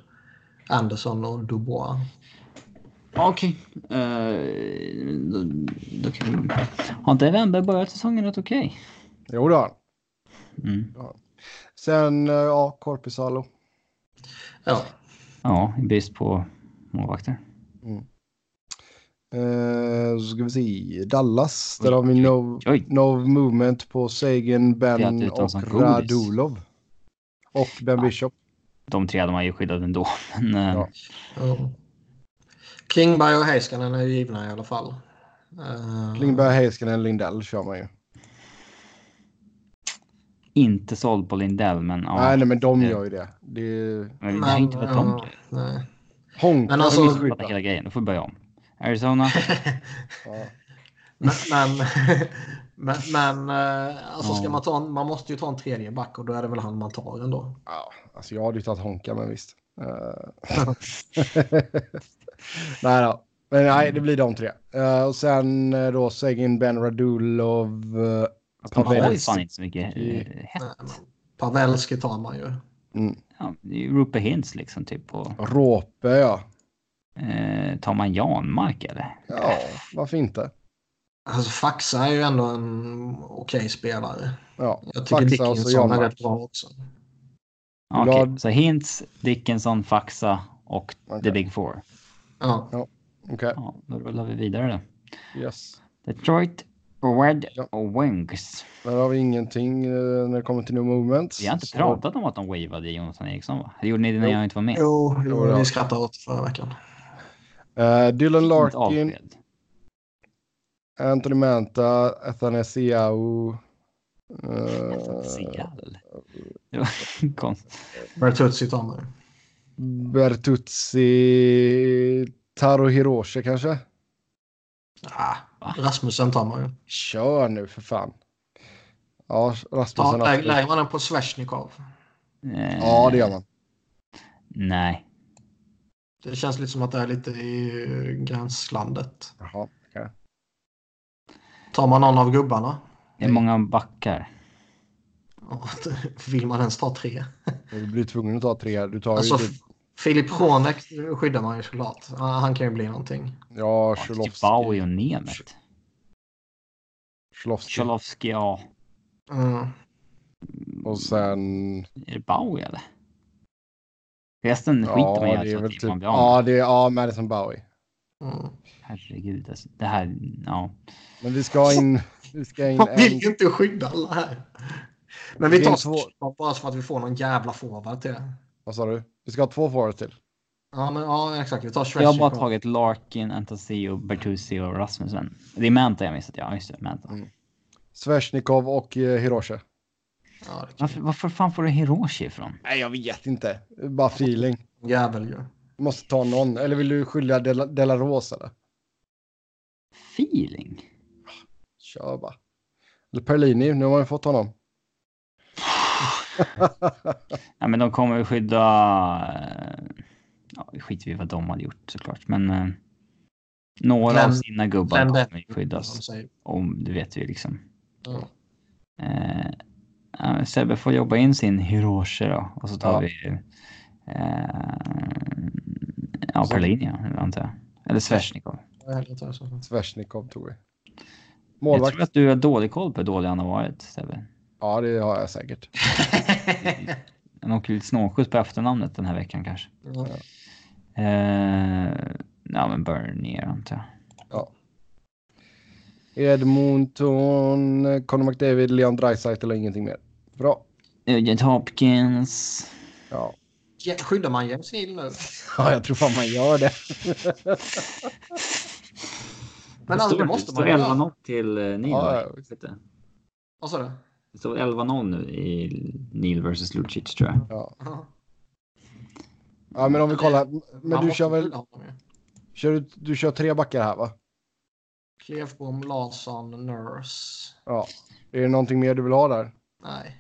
Anderson och Dubois. Okej. Eh, då, då kan vi... Har inte Wennberg börjat säsongen rätt okej? Jo då. Mm. Sen, eh, ja, Korpisalo. Ja, Ja, i brist på målvakter. Eh, så ska vi se. Dallas. Där Oj, har vi no, oj. no movement på Sagan, Ben och. Radulov. Och Ben Ja. Bishop. De tre de har ju skyddat ändå. Men, eh, Ja. ja. Klingberg och Heiskanen är ju givna i alla fall. Eh, Klingberg, Heiskanen, Lindell kör man ju. Inte såld på Lindell, men ja. nej, nej, men de det- gör ju det. Det är Men det har inte varit de ja, grejer. nej. Honk. Men alltså- hela grejen. Då får vi börja om. Arizona. Ja. Men, men, men, men eh, alltså ska man ta en, man måste ju ta en tredje back och då är det väl han man tar ändå. Ja, alltså jag hade ju tagit Honka, men visst. Eh, nej då. Men nej, det blir de tre. Eh, och sen då Sagan, Ben Radulov. Uh, de har ju fan inte så mycket Nej, hett. Pavelski tar man ju. mm, Ja, det är ju Rupe Hintz liksom typ. Och, Råpe, ja. Eh, tar man Janmark eller? Ja, varför inte? Alltså Faxa är ju ändå en okej spelare. Ja, Jag tycker Faxa Dickinson är rätt bra också. Ja, Okej, så Hintz, Dickinson, Faxa och Okej. The Big Four. Ja. Okej, Ja, då rullar vi vidare då. yes. Detroit, Red Ja. och Wings. Där har vi ingenting eh, när det kommer till new movements. Vi har inte Så- pratat om att de wavade Jonathan Eriksson va? Det gjorde ni det när Jo. jag inte var med. Jo, Jo, jo ja. vi skrattade åt förra veckan. Eh, Dylan Larkin. Anthony Manta, Athanasiou. Uh, Seattle. Det var konstigt. Bertuzzi tar man. Bertuzzi, Taro Hiroshi kanske? Ah? Rasmussen tar man ju. Kör nu för fan. Ja, Rasmussen. absolut. lägger man den på Sveshnikov? Eh, Ja, det gör man. Nej. Det känns lite som att det är lite i gränslandet. Jaha, okej. Tar man någon av gubbarna? Det är många backar. Vill man ens ta tre? Du blir tvungen att ta tre. Du tar Alltså, ju typ, Filip Honek skyddar man ju såklart. Han kan ju bli någonting. ja, Typ Cholowski. Bowie och Nemeth. Cholowski. Cholowski, ja. Mm. Och sen... Är det Bowie eller? Resten skiter man Ja, ju det är väl typ... man blir. Ja, det är ja, Madison Bowie. Mm. Herregud alltså. Det här, ja. Men vi ska in... Vi ska in Man vill ju inte skydda alla här. Men vi tar Sveshnikov bara för att vi får någon jävla forward till. Vad sa du? Vi ska ha två forwards till. Ja, men, ja exakt. Vi tar Jag har bara tagit Larkin, Antasio, Bertuzzi och Rasmussen. Det är Manta jag missat. Ja, just det. Manta. Mm. Sveshnikov och eh, Hiroshi. Ja, Varför, varför fan får du Hiroshi ifrån? Nej, jag vet inte. Bara feeling. Jävel ju. Måste ta någon. Eller vill du skilja Dela, Dela Rosa eller? Feeling? Kör bara. Eller Perlini, nu har man ju fått honom. Ja, men de kommer ju skydda... eh, Ja, skiter vi vad de hade gjort såklart. Men eh, några av Glenn- sina gubbar Glenn kommer ju skyddas. Om det vet vi liksom. Ja. Eh, ja, men Sebbe får jobba in sin Hiroshi då. Och så tar Ja. vi... Eh, ja, Perlini ja, antar jag. Eller. Jag alltså. Sveshnikov tog vi. Jag Målvakt. tror att du har dålig koll på hur dålig han har varit, Sebbe. Ja, det har jag säkert. Han åker lite snålskjuts på efternamnet den här veckan kanske. Ja. Eh, ja, men Bernier antar jag. Edmonton, Conor McDavid, Leon Draisaitl och ingenting mer. Bra. Nugent Hopkins. Ja. Ja, Skyddar man James Neal nu? ja, jag tror fan man gör det. Men alltså, det måste man står ju göra. 11-0 till eh, Neil. Ja, ja? Vad sa du? Det står 11-0 nu i Neil vs Lucic tror jag. Ja. Ja. men om vi kollar. Men du kör väl kör, du- du kör tre backar här va? Klevbom, Larsson, Nurse. Ja. Är det någonting mer du vill ha där? Nej.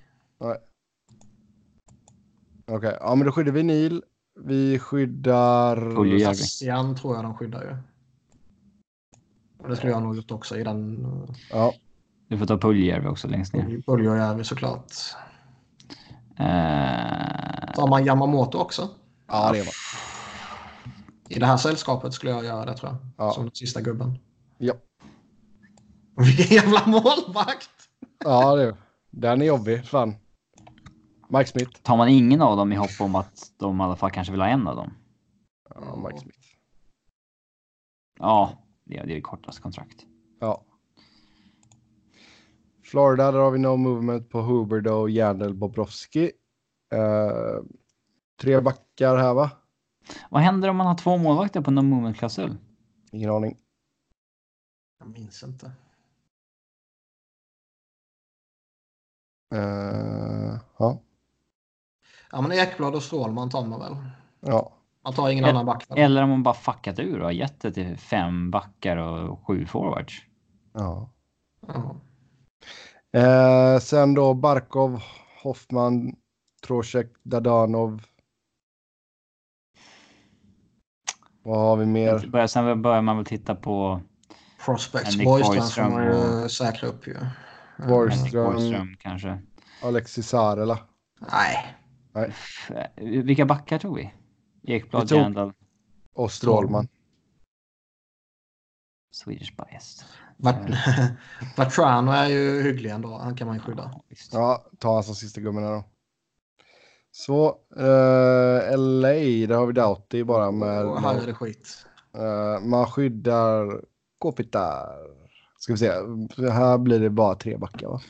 Okej, ja men då skyddar vi Neil. Vi skyddar... Bastian tror jag de skyddar ju. Och det skulle jag nog gjort också i den. Ja, Du får ta Puljärvi också längst ner. Uh, Puljujärvi såklart. Eh, Tar man Yamamoto också? ja det är man. I det här sällskapet skulle jag göra det tror jag. Ja. Som den sista gubben. Ja, Vilken jävla målvakt! ja det är Den är jobbig, fan. Mike Smith. tar man ingen av dem i hopp om att de i alla fall kanske vill ha en av dem? Ja, Mike Smith. Ja, det är det, kortaste kontrakt. Ja. Florida, där har vi no movement på Huberdo, Jandel, Bobrovski. Eh, tre backar här va? Vad händer om man har två målvakter på no movement klausul? Ingen aning. Jag minns inte. Eh, ja. Ja men Ekblad och Strålman tar man väl. ja. Man tar ingen El- annan back. Eller om man bara fuckat ur och gett det till fem backar och sju forwards. ja. Ja. Eh, sen då Barkov, Hoffman, Trocheck, Dadanov. Vad har vi mer? Börjar- Sen börjar man väl titta på Prospects. Borgström får man ju säkra upp ju. Henrik Borgström, Borgström kanske. Alexis Sarela. Nej. F- Vilka backar tog vi? Ekblad, Jandal, Och Strålman. Swedish biased. Vart- Vatrano är ju hygglig ändå. Han kan man ju skydda. Ja, ta han som sista gubben här då. Så, eh, LA, där har vi Doughty bara med... Och här är det skit. eh, man skyddar Kopitar. Ska vi se, här blir det bara tre backar va?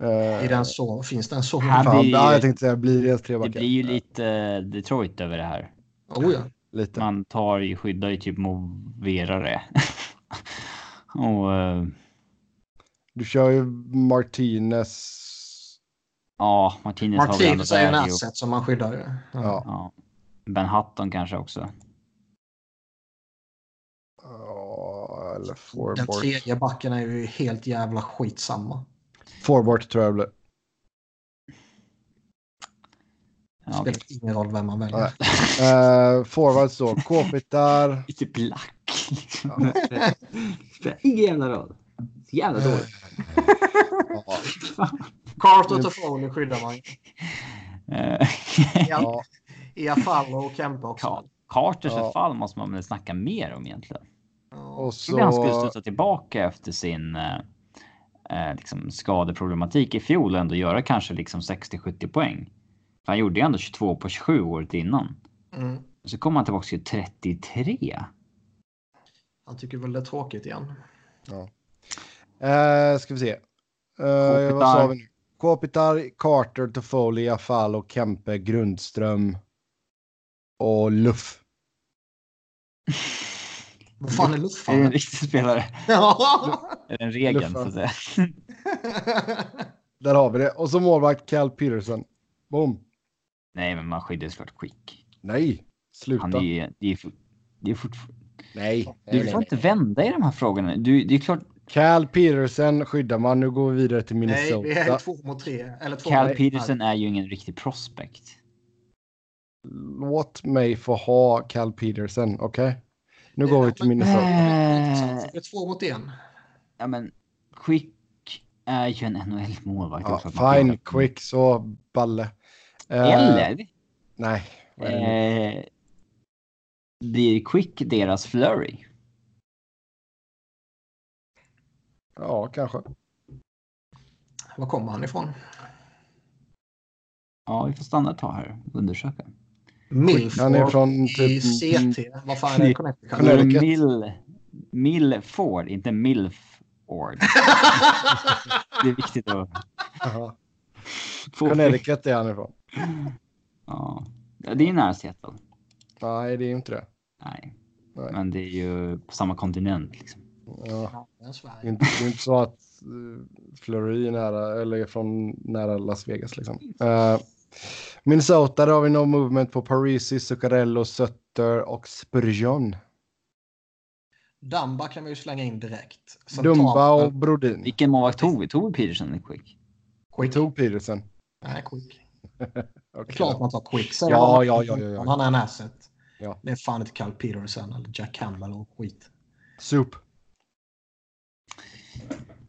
Eh, I den så, finns den så? Här fan, blir- ja, jag tänkte säga, blir det tre Det backar? blir ju lite eh, Detroit över det här. Oh ja. Lite. Man tar ju, skyddar ju typ moverare. och eh, Du kör ju Martinez. ja, Martinez har väl ändå Martinez är ju en asset som man skyddar. Ja. Ja. Ben Hutton kanske också. Eller Den forward. tredje backen är ju helt jävla skitsamma. Forward tror jag det blir. Ja, Spelar ingen roll vem man väljer. Eh, forwards då, Kopitar. Lite black. liksom. Spelar ingen jävla roll. Så jävla dåligt. Carter Toffoli skyddar man. Eh, ja, Iafallo och Kempe också. Carters Ja. förfall måste man väl snacka mer om egentligen. Ja. och Jag trodde han skulle så... studsa tillbaka efter sin eh, eh, liksom skadeproblematik i fjol och ändå göra kanske liksom 60-70 poäng. För han gjorde ju ändå 22 på 27 året innan. Mm. Och så kom han tillbaka till 33. Han tycker väl det är tråkigt igen. Eh, ska vi se. Eh, vad sa vi nu? Kopitar, Carter, Toffoli, Afalo, Kempe, Grundström och Luff. Vad fan är Är det en luftfallen? riktig spelare? Ja. Är det en regel så att säga? Där har vi det. Och så målvakt Cal Peterson. Boom. Nej, men man skyddar såklart Quick. Nej, sluta. Han är det är, det är fortfarande... Nej. Du får inte vända i de här frågorna. Du, det är klart, Cal Peterson skyddar man. Nu går vi vidare till Nej, Minnesota. vi är två mot tre. Eller två Cal Peterson är ju ingen riktig prospect. Låt mig få ha Cal Peterson, okej? Nu går vi till Minnesota. Det är två mot en. Ja, men Quick är ju en NHL-målvakt Ja, fine, kan- quick, så balle. Eh, Eller Nej. det nu? eh, blir Quick deras Flurry? Ja, kanske. Var kommer han ifrån? Ja, vi får stanna ett tag här och undersöka. Han är Milford från i typ... CT. Vad fan är det? Connecticut? Connecticut. Mill, Millford, inte Milford. Det är viktigt att Jaha. få Connecticut är han ifrån. Ja. Ja, det är nära Seattle. Nej, det är inte det. Nej. Nej. Men det är ju på samma kontinent. Liksom. Ja. Det är inte, det är inte så att uh, Fleury är nära, eller från nära Las Vegas liksom. Uh, Minnesota, där har vi no movement på Parisi, Zuccarello, Sutter och Spurgeon. Dumba kan vi ju slänga in direkt. Sen Dumba tar- och Brodin. Vilken målvakt tog vi? Tog vi Peterson eller Quick? Vi Quick. tog Peterson. Nej, Quick. Det är Okej. klart man tar Quick. Sen Ja, ja, ja, ja, ja. Han är en asset. Ja. Det är fan inte Cal Peterson eller Jack Campbell och skit. Soup.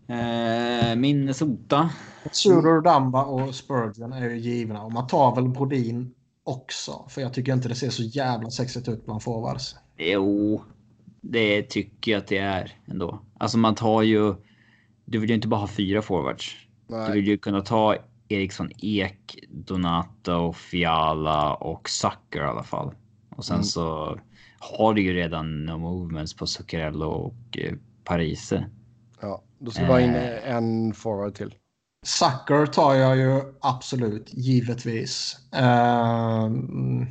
Eh, Minnesota. Suter, Dumba och Spurgeon är ju givna. Och man tar väl Brodin också. För jag tycker inte det ser så jävla sexigt ut bland forwards. Jo, det tycker jag att det är ändå. Alltså man tar ju. Du vill ju inte bara ha fyra forwards. Du Nej. vill ju kunna ta Eriksson Ek, Donato, Fiala och Sucker i alla fall. Och sen Mm. så har du ju redan no movements på Zuccarello och eh, Parise. Då ska vi bara in Eh. en forward till. Sucker tar jag ju absolut, givetvis. Ehm,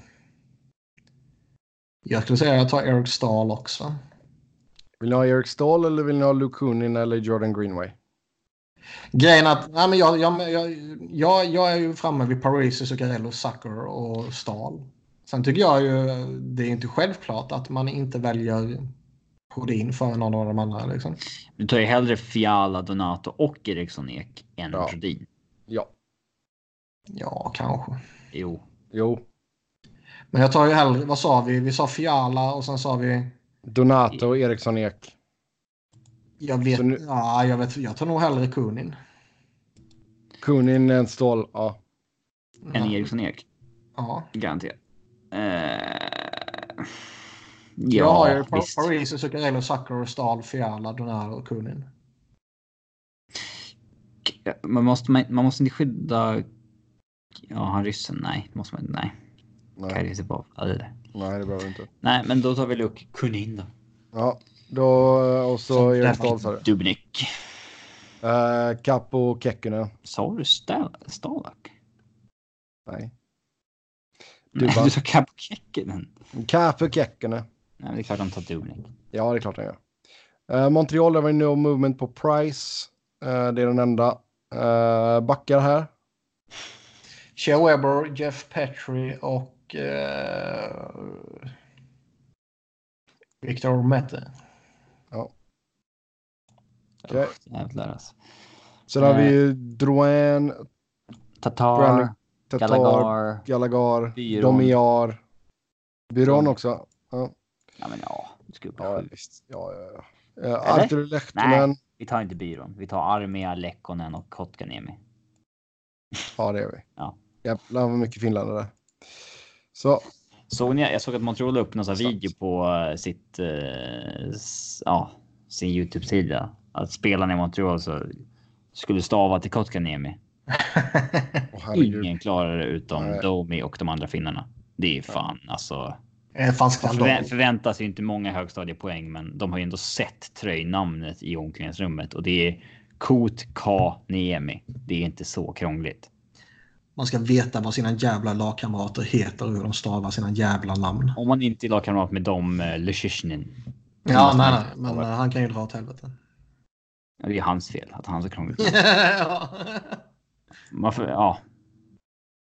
jag skulle säga att jag tar Eric Stahl också. Vill ni ha Eric Stahl eller vill ni ha Luke Kunin eller Jordan Greenway? Grejen att nej, men jag, jag, jag, jag, jag är ju framme vid Parisi, Zuccarello, Sucker och Stahl. Sen tycker jag ju det är inte självklart att man inte väljer Rodin för någon av de andra. Liksom. Du tar ju hellre Fiala, Donato och Eriksson Ek än Ja. Brodin. Ja. Ja, kanske. Jo, Jo. Men jag tar ju hellre, vad sa vi? Vi sa Fiala och sen sa vi... Donato och Eriksson Ek. Jag vet, nu- ja, jag vet, jag tar nog hellre Kunin. Kunin, en Ståhl. Ja. än Eriksson Ek. Ja. Garanterat. Eh, jag har ju ja, visst. Parisi, Zuccarello, Sucker, Stahl, Fiala, Donato och Kunin. Man måste, man, man måste inte skydda... Ja, han ryssen? Nej, det måste man inte. Nej. Nej, Karisipov. Nej, det behöver vi inte. Nej, men då tar vi Luke Kunin då. Ja, då och så Erik den- Stahl sa du. Dubnik. Uh, Capo Kekkonen. Sa du Stal- Stalak? Nej. Nej, Dubban. du sa Capo Kekkinen. Capo Kekkonen. Nej, men det är klart han tar Dubnik. Ja, det är klart han gör. Uh, Montreal har vi no movement på Price. Eh, det är den enda. Uh, backar här. Shea Weber, Jeff Petri och eh, Victor Mette. Ja. Okej. Usch, Jävlar alltså. Sen har vi ju Drouin, Tatar, Brandon Tatar. Gallagher, Byron. Domiar. Byron. också. Ja, Ja, men ja. Ska upp på ja visst. Ja, ja, ja. Uh, Artur Lehtonen. Nej, vi tar inte byrån. Vi tar Armia, Lekkonen och Kotkaniemi. Ja, det gör vi. Ja. Jävlar vad mycket finländare. Så, Såg ni? Jag såg att Montreal la upp någon sån video på eh, sitt, eh, s- ja, sin Youtube-sida. Att spelarna i Montreal så skulle stava till Kotkaniemi. herregud. Ingen klarar det utom Nej. Domi och de andra finnarna. Det är fan alltså. Eh, Fan Man skandal. förvä förväntar sig inte många högstadiepoäng, men de har ju ändå sett tröjnamnet i omklädningsrummet och det är Kot K Niemi. Det är inte så krångligt. Man ska veta vad sina jävla lagkamrater heter och hur de stavar sina jävla namn. Om man inte är lagkamrat med dem, eh, Lyshishnin. Ja, nej, nej, men eh, han kan ju dra åt helvete. Ja, Det är hans fel att han har så krångligt. ja. Man, för, ja.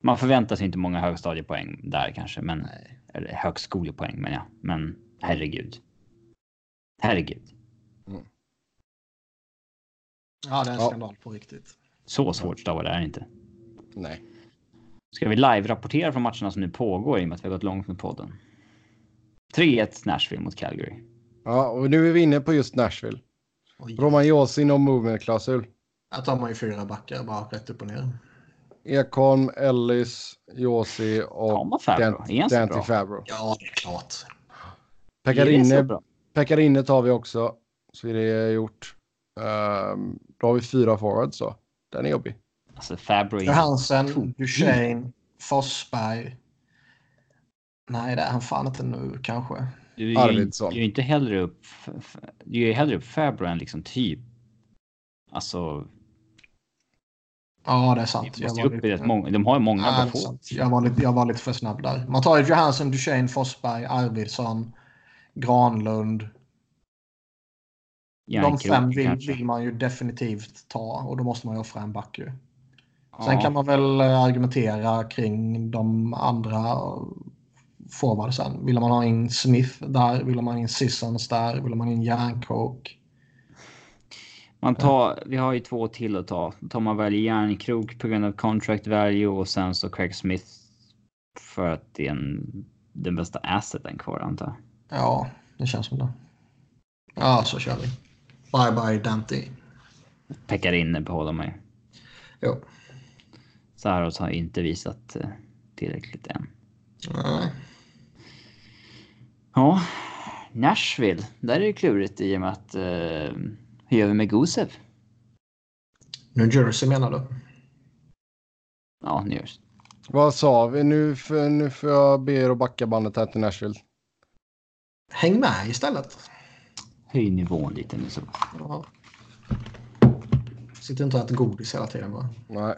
man förväntar sig inte många högstadiepoäng där kanske, men Nej. Eller högskolepoäng men ja. Men herregud. Herregud. ja, det är en Ja. skandal på riktigt. Så svårt stavar det är inte. Nej. Ska vi live-rapportera från matcherna som nu pågår i och med att vi har gått långt med podden? 3-1 Nashville mot Calgary. Ja, och nu är vi inne på just Nashville. Josi, no movement-klausul. Här tar man ju fyra backar bara rätt upp och ner. Ekholm, Ellis, Josi och man Fabro? Så Dante. Ja, det är klart. Så Pekarinne? Pekarinne tar vi också. Så är det gjort. Ehm, då har vi fyra forwards då. Den är jobbig. Alltså Fabro Johansen. Duchene, Forsberg. Nej, det är han fan inte nu kanske. Du är ju Arvidsson. du är ju inte hellre upp. Du är ju hellre upp Fabro än liksom typ. Alltså, Ja, det är sant. Jag måste var upp lite- många. De har många Ja, få. jag, var lite, jag var lite för snabb där. Man tar ju Johansson, Duchene, Forsberg, Arvidsson, Granlund. De Järnkrok fem vill, vill man ju definitivt ta och då måste man ju offra en back ju. Sen Ja. kan man väl eh, argumentera kring de andra forwardsen. Vill man ha in Smith där? Vill man ha in Sissons där? Vill man ha in Järnkrok? Man tar, vi har ju två till att ta. Tar man väl järnkrok på grund av contract value och sen så Craig Smith. För att det är en, den bästa asseten kvar antar jag. Ja, det känns som det. Ja, så kör vi. Bye bye Dante. Pekar inne behåller man ju. Jo. Saros har inte visat eh, tillräckligt än. Nej. Ja, Nashville. Där är det klurigt i och med att... Eh, hur gör vi med Gusev? New Jersey menar du? Ja, New Jersey. Vad sa vi? Nu, för, nu får jag be er att backa bandet här till Nashville. Häng med istället. Höj nivån lite nu så. Ja. Sitter inte och äter godis hela tiden bara. Nej.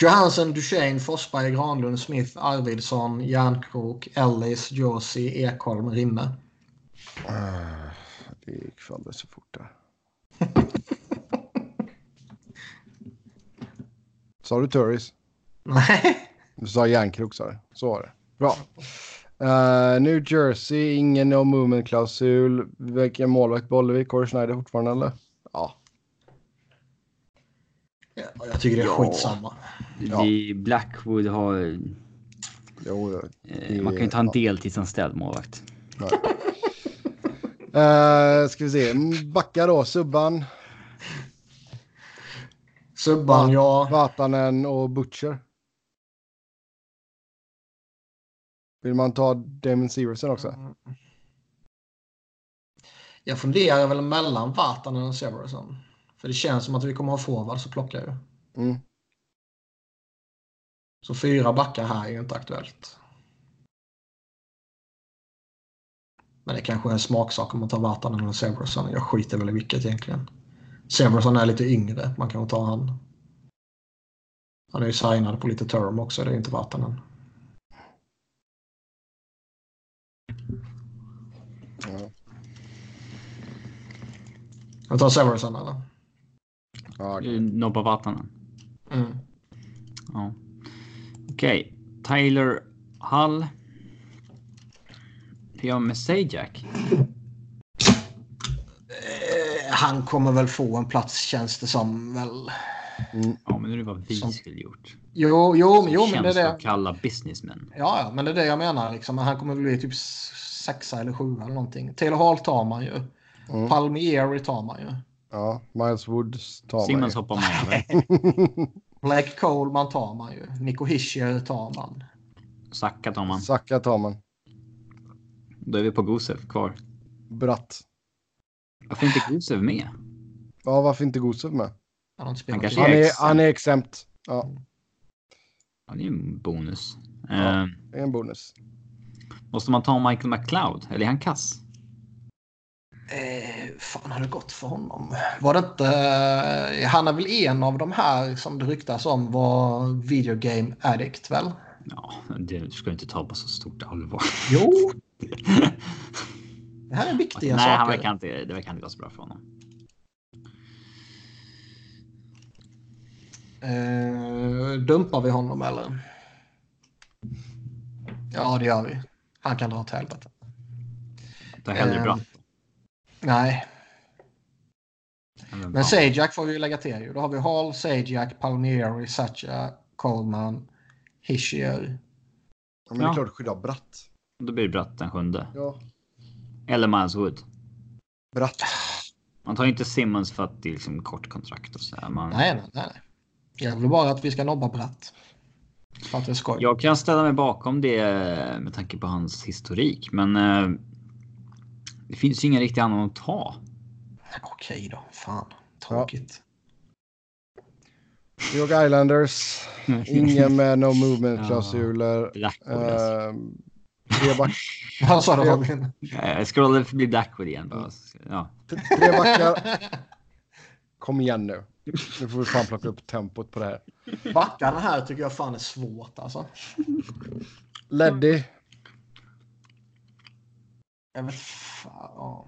Johansson, Duchene, Forsberg, Granlund, Smith, Arvidsson, Järnkrok, Ellis, Josie, Ekholm, Rinne. Ah, Det gick för alldeles för fort där. Sa du Turris? Nej. Du sa järnkrok sa du. Så var det. Bra. Eh, New Jersey, ingen no movement-klausul. Vilken målvakt behåller vi? Corey Schneider fortfarande eller? Ja. Ja, jag tycker det är Ja. skitsamma. Ja. Vi Blackwood har... Jo, Eh, man kan ju inte ha en deltidsanställd målvakt. Uh, ska vi se. Backa då. Subban, Subban, ja. Vatanen och Butcher. Vill man ta Damon Severson också? Jag funderar väl mellan Vatanen och Severson. För det känns som att vi kommer ha forward så plockar jag. Mm. Så fyra backar här är ju inte aktuellt. Men det kanske är en smaksak om man tar Vatanen eller Severson. Jag skiter väl i vilket egentligen. Severson är lite yngre. Man kan ta han. Han är ju signad på lite term också. Det är inte Vatanen. Ja. Jag tar Severson eller? Ja, Eh, Nobba Vatanen. Mm. Ja. Okej. Tyler Hull. Hur gör vi med Sajak? Eh, han kommer väl få en plats känns det som väl. mm. Ja, men nu är det vad vi Som- skulle gjort. Jo, jo, men- jo men det är det. kalla businessmen. Ja, ja, men det är det jag menar. Liksom. Han kommer väl bli typ sexa eller sjua eller någonting. Taylor Hall tar man ju. Mm. Palmieri tar man ju. ja. Miles Woods tar man Simmons ju. hoppar man över. Blake Coleman tar man ju. Nico Hischier tar man. Sacka tar man. Sacka tar man. Då är vi på Gusev kvar. Bratt. Varför är inte Gusev med? Ja, varför inte Gusev med? Han spelat kanske i- Han är, han är exempt. Ja, Ja, det är ju en bonus. Ja. Eh, det är en bonus. måste man ta Michael McLeod? Eller är han kass? Eh, fan har det gått för honom? Var det inte... Eh, han är väl en av de här som det ryktas om var video game addict väl? Ja, det ska du inte ta på så stort allvar. Jo. Det här är viktiga Nej, han saker. verkar inte, det verkar inte gå så bra för honom. Eh, dumpar vi honom eller? Ja, det gör vi. Han kan dra åt helvete. Ta hellre Eh, bra. Nej, men. Sajak får vi lägga till ju. Då har vi Hall, Sajak, Palmieri, Sacha, Coleman, Hischier. Ja, men det är klart att skydda Bratt. Då blir det Bratt den sjunde. Ja. Eller Miles Wood. Bratt. Man tar inte Simmons för att det är liksom kort kontrakt och så här. Man, Nej, nej, nej. Jag vill bara att vi ska nobba Bratt. För att det är skoj. Jag kan ställa mig bakom det med tanke på hans historik, men eh, det finns ju ingen riktig annan att ta. Okej då, fan. Tråkigt. New York Islanders. Ingen med no movement-klausuler. Blackwood, alltså. Uh, Tre, back, Vad sa du Ja. Robin? Jag scrollade förbi Blackwood igen. Bara. Ja. tre backar. Kom igen nu. Nu får vi fan plocka upp tempot på det här. Backarna här tycker jag fan är svårt alltså. Leddy. Jag vet fan. Ja.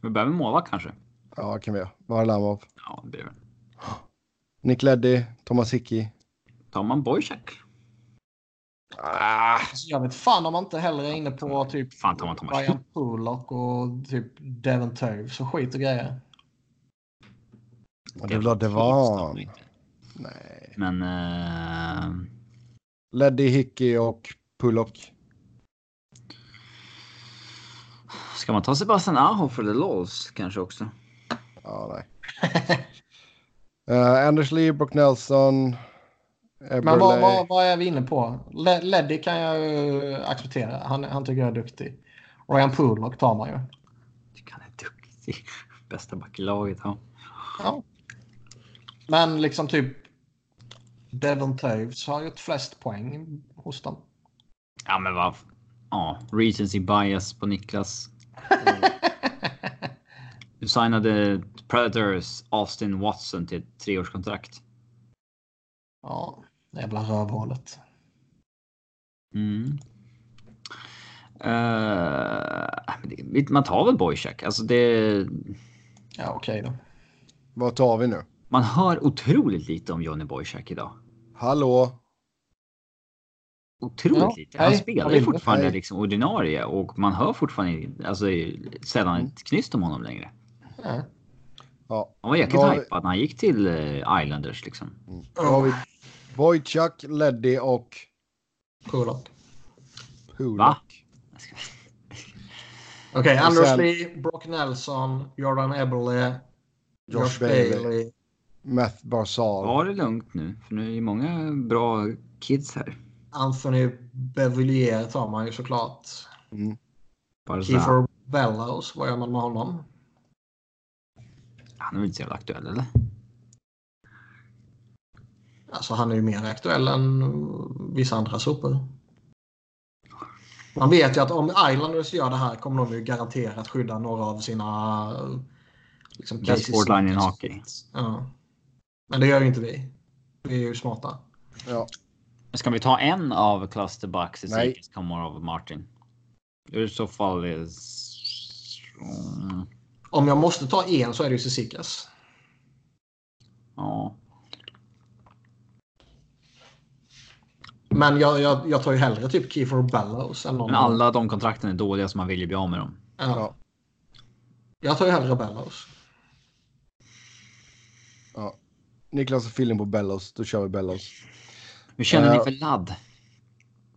Vi behöver målvakt kanske. Ja, kan vi göra. Varlamov. Ja, det blir det. Nick Leddy. Thomas Hickey. Tar man Boychuk? Ah, Alltså, jag vet fan om man inte heller är inne på typ Fan tar man Thomas Ryan Pullock och typ Devon Toews och skit och grejer. det vill ha Devan. Nej. Men... eh, Leddy, Hickey och Pullock. ska man ta Sebastian Aho för the Lols kanske också? Ja, nej. Uh, Anders Lee, Brock Nelson. Men vad, vad, vad är vi inne på? Le- Leddy kan jag ju acceptera. Han, han tycker jag är duktig. Ryan Pullock tar man ju. Tycker han är duktig. Bästa back i laget. Ja. Ja. Men liksom typ Devon Toews har gjort flest poäng hos dem. ja, men vad... Ja, recency bias på Niklas. Du signade Predators Austin Watson till ett treårskontrakt. Ja, jävla rövhålet. Mm. Det- man tar väl Boychuk. Alltså det... Ja, okej då. Vad tar vi nu? Man hör otroligt lite om Johnny Boychuk idag. Hallå? Otroligt Ja, lite. Han hej, spelar ju fortfarande Hej. liksom ordinarie och man hör fortfarande alltså, sällan ett knyst om honom längre. Ja. Ja. Han var jäkligt vi- hypad när han gick till eh, Islanders liksom. Då har vi Boychuk, Leddy och Pullock. Pullock. Va? Okej, Och Anders sen- Lee, Brock Nelson, Jordan Eberle, Josh Josh, Bailey. Bailey. Meth Barzal. Var det lugnt nu? För nu är det många bra kids här. Anthony Bevillier tar man ju såklart. Mm. Kiefer Bellows, vad gör man med honom? han är väl inte så jävla aktuell eller? Alltså han är ju mer aktuell än vissa andra sopor. Man vet ju att om Islanders gör det här kommer de ju garanterat skydda några av sina... Liksom, Best line in hockey. Ja. Men det gör ju inte vi. Vi är ju smarta. Ja. Ska vi ta en av Cluster Bucks i. Sikis kommer av Martin? I så fall är... Mm, Om jag måste ta en så är det ju Cizikas. Ja. Men jag, jag, jag tar ju hellre typ Kiefer Bellows än någon Men alla de kontrakten är dåliga så man vill ju bli av med dem. Ja. Ja. Jag tar ju hellre Bellows. ja. Niklas och feeling på Bellows. Då kör vi Bellows. Hur känner Ja. ni för ladd?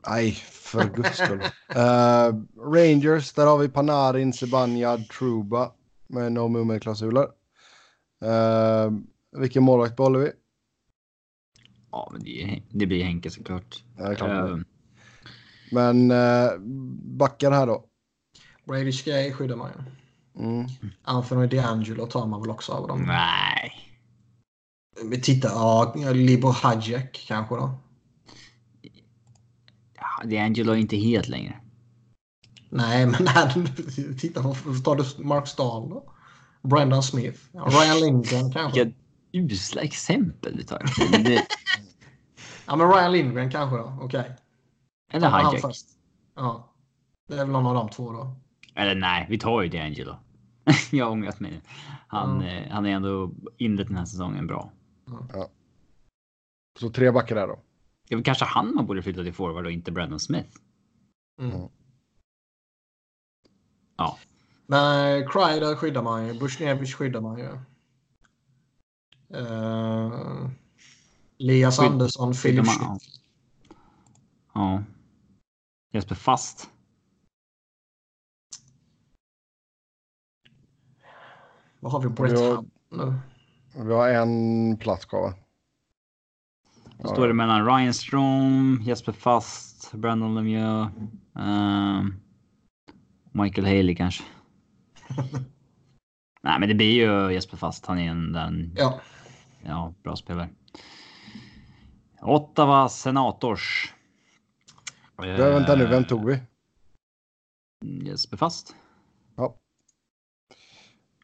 Nej, för guds skull. Eh, Rangers, där har vi Panarin, Zibanejad, Truba med no movement-klausuler. Uh, vilken målvakt behåller vi? Ja, men det, det blir Henke såklart. Ja, klart. Eh, Men uh, backar här då. Brady Skay skyddar man ju. Mm. Anthony DeAngelo tar man väl också av dem. nej. Vi tittar, ja, Libor Hajek kanske då. Ja, det är Angelo inte helt längre. Nej, men här, titta tar du Mark Stahl då? Brendan Smith? Ryan Lindgren kanske? Usla exempel du tar. Men det- Ja, men Ryan Lindgren kanske då? Okej. Eller Han Hijack. Ja. Det är väl någon av de två då. Eller nej, vi tar ju det Angelo. Jag har ångrat mig. Han, Ja. eh, han är ändå inlett den här säsongen bra. Så tre backar där då. Det är väl kanske han man borde flytta till forward och inte Brandon Smith. Mm. Mm. Ja. Men Kreider skyddar man ju. Bushnevich skyddar man ju. Uh, Lias Skydd- Andersson, Schmidt. Ja. Jesper Fast. Vad har vi? Vi har- Howard nu. Vi har en plats kvar va? Då står det mellan Ryan Strom, Jesper Fast, Brandon Lemieux, ehm, Michael Haley kanske. Nej, men det blir ju Jesper Fast. Han är en den, Ja. Ja, bra spelare. Ottawa Senators. Ja, vänta nu, vem tog vi? Eh, Jesper Fast. Ja.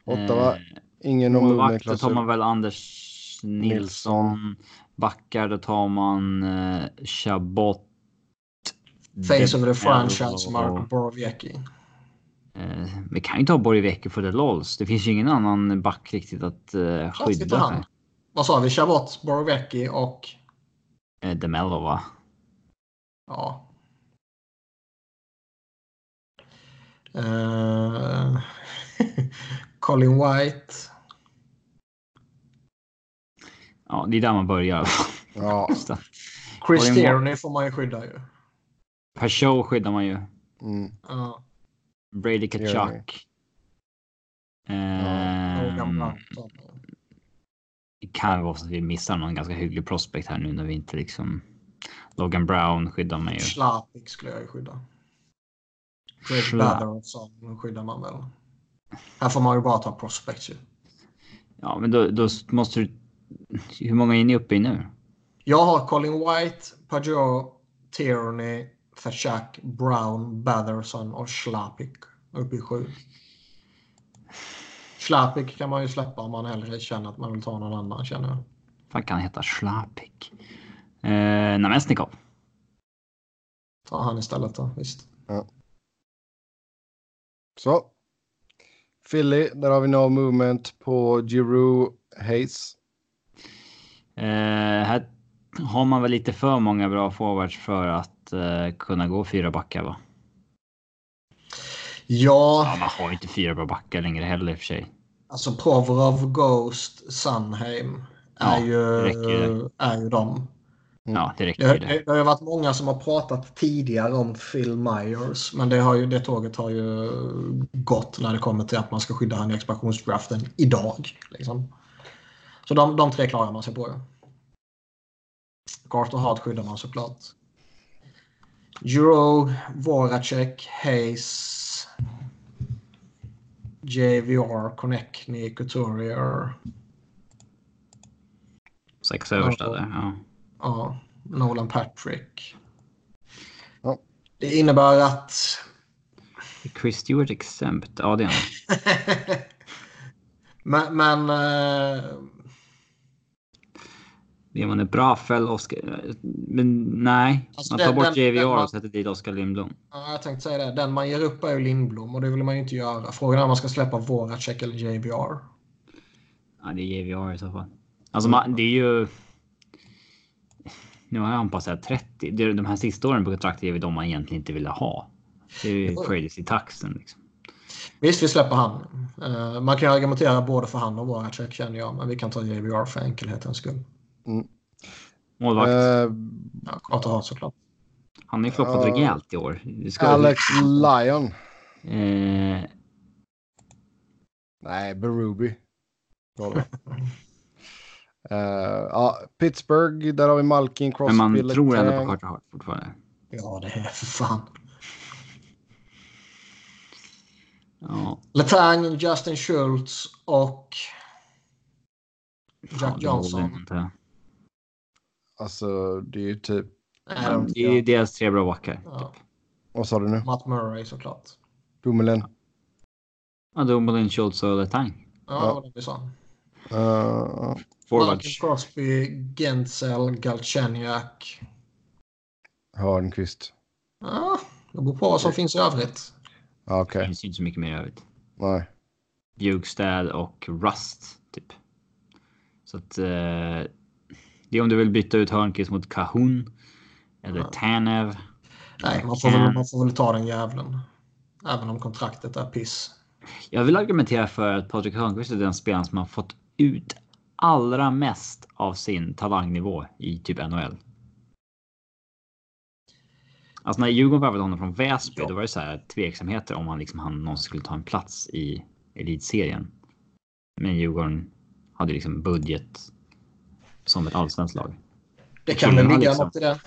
Ottawa, Eh, ingen om Målvakt, då tar man väl Anders Nilsson. Backar, då tar man eh, Chabot. Face of the franchise, Marco Borowiecki. Eh, vi kan ju ta Borowiecki för the LOLs. Det finns ju ingen annan back riktigt att eh, Där skydda. Vad sa vi? Chabot, Borowiecki och... Eh, Demelo va? Ja. Eh, Colin White. Ja, det är där man börjar. Ja. Chris Colin Tierney får man ju skydda ju. per show skyddar man ju. mm. Ja. Brady. Kachuk. Logan Ehm, Brown tar man ju. Det kan vara så att vi missar någon ganska hygglig prospect här nu när vi inte liksom... Logan Brown skyddar man ju. Schlapik skulle jag ju skydda. Greg skyddar man väl. Här får man ju bara ta prospects ju. Ja, men då, då måste du... Hur många är ni uppe i nu? Jag har Colin White, Pajot, Tierney, Fashak, Brown, Batherson och Schlapik uppe i sju. Schlapik kan man ju släppa om man hellre känner att man vill ta någon annan känner jag. Vad kan han heta? Schlapik? Eh, Namestnikov. Ta han istället då, visst. Så. Philly, där har vi no movement på Giroux Hayes. Eh, här har man väl lite för många bra forwards för att eh, kunna gå fyra backar va? Ja, Ja, man har ju inte fyra bra backar längre heller i och för sig. alltså Provorov, Ghost, Sunheim är, Ja, ju, är ju de. Ja, det räcker det. det, det har varit många som har pratat tidigare om Phil Myers, men det, har ju, det tåget har ju gått när det kommer till att man ska skydda han i expansionsdraften idag. Liksom. Så de, de tre klarar man sig på. Carter Hart skyddar man såklart. Euro, Voracek, Hayes, JVR, Connectney, Couturier. Sex översta där. Ja. Ja, Nolan Patrick. Ja. Det innebär att... Chris Stewart exempt. Ja, det är han. men... men eh, Det är man är bra fäll Oskar. Men nej, Alltså, man tar bort den- den JVR man- och sätter dit Oskar Lindblom. ja, jag tänkte säga det. Den man ger upp är ju Lindblom och det vill man ju inte göra. Frågan är om man ska släppa Voracek eller JBR. Ja, det är JVR i så fall. Alltså man, det är ju. Nu har han passerat 30. Det är de här sista åren på kontraktet är väl de man egentligen inte ville ha. Det är ju Jo. crazy taxen liksom. Visst, vi släpper han. Eh, man kan ju argumentera både för han och Voracek känner jag. Men vi kan ta JBR för enkelhetens skull. Målvakt. Eh, Ja, Carter Hart såklart. Han har ju floppat ja. rejält i år. Alex Lyon. Eh, Nej. Bra då. Eh, ja, Pittsburgh, där har vi Malkin, Crosby, men man tror ändå på. Carter Hart fortfarande. Ja, det är för fan. Ja, Letang, Justin Schultz och Jack fan, Johnson. Alltså, det är ju typ... Adam Det är ju deras tre bra backar. Ja. Vad sa du nu? Matt Murray såklart. Dumoulin. Ja, Dumoulin, Schultz och Letang. Ja, Ja. det var det vi sa. Uh, Malkin Forwards. Crosby, Gentzel, Galchenyuk. Hörnqvist. Ja, det beror på vad som finns i övrigt. Ja, Det Okej. finns ju inte så mycket mer i övrigt. Nej. Bjugstad och Rust typ. Så att eh, det är om du vill byta ut Hörnqvist mot Kahun. Eller Ja. Tanev. Nej, man får, väl, man får väl ta den jävlen. Även om kontraktet är piss. Jag vill argumentera för att Patrik Hörnqvist är den spelaren som har fått ut allra mest av sin talangnivå i typ NHL. Alltså när Djurgården värvade honom från Väsby, Ja. då var det så här tveksamheter om han liksom han någonsin skulle ta en plats i elitserien. Men Djurgården hade liksom budget som ett allsvenskt lag. Det kan väl ligga liksom. något i det.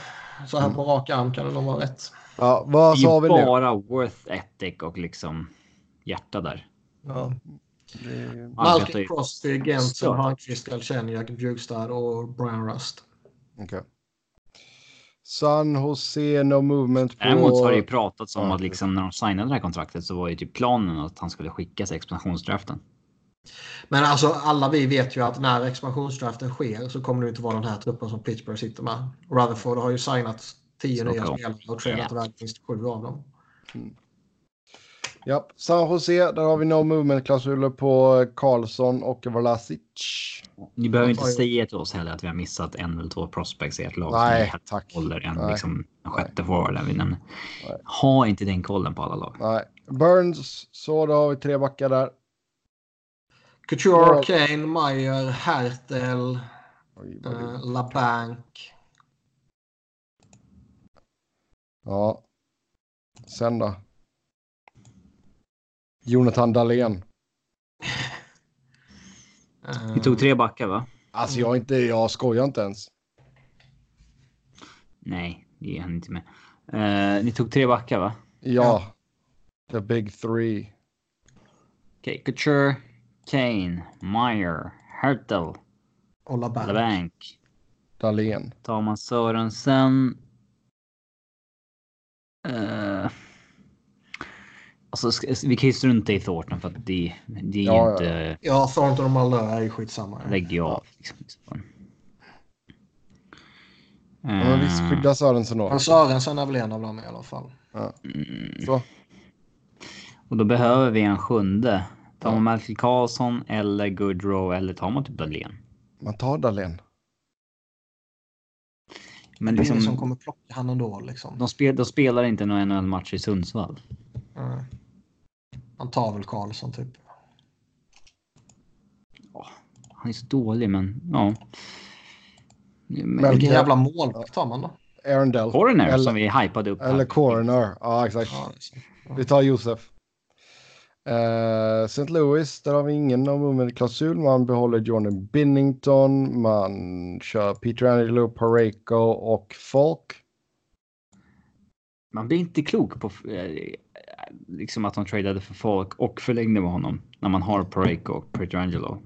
Så här på rak arm kan det nog vara rätt. Ja, vad Det sa är vi nu? bara worth ethic och liksom hjärta där. Ja. Arbetar Malkin ju- Crosby, Stört. Hörnqvist, Galchenyuk, Bjugstad och Brian Rust. Okej. San Jose, no movement på... Däremot har det ju pratats om Ja, att liksom när de signade det här kontraktet så var ju typ planen att han skulle skickas i expansionsdraften. Men alltså alla vi vet ju att när expansionsdraften sker så kommer det inte vara den här truppen som Pittsburgh sitter med. Rutherford har ju signat tio Så nya spelare och tradat Ja. iväg minst sju av dem. Ja, San Jose, där har vi no movement-klausuler på Karlsson och Vlasic. Ni behöver inte säga till oss heller att vi har missat en eller två prospects i ert lag. Nej, som tack. Håller en, Nej. liksom, en sjätte forward där vi nämner. Ha inte den kollen på alla lag. Nej. Burns, så då har vi tre backar där. Couture, Ja. Kane, Meyer, Hertel, Oj, eh, LaBank. Ja. Sen då? Jonathan Dahlén. eh, Vi tog tre backar va? Alltså jag, inte, jag skojar inte ens. Nej, det är han inte med. Eh, ni tog tre backar va? Ja. The big three. Okej, Couture, Kane, Meyer, Hertel, Och LaBank. LeBank. Dahlén. Tar man Sörensen. Uh, alltså, sk- vi kan ju strunta i Thornton för att det, det är Ja, ju ja, inte... Ja, Thornton och Malmö är ju skitsamma. Lägger jag av. Liksom. Ja, men visst, Eh, skydda Sörensen då. Sörensen är väl en av dem i alla fall. mm, Så. och då behöver vi en sjunde. Tar man Michael Karlsson eller Goodrow eller tar man typ Dahlén? Man tar Dahlén. Men det är ingen liksom, som kommer plocka han ändå. Liksom. de, spel, de spelar inte någon NHL-match i Sundsvall. Mm. Han tar väl Karlsson typ. Han är så dålig, men ja. Men, Vilken jävla målvakt tar man då? Arendelle. Coroner eller- som vi hypade upp. här. Eller Coroner. Ja, exakt. Ja. Vi tar Josef. Uh, St. Louis, där har vi ingen movement-klausul. Man behåller Jordan Binnington, man kör Peter Angelo, Pareko och Falk. Man blir inte klok på eh, liksom att de tradade för folk och förlängde med honom när man har Pareko och Pietrangelo. Och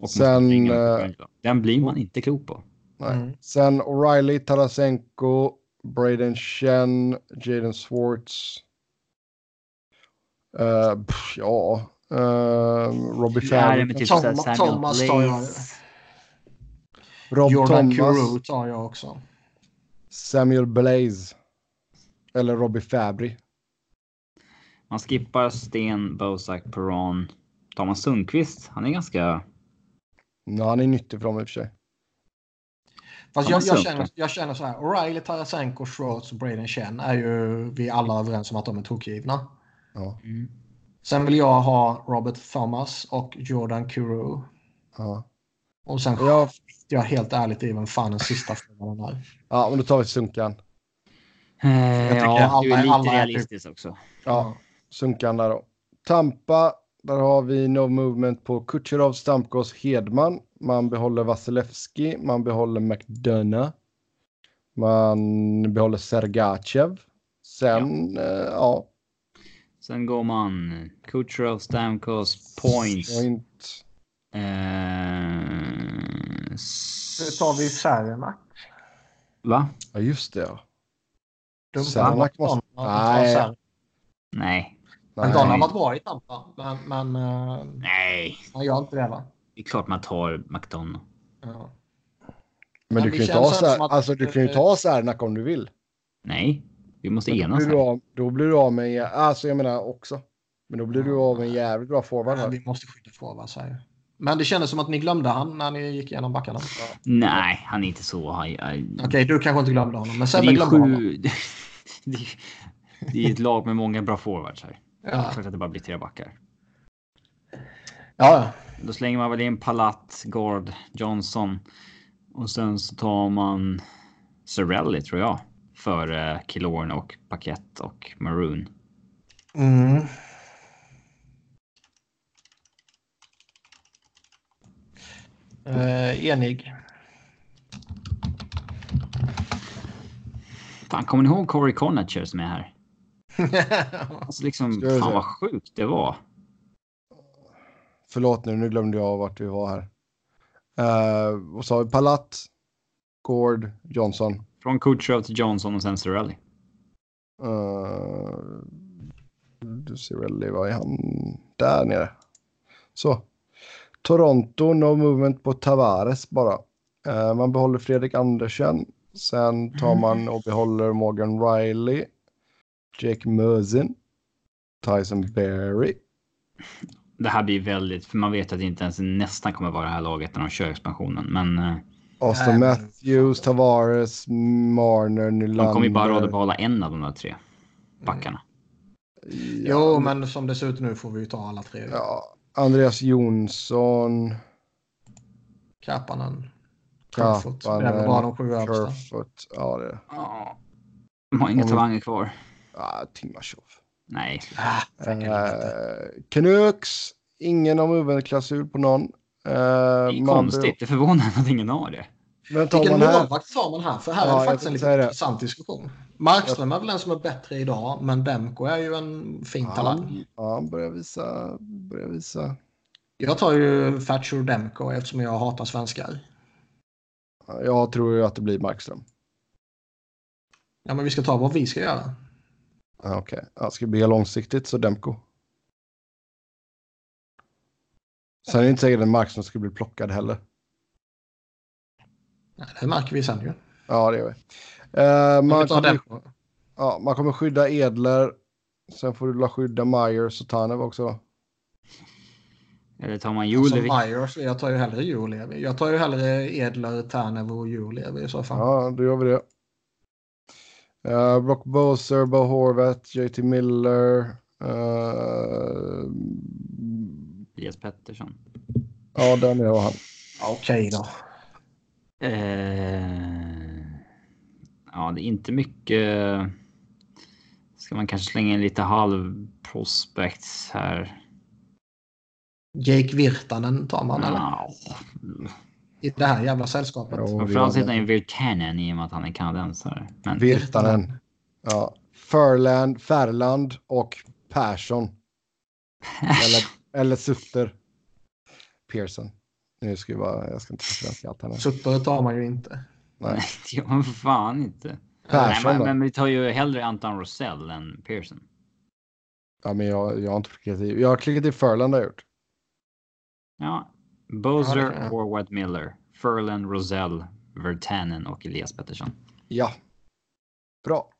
måste Sen, eh, Pietrangelo. Den blir man inte klok på. Nej. Mm. Sen O'Reilly, Tarasenko, Braden Chen, Jaden Swartz. Eh, pff, ja, uh, Robbie med typ Tom- Thomas tar jag. Rob Jordan Thomas, Kuru tar jag också. Samuel Blaze. Eller Robbie Fabry. Man skippar Sten, Bosak, Perron. Tar man Sundqvist, han är ganska... Ja, han är nyttig för dem i och för sig. Fast Ja, jag, jag, känner, jag känner så här. O'Reilly, Tarasenko, Schwartz och Braden Chen är ju vi alla överens om att de är tokgivna. Ja, Sen vill jag ha Robert Thomas och Jordan Kuru. ja. Och sen Ja, skiter jag helt ärligt i vem fan den sista frågan är. ja men då tar vi Sunkan. Eh, tycker ja, alla- du är lite alla är typ- realistisk också. Ja, Sunkan där då. Tampa, där har vi no movement på Kucherov, Stamkos, Hedman. Man behåller Vasilevski, man behåller McDonough. Man behåller Sergachev. Sen, ja, ja Sen går man Kucherov, Stamkos, Points. point. Eh, Nu tar vi Sarnak. Va? Ja, just det. Ja. Dumpa Sarnak bort måste- Nej. Nej. Men Don har varit bra i Tampa. Men, men eh, Nej. han gör inte det va? Det är klart man tar McDonough. Ja. Men du det kan ju ta att- alltså du kan ju ta Särnak om du vill. Nej. Vi måste Men Då enas blir, du här. av, då blir du av med, en alltså jag menar också. Men då blir du av med en jävligt bra forward Men här. vi måste skydda forwards här. Men det kändes som att ni glömde han när ni gick igenom backarna. Nej, han är inte så. Han, han, Okej, du kanske inte glömde honom. Men Sebbe glömde honom. sju, det, är, det är ett lag med många bra forwards här. Ja. klart att det bara blir tre backar. Ja, Då slänger man väl in Palat, Gord, Johnson. Och sen så tar man Sorelli tror jag. För uh, Killorn och Paket och Maroon. Mm. Eh, enig. Fan, kommer ni ihåg Corey Conacher som är här? Alltså liksom, fan vad sjukt det var. Förlåt nu, nu glömde jag vart vi var här. Uh, och så har vi Palat, Gord, Johnson. Från Kutjerov till Johnson och sen Cirelli. Uh, väl, vad är han? Där nere. Så. Toronto, no movement på Tavares bara. Uh, man behåller Fredrik Andersen. Sen tar man och behåller Morgan Riley. Jake Muzzin. Tyson Berry. Det här blir väldigt, för man vet att det inte ens nästan kommer vara det här laget när de kör expansionen. Men uh, Austin Matthews, Tavares, Marner, Nylander. de kommer ju bara råda behålla en av de där tre backarna. Jo, men som det ser ut nu får vi ju ta alla tre. Ja, Andreas Jonsson. Kapanen. Kerfoot. Det är väl bara de sju översta. Kerfoot. Ja, det är det. Ja. De har inga talanger kvar. Ah, Timashov. Nej. Ah, Uh, Canucks. Ingen om huvudklausul på någon. Uh, Det är konstigt. Det förvånar mig att ingen har det. Men tar Vilken man här? målvakt tar man här? För här Ja, är det jag faktiskt en lite intressant diskussion. Markström är väl den som är bättre idag, men Demko är ju en fin talang. Han, ja, han börjar visa. Börjar visa. Jag tar ju Thatcher Demko eftersom jag hatar svenskar. Jag tror ju att det blir Markström. Ja, men vi ska ta vad vi ska göra. Okej, ja, ska det bli långsiktigt så Demko. Sen är det inte säkert att Markström ska bli plockad heller. Nej, det märker vi sen ju. Ja, det gör vi. Men man, kommer, ja, man kommer skydda Edler. Sen får du skydda Myers och Tanev också. Eller tar man Alltså, Julevi? Myers, jag tar ju hellre Julevi. Jag tar ju hellre Edler, Tanev och Julevi i så fall. Ja, då gör vi det. Uh, Brock Boser, Bo Horvath, JT Miller. eh, Elias Pettersson. ja, där nere var han. Okej då. Eh, ja, det är inte mycket. Ska man kanske slänga in lite halv prospects här? Jake Virtanen tar man eller? Ja. I det här jävla sällskapet. Framförallt heter han ju Virtanen i och med att han är kanadensare. Men Virtanen. Ja. Furland, Färland och Persson. Eller, eller Sutter. Pearson. Nu ska vi bara, jag ska inte försöka allt här nu. Sutter tar man ju inte. Nej. det gör man för fan inte. Nej, Persson men, då? men vi tar ju hellre Anton Rosell än Pearson. Ja, men jag, jag har inte klickat i. Jag har klickat i Furland har jag gjort. Ja. Ja, Bozer, det kan jag. Horvath Miller, Furlan, Rosell, Virtanen och Elias Pettersson. Ja. Bra.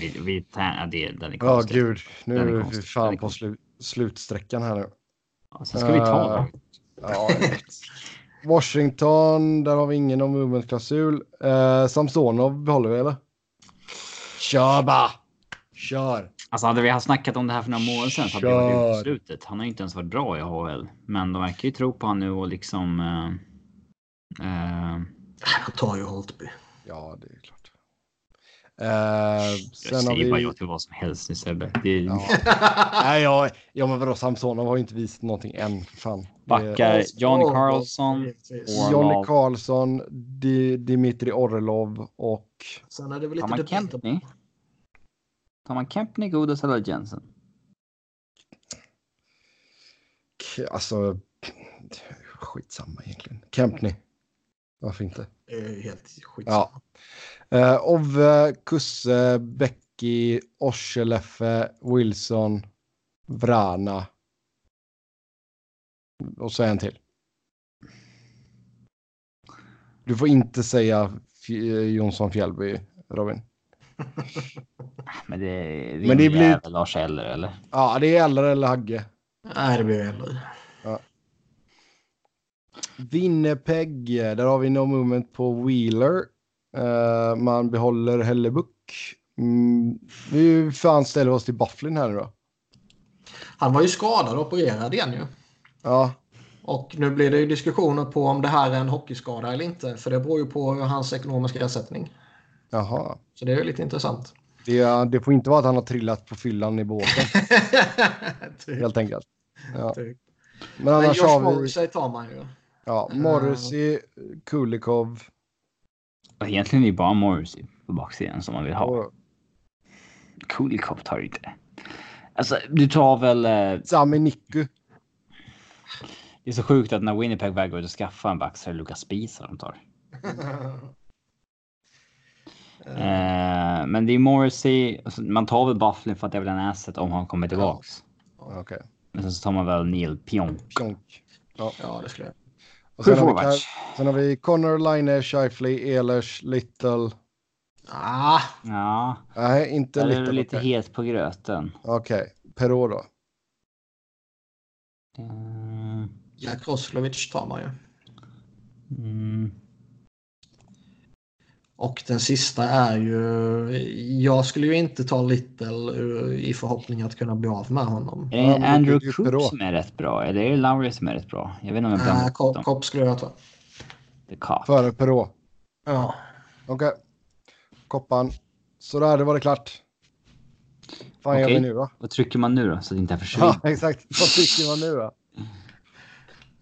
Vi, vi, ja, det, den är Ja, konstig. gud. Nu Den är är vi fan är på slu, slutsträckan här nu. Ja, sen ska vi ta dem. Ja, jag. Washington, där har vi ingen om movement-klausul. Eh, Samsonov behåller vi eller? Kör bara! Kör! Alltså hade vi haft snackat om det här för några månader sedan så hade det varit uteslutet. Han har ju inte ens varit bra i AHL. Men de verkar ju tro på honom nu och liksom... eh, eh, Jag tar ju Holtby. Ja, det är klart. Eh, jag säger bara vi... ja till vad som helst nu Sebbe. Det är Ja. Nej, ja, ja, men vadå, Samsonov har ju inte visat någonting än. för Fan. Det- backar John Åh, Carlson. Johnny Karlsson, Di, Dimitri Orlov och... Sen är det väl Tar lite debatt. Kempney? Tar man Kempney, Godas eller Jensen? K- Alltså... Skitsamma egentligen. Kempney. Varför inte? Det är helt skit. Ja. Uh, Ove, Kusse, Becky, Orseleffe, Wilson, Vrana. Och så en till. Du får inte säga F- Jonsson Fjällby, Robin. Men det, Men det blir- är Lars Eller eller? Ja, det är Eller eller Hagge. Nej, det blir jag heller. Winnipeg, där har vi no movement på Wheeler. Eh, man behåller Hellebuck. Mm, vi fan ställer oss till Bufflin här nu då. Han var ju skadad och opererad igen ju. Ja, Och nu blir det ju diskussioner på om det här är en hockeyskada eller inte. För det beror ju på hans ekonomiska ersättning. jaha. Så det är ju lite intressant. Det, det får inte vara att han har trillat på fyllan i båten, typ, helt enkelt. Ja. typ. Men Men annars Josh har vi Morrissey tar man ju. ja, Morrissey, Kulikov Egentligen är det bara Morrissey på baksidan som man vill ha. Kulikov tar inte. Alltså, du tar väl... eh, Sami Nikku. Det är så sjukt att när Winnipeg vägrar att skaffa en back så är det Lukas Spisa de tar. Eh, men det är Morrissey. alltså, Man tar väl Bufflin för att det är väl en asset om han kommer tillbaks. Okej. Men sen så tar man väl Neil Pionk. Pjonk. Ja, det skulle jag. Och sen, har vi, sen har vi Connor, Line, Shifley, Ehlers, Little. Ah, Ja, Nej, inte är Little. det lite Okej, het på gröten. Okej. Perrault då? Eh, Jack Roslovic tar man ju. Mm. Och den sista är ju... Jag skulle ju inte ta Little eh, i förhoppning att kunna bli av med honom. Är det Andrew Cook som är rätt bra? Eller är det Lowry som är rätt bra? Jag vet inte om jag blandar Äh, ihop Kopp dem. Kopp skulle jag ta. The Cock. Före Perrault. Ja. Okej. Koppan. Sådär, det var det klart. Vad gör Okej. vi nu då? Vad trycker man nu då så att det inte försvinner? Ja, exakt. Vad tycker man nu då?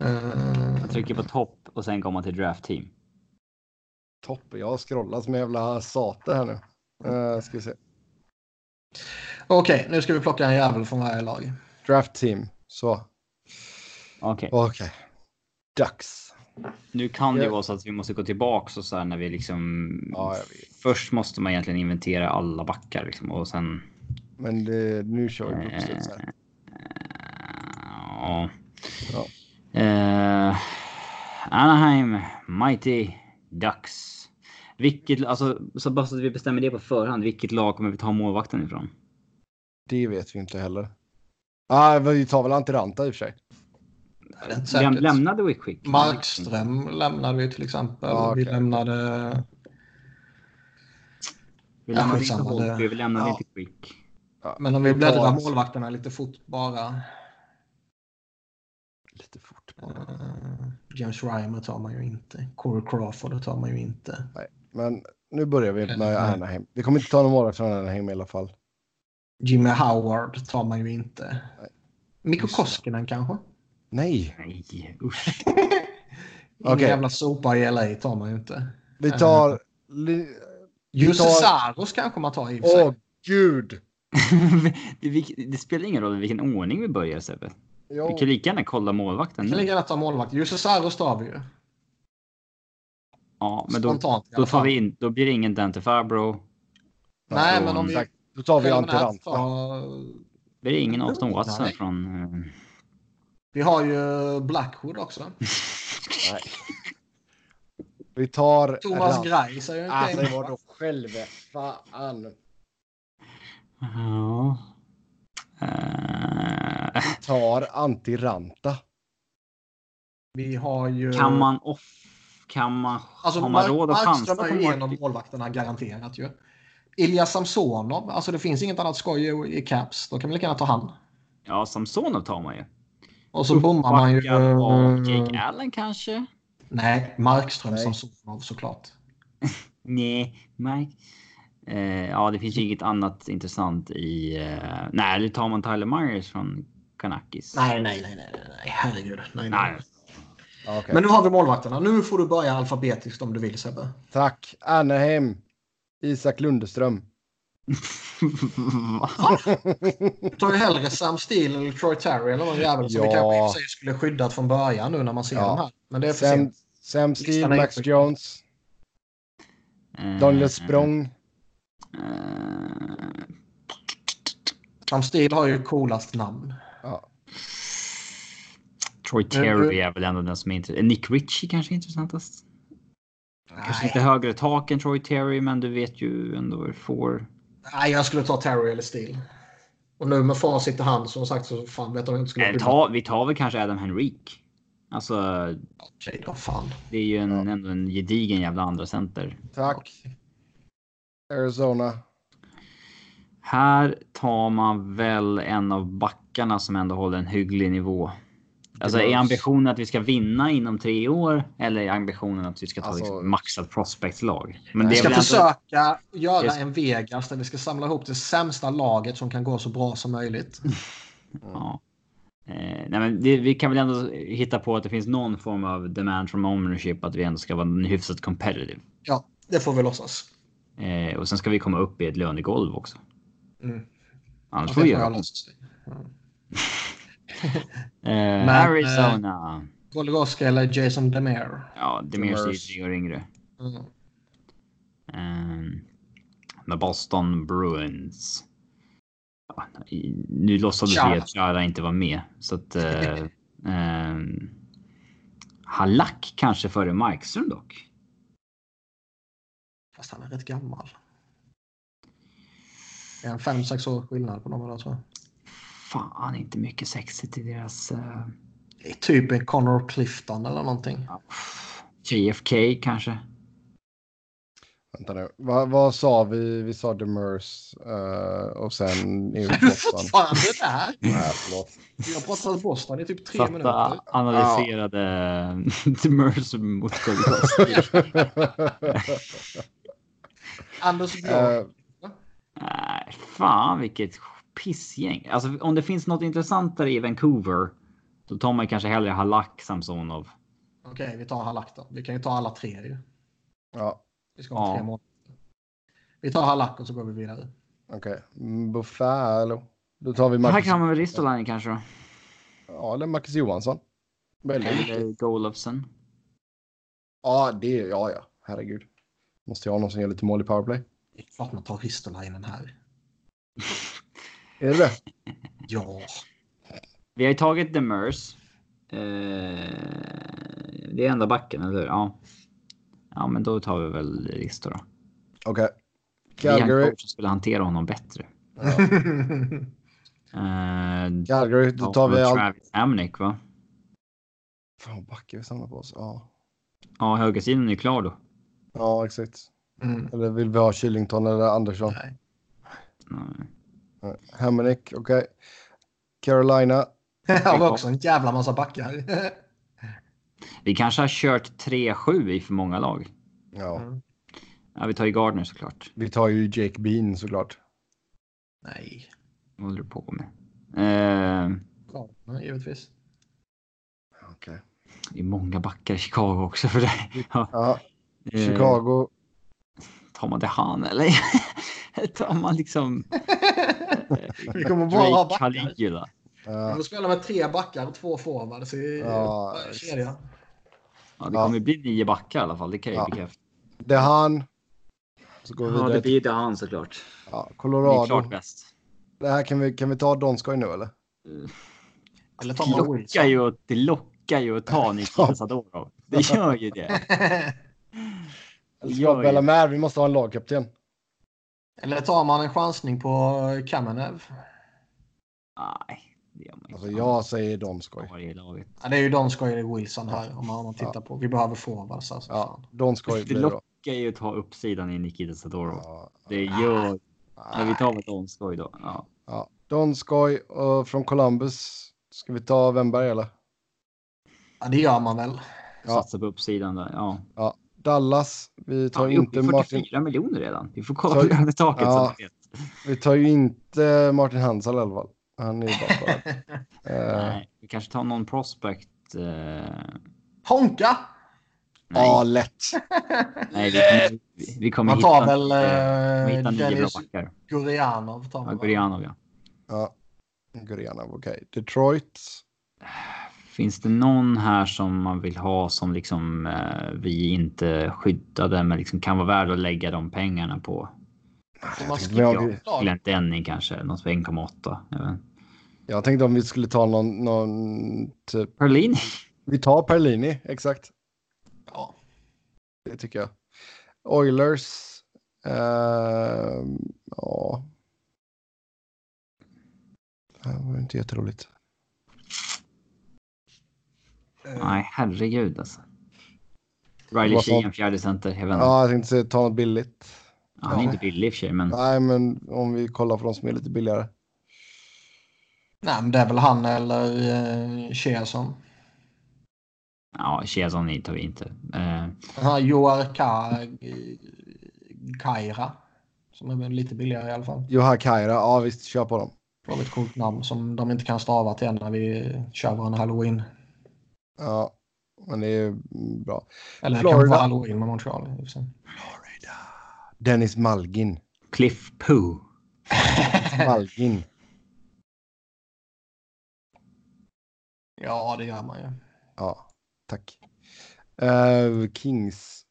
Eh, Jag trycker på topp och sen går man till draft team. Toppen. Jag har scrollat som en jävla sate här nu. Uh, ska vi se. Okej, nu ska vi plocka en jävel från varje lag. Draft team. Så. Okej, Okej. Dags. nu kan det ju vara så att vi måste gå tillbaks och så här när vi liksom. Ja. Först måste man egentligen inventera alla backar liksom och sen. Men det, nu kör vi uppstuds här. Ja. Ja. Eh, Anaheim Mighty Ducks. Vilket, alltså, så bara så att vi bestämmer det på förhand. Vilket lag kommer vi ta målvakten ifrån? Det vet vi inte heller. Ah, vi tar väl Antiranta i och för sig. Inte Läm, lämnade vi quick? Markström lämnade vi till exempel. Ja, Vi okej. lämnade... Vi Ja, lämnade inte skitsamma, det- Holtby, vi lämnade Ja. inte quick. Ja, Men om vi bläddrar ett- målvakterna lite fort bara. Lite fort bara. Uh, James Reimer tar man ju inte. Corey Crawford tar man ju inte. Men nu börjar vi med Nej. Anaheim. Vi kommer inte ta någon målvakt från Anaheim i alla fall. Jimmy Howard tar man ju inte. Nej. Mikko. Koskinen kanske? Nej, Nej, usch. Ingen Okej. jävla sopa i LA tar man ju inte. vi tar... Vi Jussi tar- Saros kanske man tar i och för sig. Åh, gud! det, det spelar ingen roll i vilken ordning vi börjar Sebbe. Vi Jo, kan lika gärna kolla målvakten Vi kan lika gärna ta målvakt. Jussi Saros tar vi ju. Ja, men då, Spontant då, alla tar vi in, då blir det ingen Dante Fabro. Nej, Ja, men om vi... Då tar vi preliminärt Antiranta. tar- blir det ingen Austin Watson Nej. från... eh, Vi har ju Blackwood också. Nej. Vi tar... Thomas Rant. Greiss är ju inte Alltså, en- vadå själve? Fan. Ja. Vi tar Antiranta. Vi har ju... kan man off... Kan man... Alltså, har man Mark- råd att chansa Markström på är ju en av Mark- målvakterna garanterat ju. Ilja Samsonov, alltså det finns inget annat skoj i, Caps. Då kan vi lika gärna ta han. Ja, Samsonov tar man ju. Och så bommar man ju... Av Jake Allen kanske? Nej, Markström Nej. Samsonov såklart. Nej, Mike. Eh, ja, det finns ju inget annat intressant i... Eh, nej, eller tar man Tyler Myers från Kanakis? Nej, nej, nej, nej, nej, herregud. Nej, nej. Nej. Ja, okej. Men nu har vi målvakterna. Nu får du börja alfabetiskt om du vill Sebbe. Tack. Anaheim. Isak Lundeström. Va? Du tar ju hellre Sam Steele eller Troy Terry eller någon jävel som vi Ja. kanske i och för sig skulle skyddat från början nu när man ser Ja. dem här. Men det är för Sam, sent. Sam Steele, Max inte- Jones, Eh, Daniel Språng. eh, Sam Steele har ju coolast namn. Ja. Troy Terry du- är väl ändå den som är intressant. Nick Ritchie kanske är intressantast. Kanske Nej. lite högre tak än Troy Terry, men du vet ju ändå vad du får. Nej, jag skulle ta Terry eller Steele. Och nu med facit i hand som sagt så fan vet jag inte skulle Eh, ta, vi tar väl kanske Adam Henrik. Alltså, Okej då, fan. det är ju en, ändå en gedigen jävla andra center. Tack. Arizona. Här tar man väl en av backarna som ändå håller en hygglig nivå. Alltså är ambitionen att vi ska vinna inom tre år eller är ambitionen att vi ska ta Alltså- liksom, maxat prospectslag? Men Vi det ska försöka göra Det- en Vegas där vi ska samla ihop det sämsta laget som kan gå så bra som möjligt. ja. eh, nej men det, vi kan väl ändå hitta på att det finns någon form av demand from ownership att vi ändå ska vara hyfsat competitive. Ja, det får vi låtsas. Eh, och sen ska vi komma upp i ett lönegolv också. Mm. Annars Ja, får det vi göra. Eh, eh, Arizona. Goligoski eller Jason Demare. Ja, är Demers. tre år yngre. Mm. Ehm, med Boston Bruins. Ja, nu låtsades vi att Chara inte var med så att. Eh, eh, Halak kanske före Markström dock. Fast han är rätt gammal. Det är en fem sex år skillnad på dem tror jag. Fan, inte mycket sexigt i deras. Eh, Det är typ en Connor Clifton eller någonting. JFK kanske. Vänta nu. Vad, vad sa vi? Vi sa Demers uh, och sen Är du fortfarande där? Nej, förlåt. Vi har pratat Boston i typ tre Fatta minuter. analyserade Demers mot. Anders Björk. Eh, Nej, fan vilket pissgäng. Alltså om det finns något intressantare i Vancouver. Då tar man kanske hellre Halak Samsonov. Okej, vi tar Halak då. Vi kan ju ta alla tre ju. ja, Vi ska ha Ja. tre månader. Vi tar Halak och så går vi vidare. okej. Mm, Buffalo. Då tar vi Här Marcus, kan man väl Ristolainen kanske då. ja, eller Marcus Johansson. Eller Golofsen. Ja, det ja, ja. Herregud. Måste jag ha någon som gör lite mål i powerplay? Det är klart man tar Ristolainen här. Är det det? Ja. Vi har ju tagit Demers. Eh, det är enda backen, eller hur? Ja. Ja, men då tar vi väl Risto då. Okej. Vi en Calgary. som skulle hantera honom bättre. Ja. Eh, Calgary, då tar vi allt. Travis Hamnick, va? Fan, vad backar vi samlar på oss. Ja, Ja, högersidan är klar då. ja exakt. Mm. Eller vill vi ha Kylington eller Andersson? Nej. Nej. Hamonic, okej. Carolina. Har vi också en jävla massa backar. Vi kanske har kört 3-7 i för många lag. Ja, Mm. Ja, vi tar ju Gardner såklart. vi tar ju Jake Bean såklart. Nej. Vad håller du på med? Eh, Ja, nej, givetvis. Okej. det är många backar i Chicago också för det. Ja, Ja, eh, Chicago. Tar man det han eller? tar man liksom Vi kommer bara ha Drake backar. Caligula? Ja, får spela med tre backar och två forwards i Ja, varje kedja. Ja, det Ja. kommer bli nio backar i alla fall. Det kan jag Ja. bekräfta. det är han. Så går vi Ja, det blir det han såklart. ja, Det är Colorado. klart bäst. Det här kan vi, kan vi ta Donskoj nu eller? Eller tar Det lockar ju, det lockar ju att ta Nikita Sadorov. Det gör ju det. Eller. Bellemare, vi måste ha en lagkapten. Eller tar man en chansning på Kamenev? Nej, det gör man inte. Alltså jag säger Donskoj. Ja, det är ju Donskoj eller Wilson här om man, om man tittar på. Vi behöver forwards alltså. Ja. Donskoj Det blir det då. lockar ju att ta uppsidan i Nikita Sadorov. Ja, Det gör... Ja, vi tar väl Donskoj då. Ja. ja. Donskoj och från Columbus. Ska vi ta Wemberg eller? Ja, det gör man väl. Ja. Satsa på uppsidan där. Ja. Ja. Dallas. Vi tar Ja, vi är inte i Martin. 44 miljoner redan. Vi får kolla Så- på lönetaket Ja. så ni vet. Vi tar ju inte Martin Hansel i alla fall. Han är ju bara. Eh, Nej, vi kanske tar någon prospect. Eh, Honka! nej, Ja, lätt. nej, vi kommer, vi, vi kommer Man hitta, tar väl eh, nio bra backar. Gurianov. Tar Ja, man väl. Gurianov ja. Ja. Gurianov, okej. Detroit. Finns det någon här som man vill ha som liksom eh, vi inte skyddade men liksom kan vara värd att lägga de pengarna på? Glenn Denning kanske, något för 1,8. jag tänkte om vi skulle ta någon, någon typ. Perlini. Vi tar Perlini, exakt. Ja. Det tycker jag. Oilers. ehm, ja. Det var inte jätteroligt. Eh, Nej, herregud alltså. Riley Sheehan, fjärde center. Jag. Ja, jag tänkte säga ta något billigt. Han är inte billig i och för sig, men Nej, men om vi kollar på de som är lite billigare. Nej, men det är väl han eller eh, Chiasson. ja, Chiazon tar vi inte. Eh, Den här Kaira. Som är lite billigare i alla fall. Joha Kaira, ja visst, kör på dem. Det var ett coolt namn som de inte kan stava till när vi kör vår halloween. Ja, men det är bra. Eller Florida. kan vara halloween med Montreal. sig. Dennis Malgin. Cliff Poo. Malgin. Ja, det gör man ju. Ja, tack. Eh, Kings.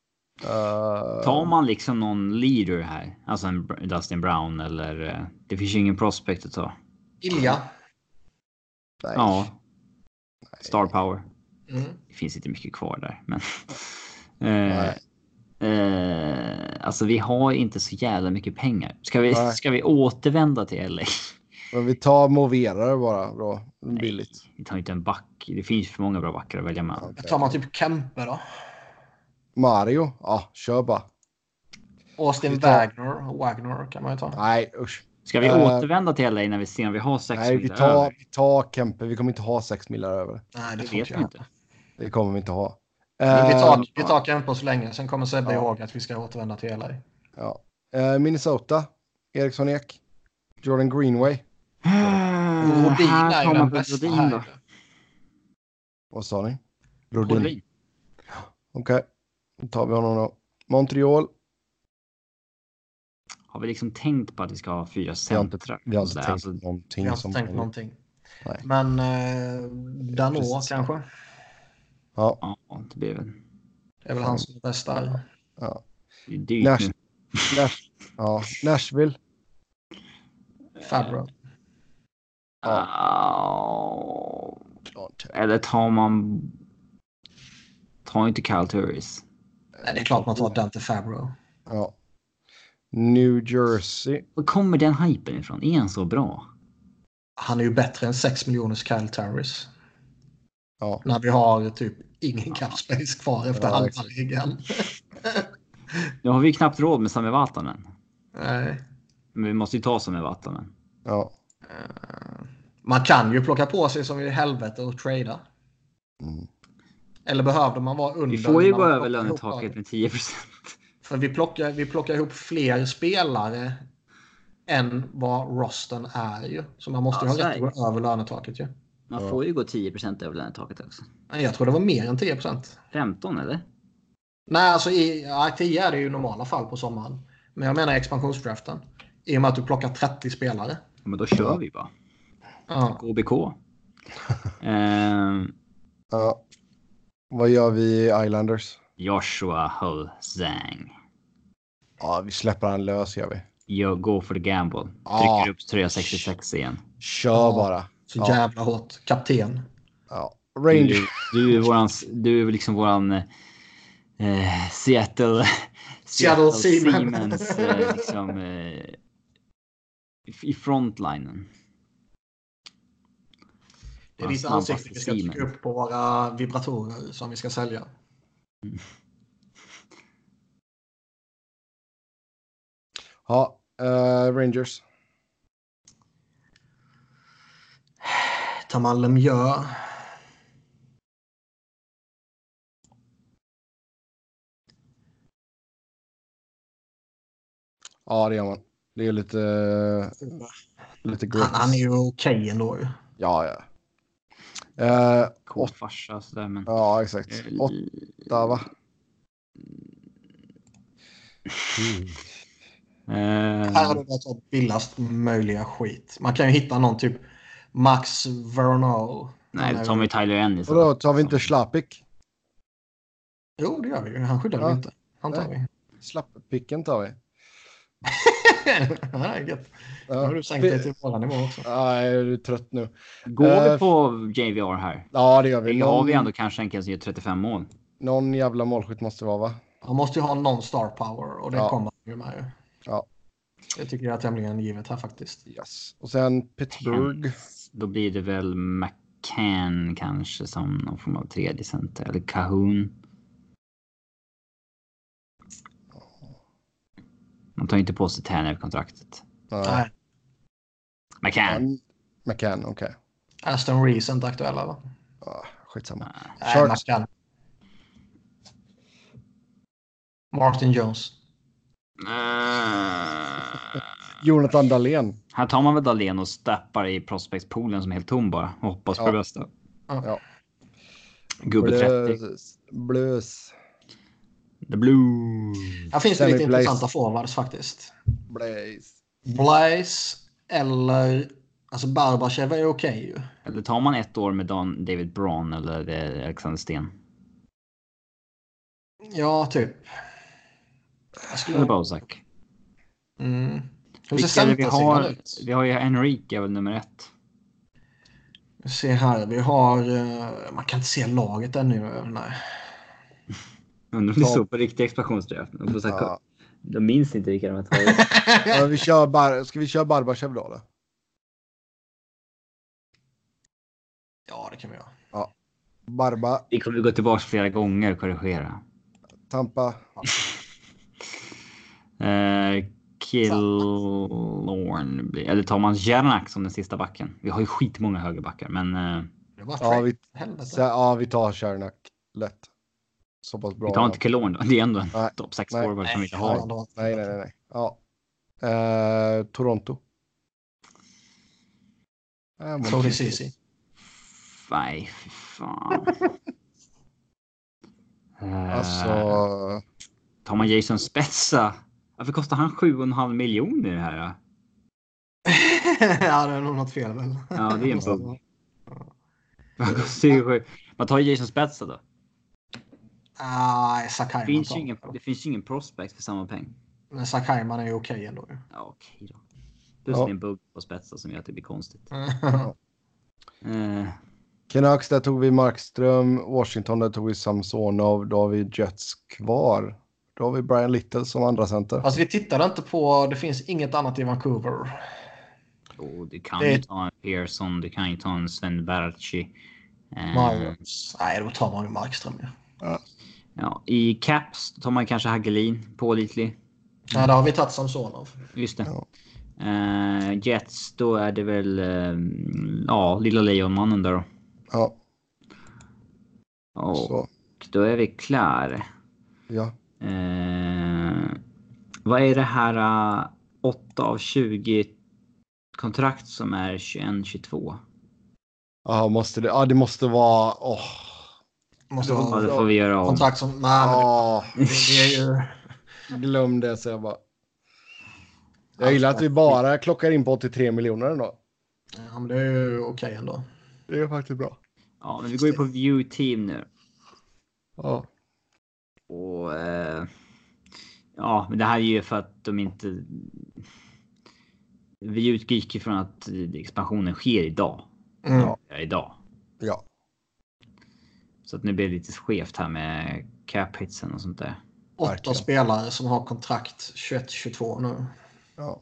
Uh, Tar man liksom någon leader här, alltså en Dustin Brown eller eh, det finns ju ingen prospect att ta. Ilja. nej. Ja. Star power. Mm. Det finns inte mycket kvar där, men. eh, Nej. eh, alltså, vi har inte så jävla mycket pengar. Ska vi, Nej. ska vi återvända till LA? Men vi tar Movera bara då. Billigt. Vi tar inte en back. Det finns för många bra backar att välja mellan. Okej. Tar man typ Kempe då? Mario? Ja, kör bara. Austin tar- Wagner. Wagner kan man ju ta. Nej, usch. Ska vi Eh, återvända till LA när vi ser om vi har sex Nej, vi tar, över? vi tar Kempe. Vi kommer inte ha sex millar över. Nej, det Det får vet inte vi jag. inte. Det kommer vi inte ha. Men Vi Eh, tar, vi tar Kempe så länge, sen kommer Sebbe Ja. ihåg att vi ska återvända till LA. ja. Eh, Minnesota. Eriksson Ek. Jordan Greenway. Rodin Här är ju den bästa Rodin här. då. Vad sa ni? Rodin. Rodin. Okej, då tar vi honom då. Montreal. Har vi liksom tänkt på att vi ska ha fyra Vi har inte, centra? vi har inte tänkt alltså, någonting. Vi har inte tänkt någonting. Nej. Men eh, Danå Precis. kanske? Ja, Ja, det blir väl. Det är väl han som är bäst där. ja. Det är dyrt Nash, nu. Nash, ja. Nashville. Fabro. Ah, eller tar man... Tar inte Kyle Turris. Nej, det är klart man tar Dante Fabro. Ja. New Jersey. Var kommer den hypen ifrån? Är han så bra? Han är ju bättre än 6 miljoners Kyle Turris. Ja. När vi har typ ingen cap space kvar efter Ja, halva ligan. Nu har vi ju knappt råd med Sami Vatanen. Nej. Men vi måste ju ta Sami Vatanen. Ja. Eh, Man kan ju plocka på sig som i helvete och trada. Mm. Eller behövde man vara under? Vi får ju gå över lönetaket med 10% För vi plockar, vi plockar ihop fler spelare än vad rosten är ju. Så man måste ju Ja, ha så rätt att gå över lönetaket ju. Man Ja. får ju gå 10% över lönetaket också. Nej, Jag tror det var mer än 10% 15 eller? Nej, alltså i ja, 10 är det ju i normala fall på sommaren. Men jag menar expansionsdraften. I och med att du plockar 30 spelare. Ja, men då kör vi bara. Ja. KBK. eh, ja. Vad gör vi i Islanders? Joshua Hull Zhang. Ja, vi släpper han lös gör vi. Jag går för the gamble. Trycker upp tröja 66 igen. Kör bara. Så Ja. jävla hårt. Kapten. Ja. Du, Rangers. du är våran, du är liksom våran eh, Seattle, Seattle Seaman. Siemens eh, liksom eh, i- frontlinen. Det är Ja, ditt snabbaste ansikte vi ska trycka upp på våra vibratorer som vi ska sälja. Ja, eh, Rangers. Tar man Lemieux. Ja, det gör man. Det är lite, lite Han, grit. han är ju okej ändå ju. Ja, ja. Eh, Cool Åt- farsa sådär men. ja, exakt. Eh, Åtta, va? Här har Eh, du bara tagit billigast möjliga skit. Man kan ju hitta någon typ Max Verno. nej, då tar vi Tyler Ennis. Och då tar vi inte Slapik. Jo, det gör vi ju. Han skyddar Ja. vi inte. Han tar vi. Slappicken tar vi. ja, det är gött. Nu har Ja, du sänkt dig till våran nivå också. Ja, jag är trött nu. Går Eh, vi på JVR här? Ja, det gör vi. Det har Någon, vi ändå kanske en som gör 35 mål. någon jävla målskytt måste det vara, va? Han måste ju ha någon star power och det Ja. kommer han ju med. ju. Ja. Det tycker jag är tämligen givet här faktiskt. Yes. Och sen Pittsburgh. Då blir det väl McCann kanske som någon form av tredje center. Eller Cahoon. Man tar inte på sig Tanev-kontraktet. Nej. McCann. McCann, okej. Aston Reese är inte aktuella va? Ja, skitsamma. Nej. Sharks. McCann. Martin Jones. Eh, Jonathan Dahlén. Här tar man väl Dahlén och stappar i prospectspoolen som är helt tom bara och hoppas på Ja. det bästa. Ja. Gubbe 30. Blös. Blös. The Blue. Här finns det lite Blaze. intressanta forwards faktiskt. Blaze. Blaze eller... Alltså Barbachev är okej ju. Eller tar man ett år med Don, David Braun eller eh, Alexander Sten? Ja, typ. Jag skulle... Eller Bozak. Mm. Hur ser Vilka vi har? Vi har ju Enrique är väl nummer ett. Vi ser här, vi har... eh, Man kan inte se laget ännu. Nej. Undrar om det Ja. står på riktiga expansionsdraften. Ja. De minns inte vilka de har tagit. Ja, vi kör bar ska vi köra Barbachev då? Eller? Ja, det kan vi göra. Barba, Vi kommer gå tillbaka flera gånger och korrigera. Tampa. Eh, Killorn blir... Eller tar man Jernak som den sista backen? Vi har ju skitmånga högerbackar, men... Eh, Ja, vi, så, ja, vi tar Shernak. Lätt. Så pass bra. vi tar inte Killorn då. Det är ändå en topp 6 Nej. forward som vi inte har. Nej, nej, nej. nej. Ja. Eh, Toronto. Tony kul. Cici. Nej, fy fan. Eh, Alltså, Tar man Jason Spezza? Varför kostar han 7,5 miljoner i det här? då? ja, det är nog något fel väl. Ja, det är en bugg. Man kostar ju sju- Man tar Jason Spezza då. Ah, Det Sakaiman finns, ingen, det. det finns ju ingen prospect för samma peng. Men Sakaiman är ju okej ändå. ju. Ja, okej då. Plus Ja. det är en bugg på Spezza som gör att det blir konstigt. Eh, Canucks, där tog vi Markström. Washington, där tog vi Samsonov. Då har vi Jets kvar. Då har vi Brian Little som andra center. Fast vi tittade inte på, det finns inget annat i Vancouver. och du kan Det- ju ta en Pearson, du kan ju ta en Sven Berchi. Eh. Nej, då tar man ju Markström ju. ja, I Caps tar man kanske Hagelin, pålitlig. Ja, där har vi tagit Samsonov. Just det. Ja. Eh, Jets, då är det väl eh, ja, lilla lejonmannen där då. Ja, Och så. då är vi klar. Ja. Eh, vad är det här uh, 8 av 20 kontrakt som är 21-22? Ja, måste det. Ja, det måste vara. Åh. Måste Ja, vara det får vi göra om. kontrakt som... Nej, Ja, det, det är ju... glöm det så jag bara. Jag gillar att vi bara klockar in på 83 miljoner ändå. Ja, men det är ju okej ändå. Det är faktiskt bra. Ja, men vi går ju på view team nu. Ja. Och eh, ja, men det här är ju för att de inte. Vi utgick ifrån att expansionen sker idag. Mm. Ja. Idag. Ja. Så att nu blir det lite skevt här med cap hitsen och sånt där. Åtta spelare som har kontrakt 21-22 nu. ja.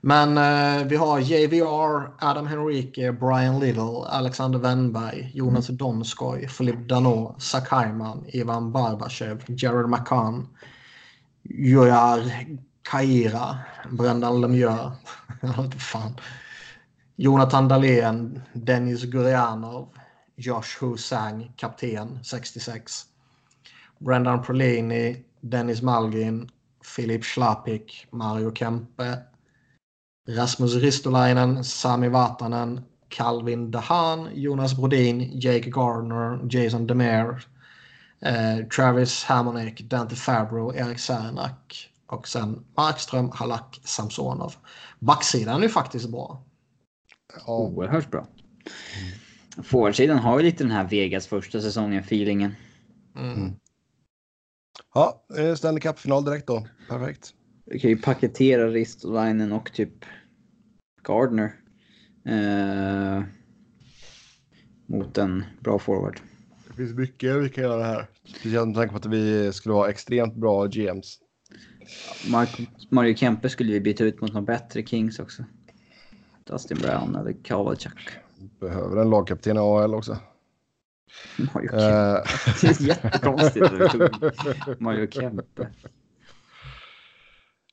Men eh, vi har JVR, Adam Henrique, Brian Little, Alexander Wennberg, Jonas Donskoj, Filip Dalot, Zach Hyman, Ivan Barbachev, Jared McCann, Jojar Kaira, Brendan Lemieux, fan, Jonathan Dahlén, Dennis Gurianov, Josh Husang, kapten 66, Brendan Prolini, Dennis Malgin, Filip Schlapik, Mario Kempe, Rasmus Ristolainen, Sami Vatanen, Calvin Dahan, Jonas Brodin, Jake Gardner, Jason Demare, eh, Travis Hamonek, Dante Fabro, Erik Särnak och sen Markström, Halak, Samsonov. Backsidan är ju faktiskt bra. ja. Oerhört bra. Forwardsidan har ju lite den här Vegas första säsongen feelingen. Mm. ja eh, Stanley Cup-final direkt då. Perfekt. Vi kan ju paketera Ristolainen och typ Gardner. Eh, mot en bra forward. Det finns mycket vi kan göra här. Speciellt med tanke på att vi skulle vara extremt bra GMs. Mark, Mario Kempe skulle vi byta ut mot någon bättre Kings också. Dustin Brown eller Kovalchuk. Behöver en lagkapten i AL också. Mario Kempe. Eh, Det är jättekonstigt att vi tog Mario Kempe.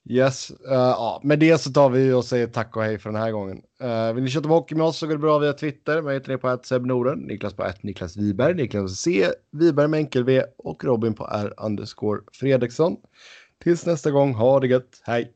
Yes, uh, ja, med det så tar vi och säger tack och hej för den här gången. Uh, vill ni köta hockey med oss så går det bra via Twitter. Mig heter ni på att Seb Norden, Niklas på att Niklas Wiberg, Niklas C, Wiberg med enkel V och Robin på R underscore Fredriksson. Tills nästa gång, ha det gött, hej!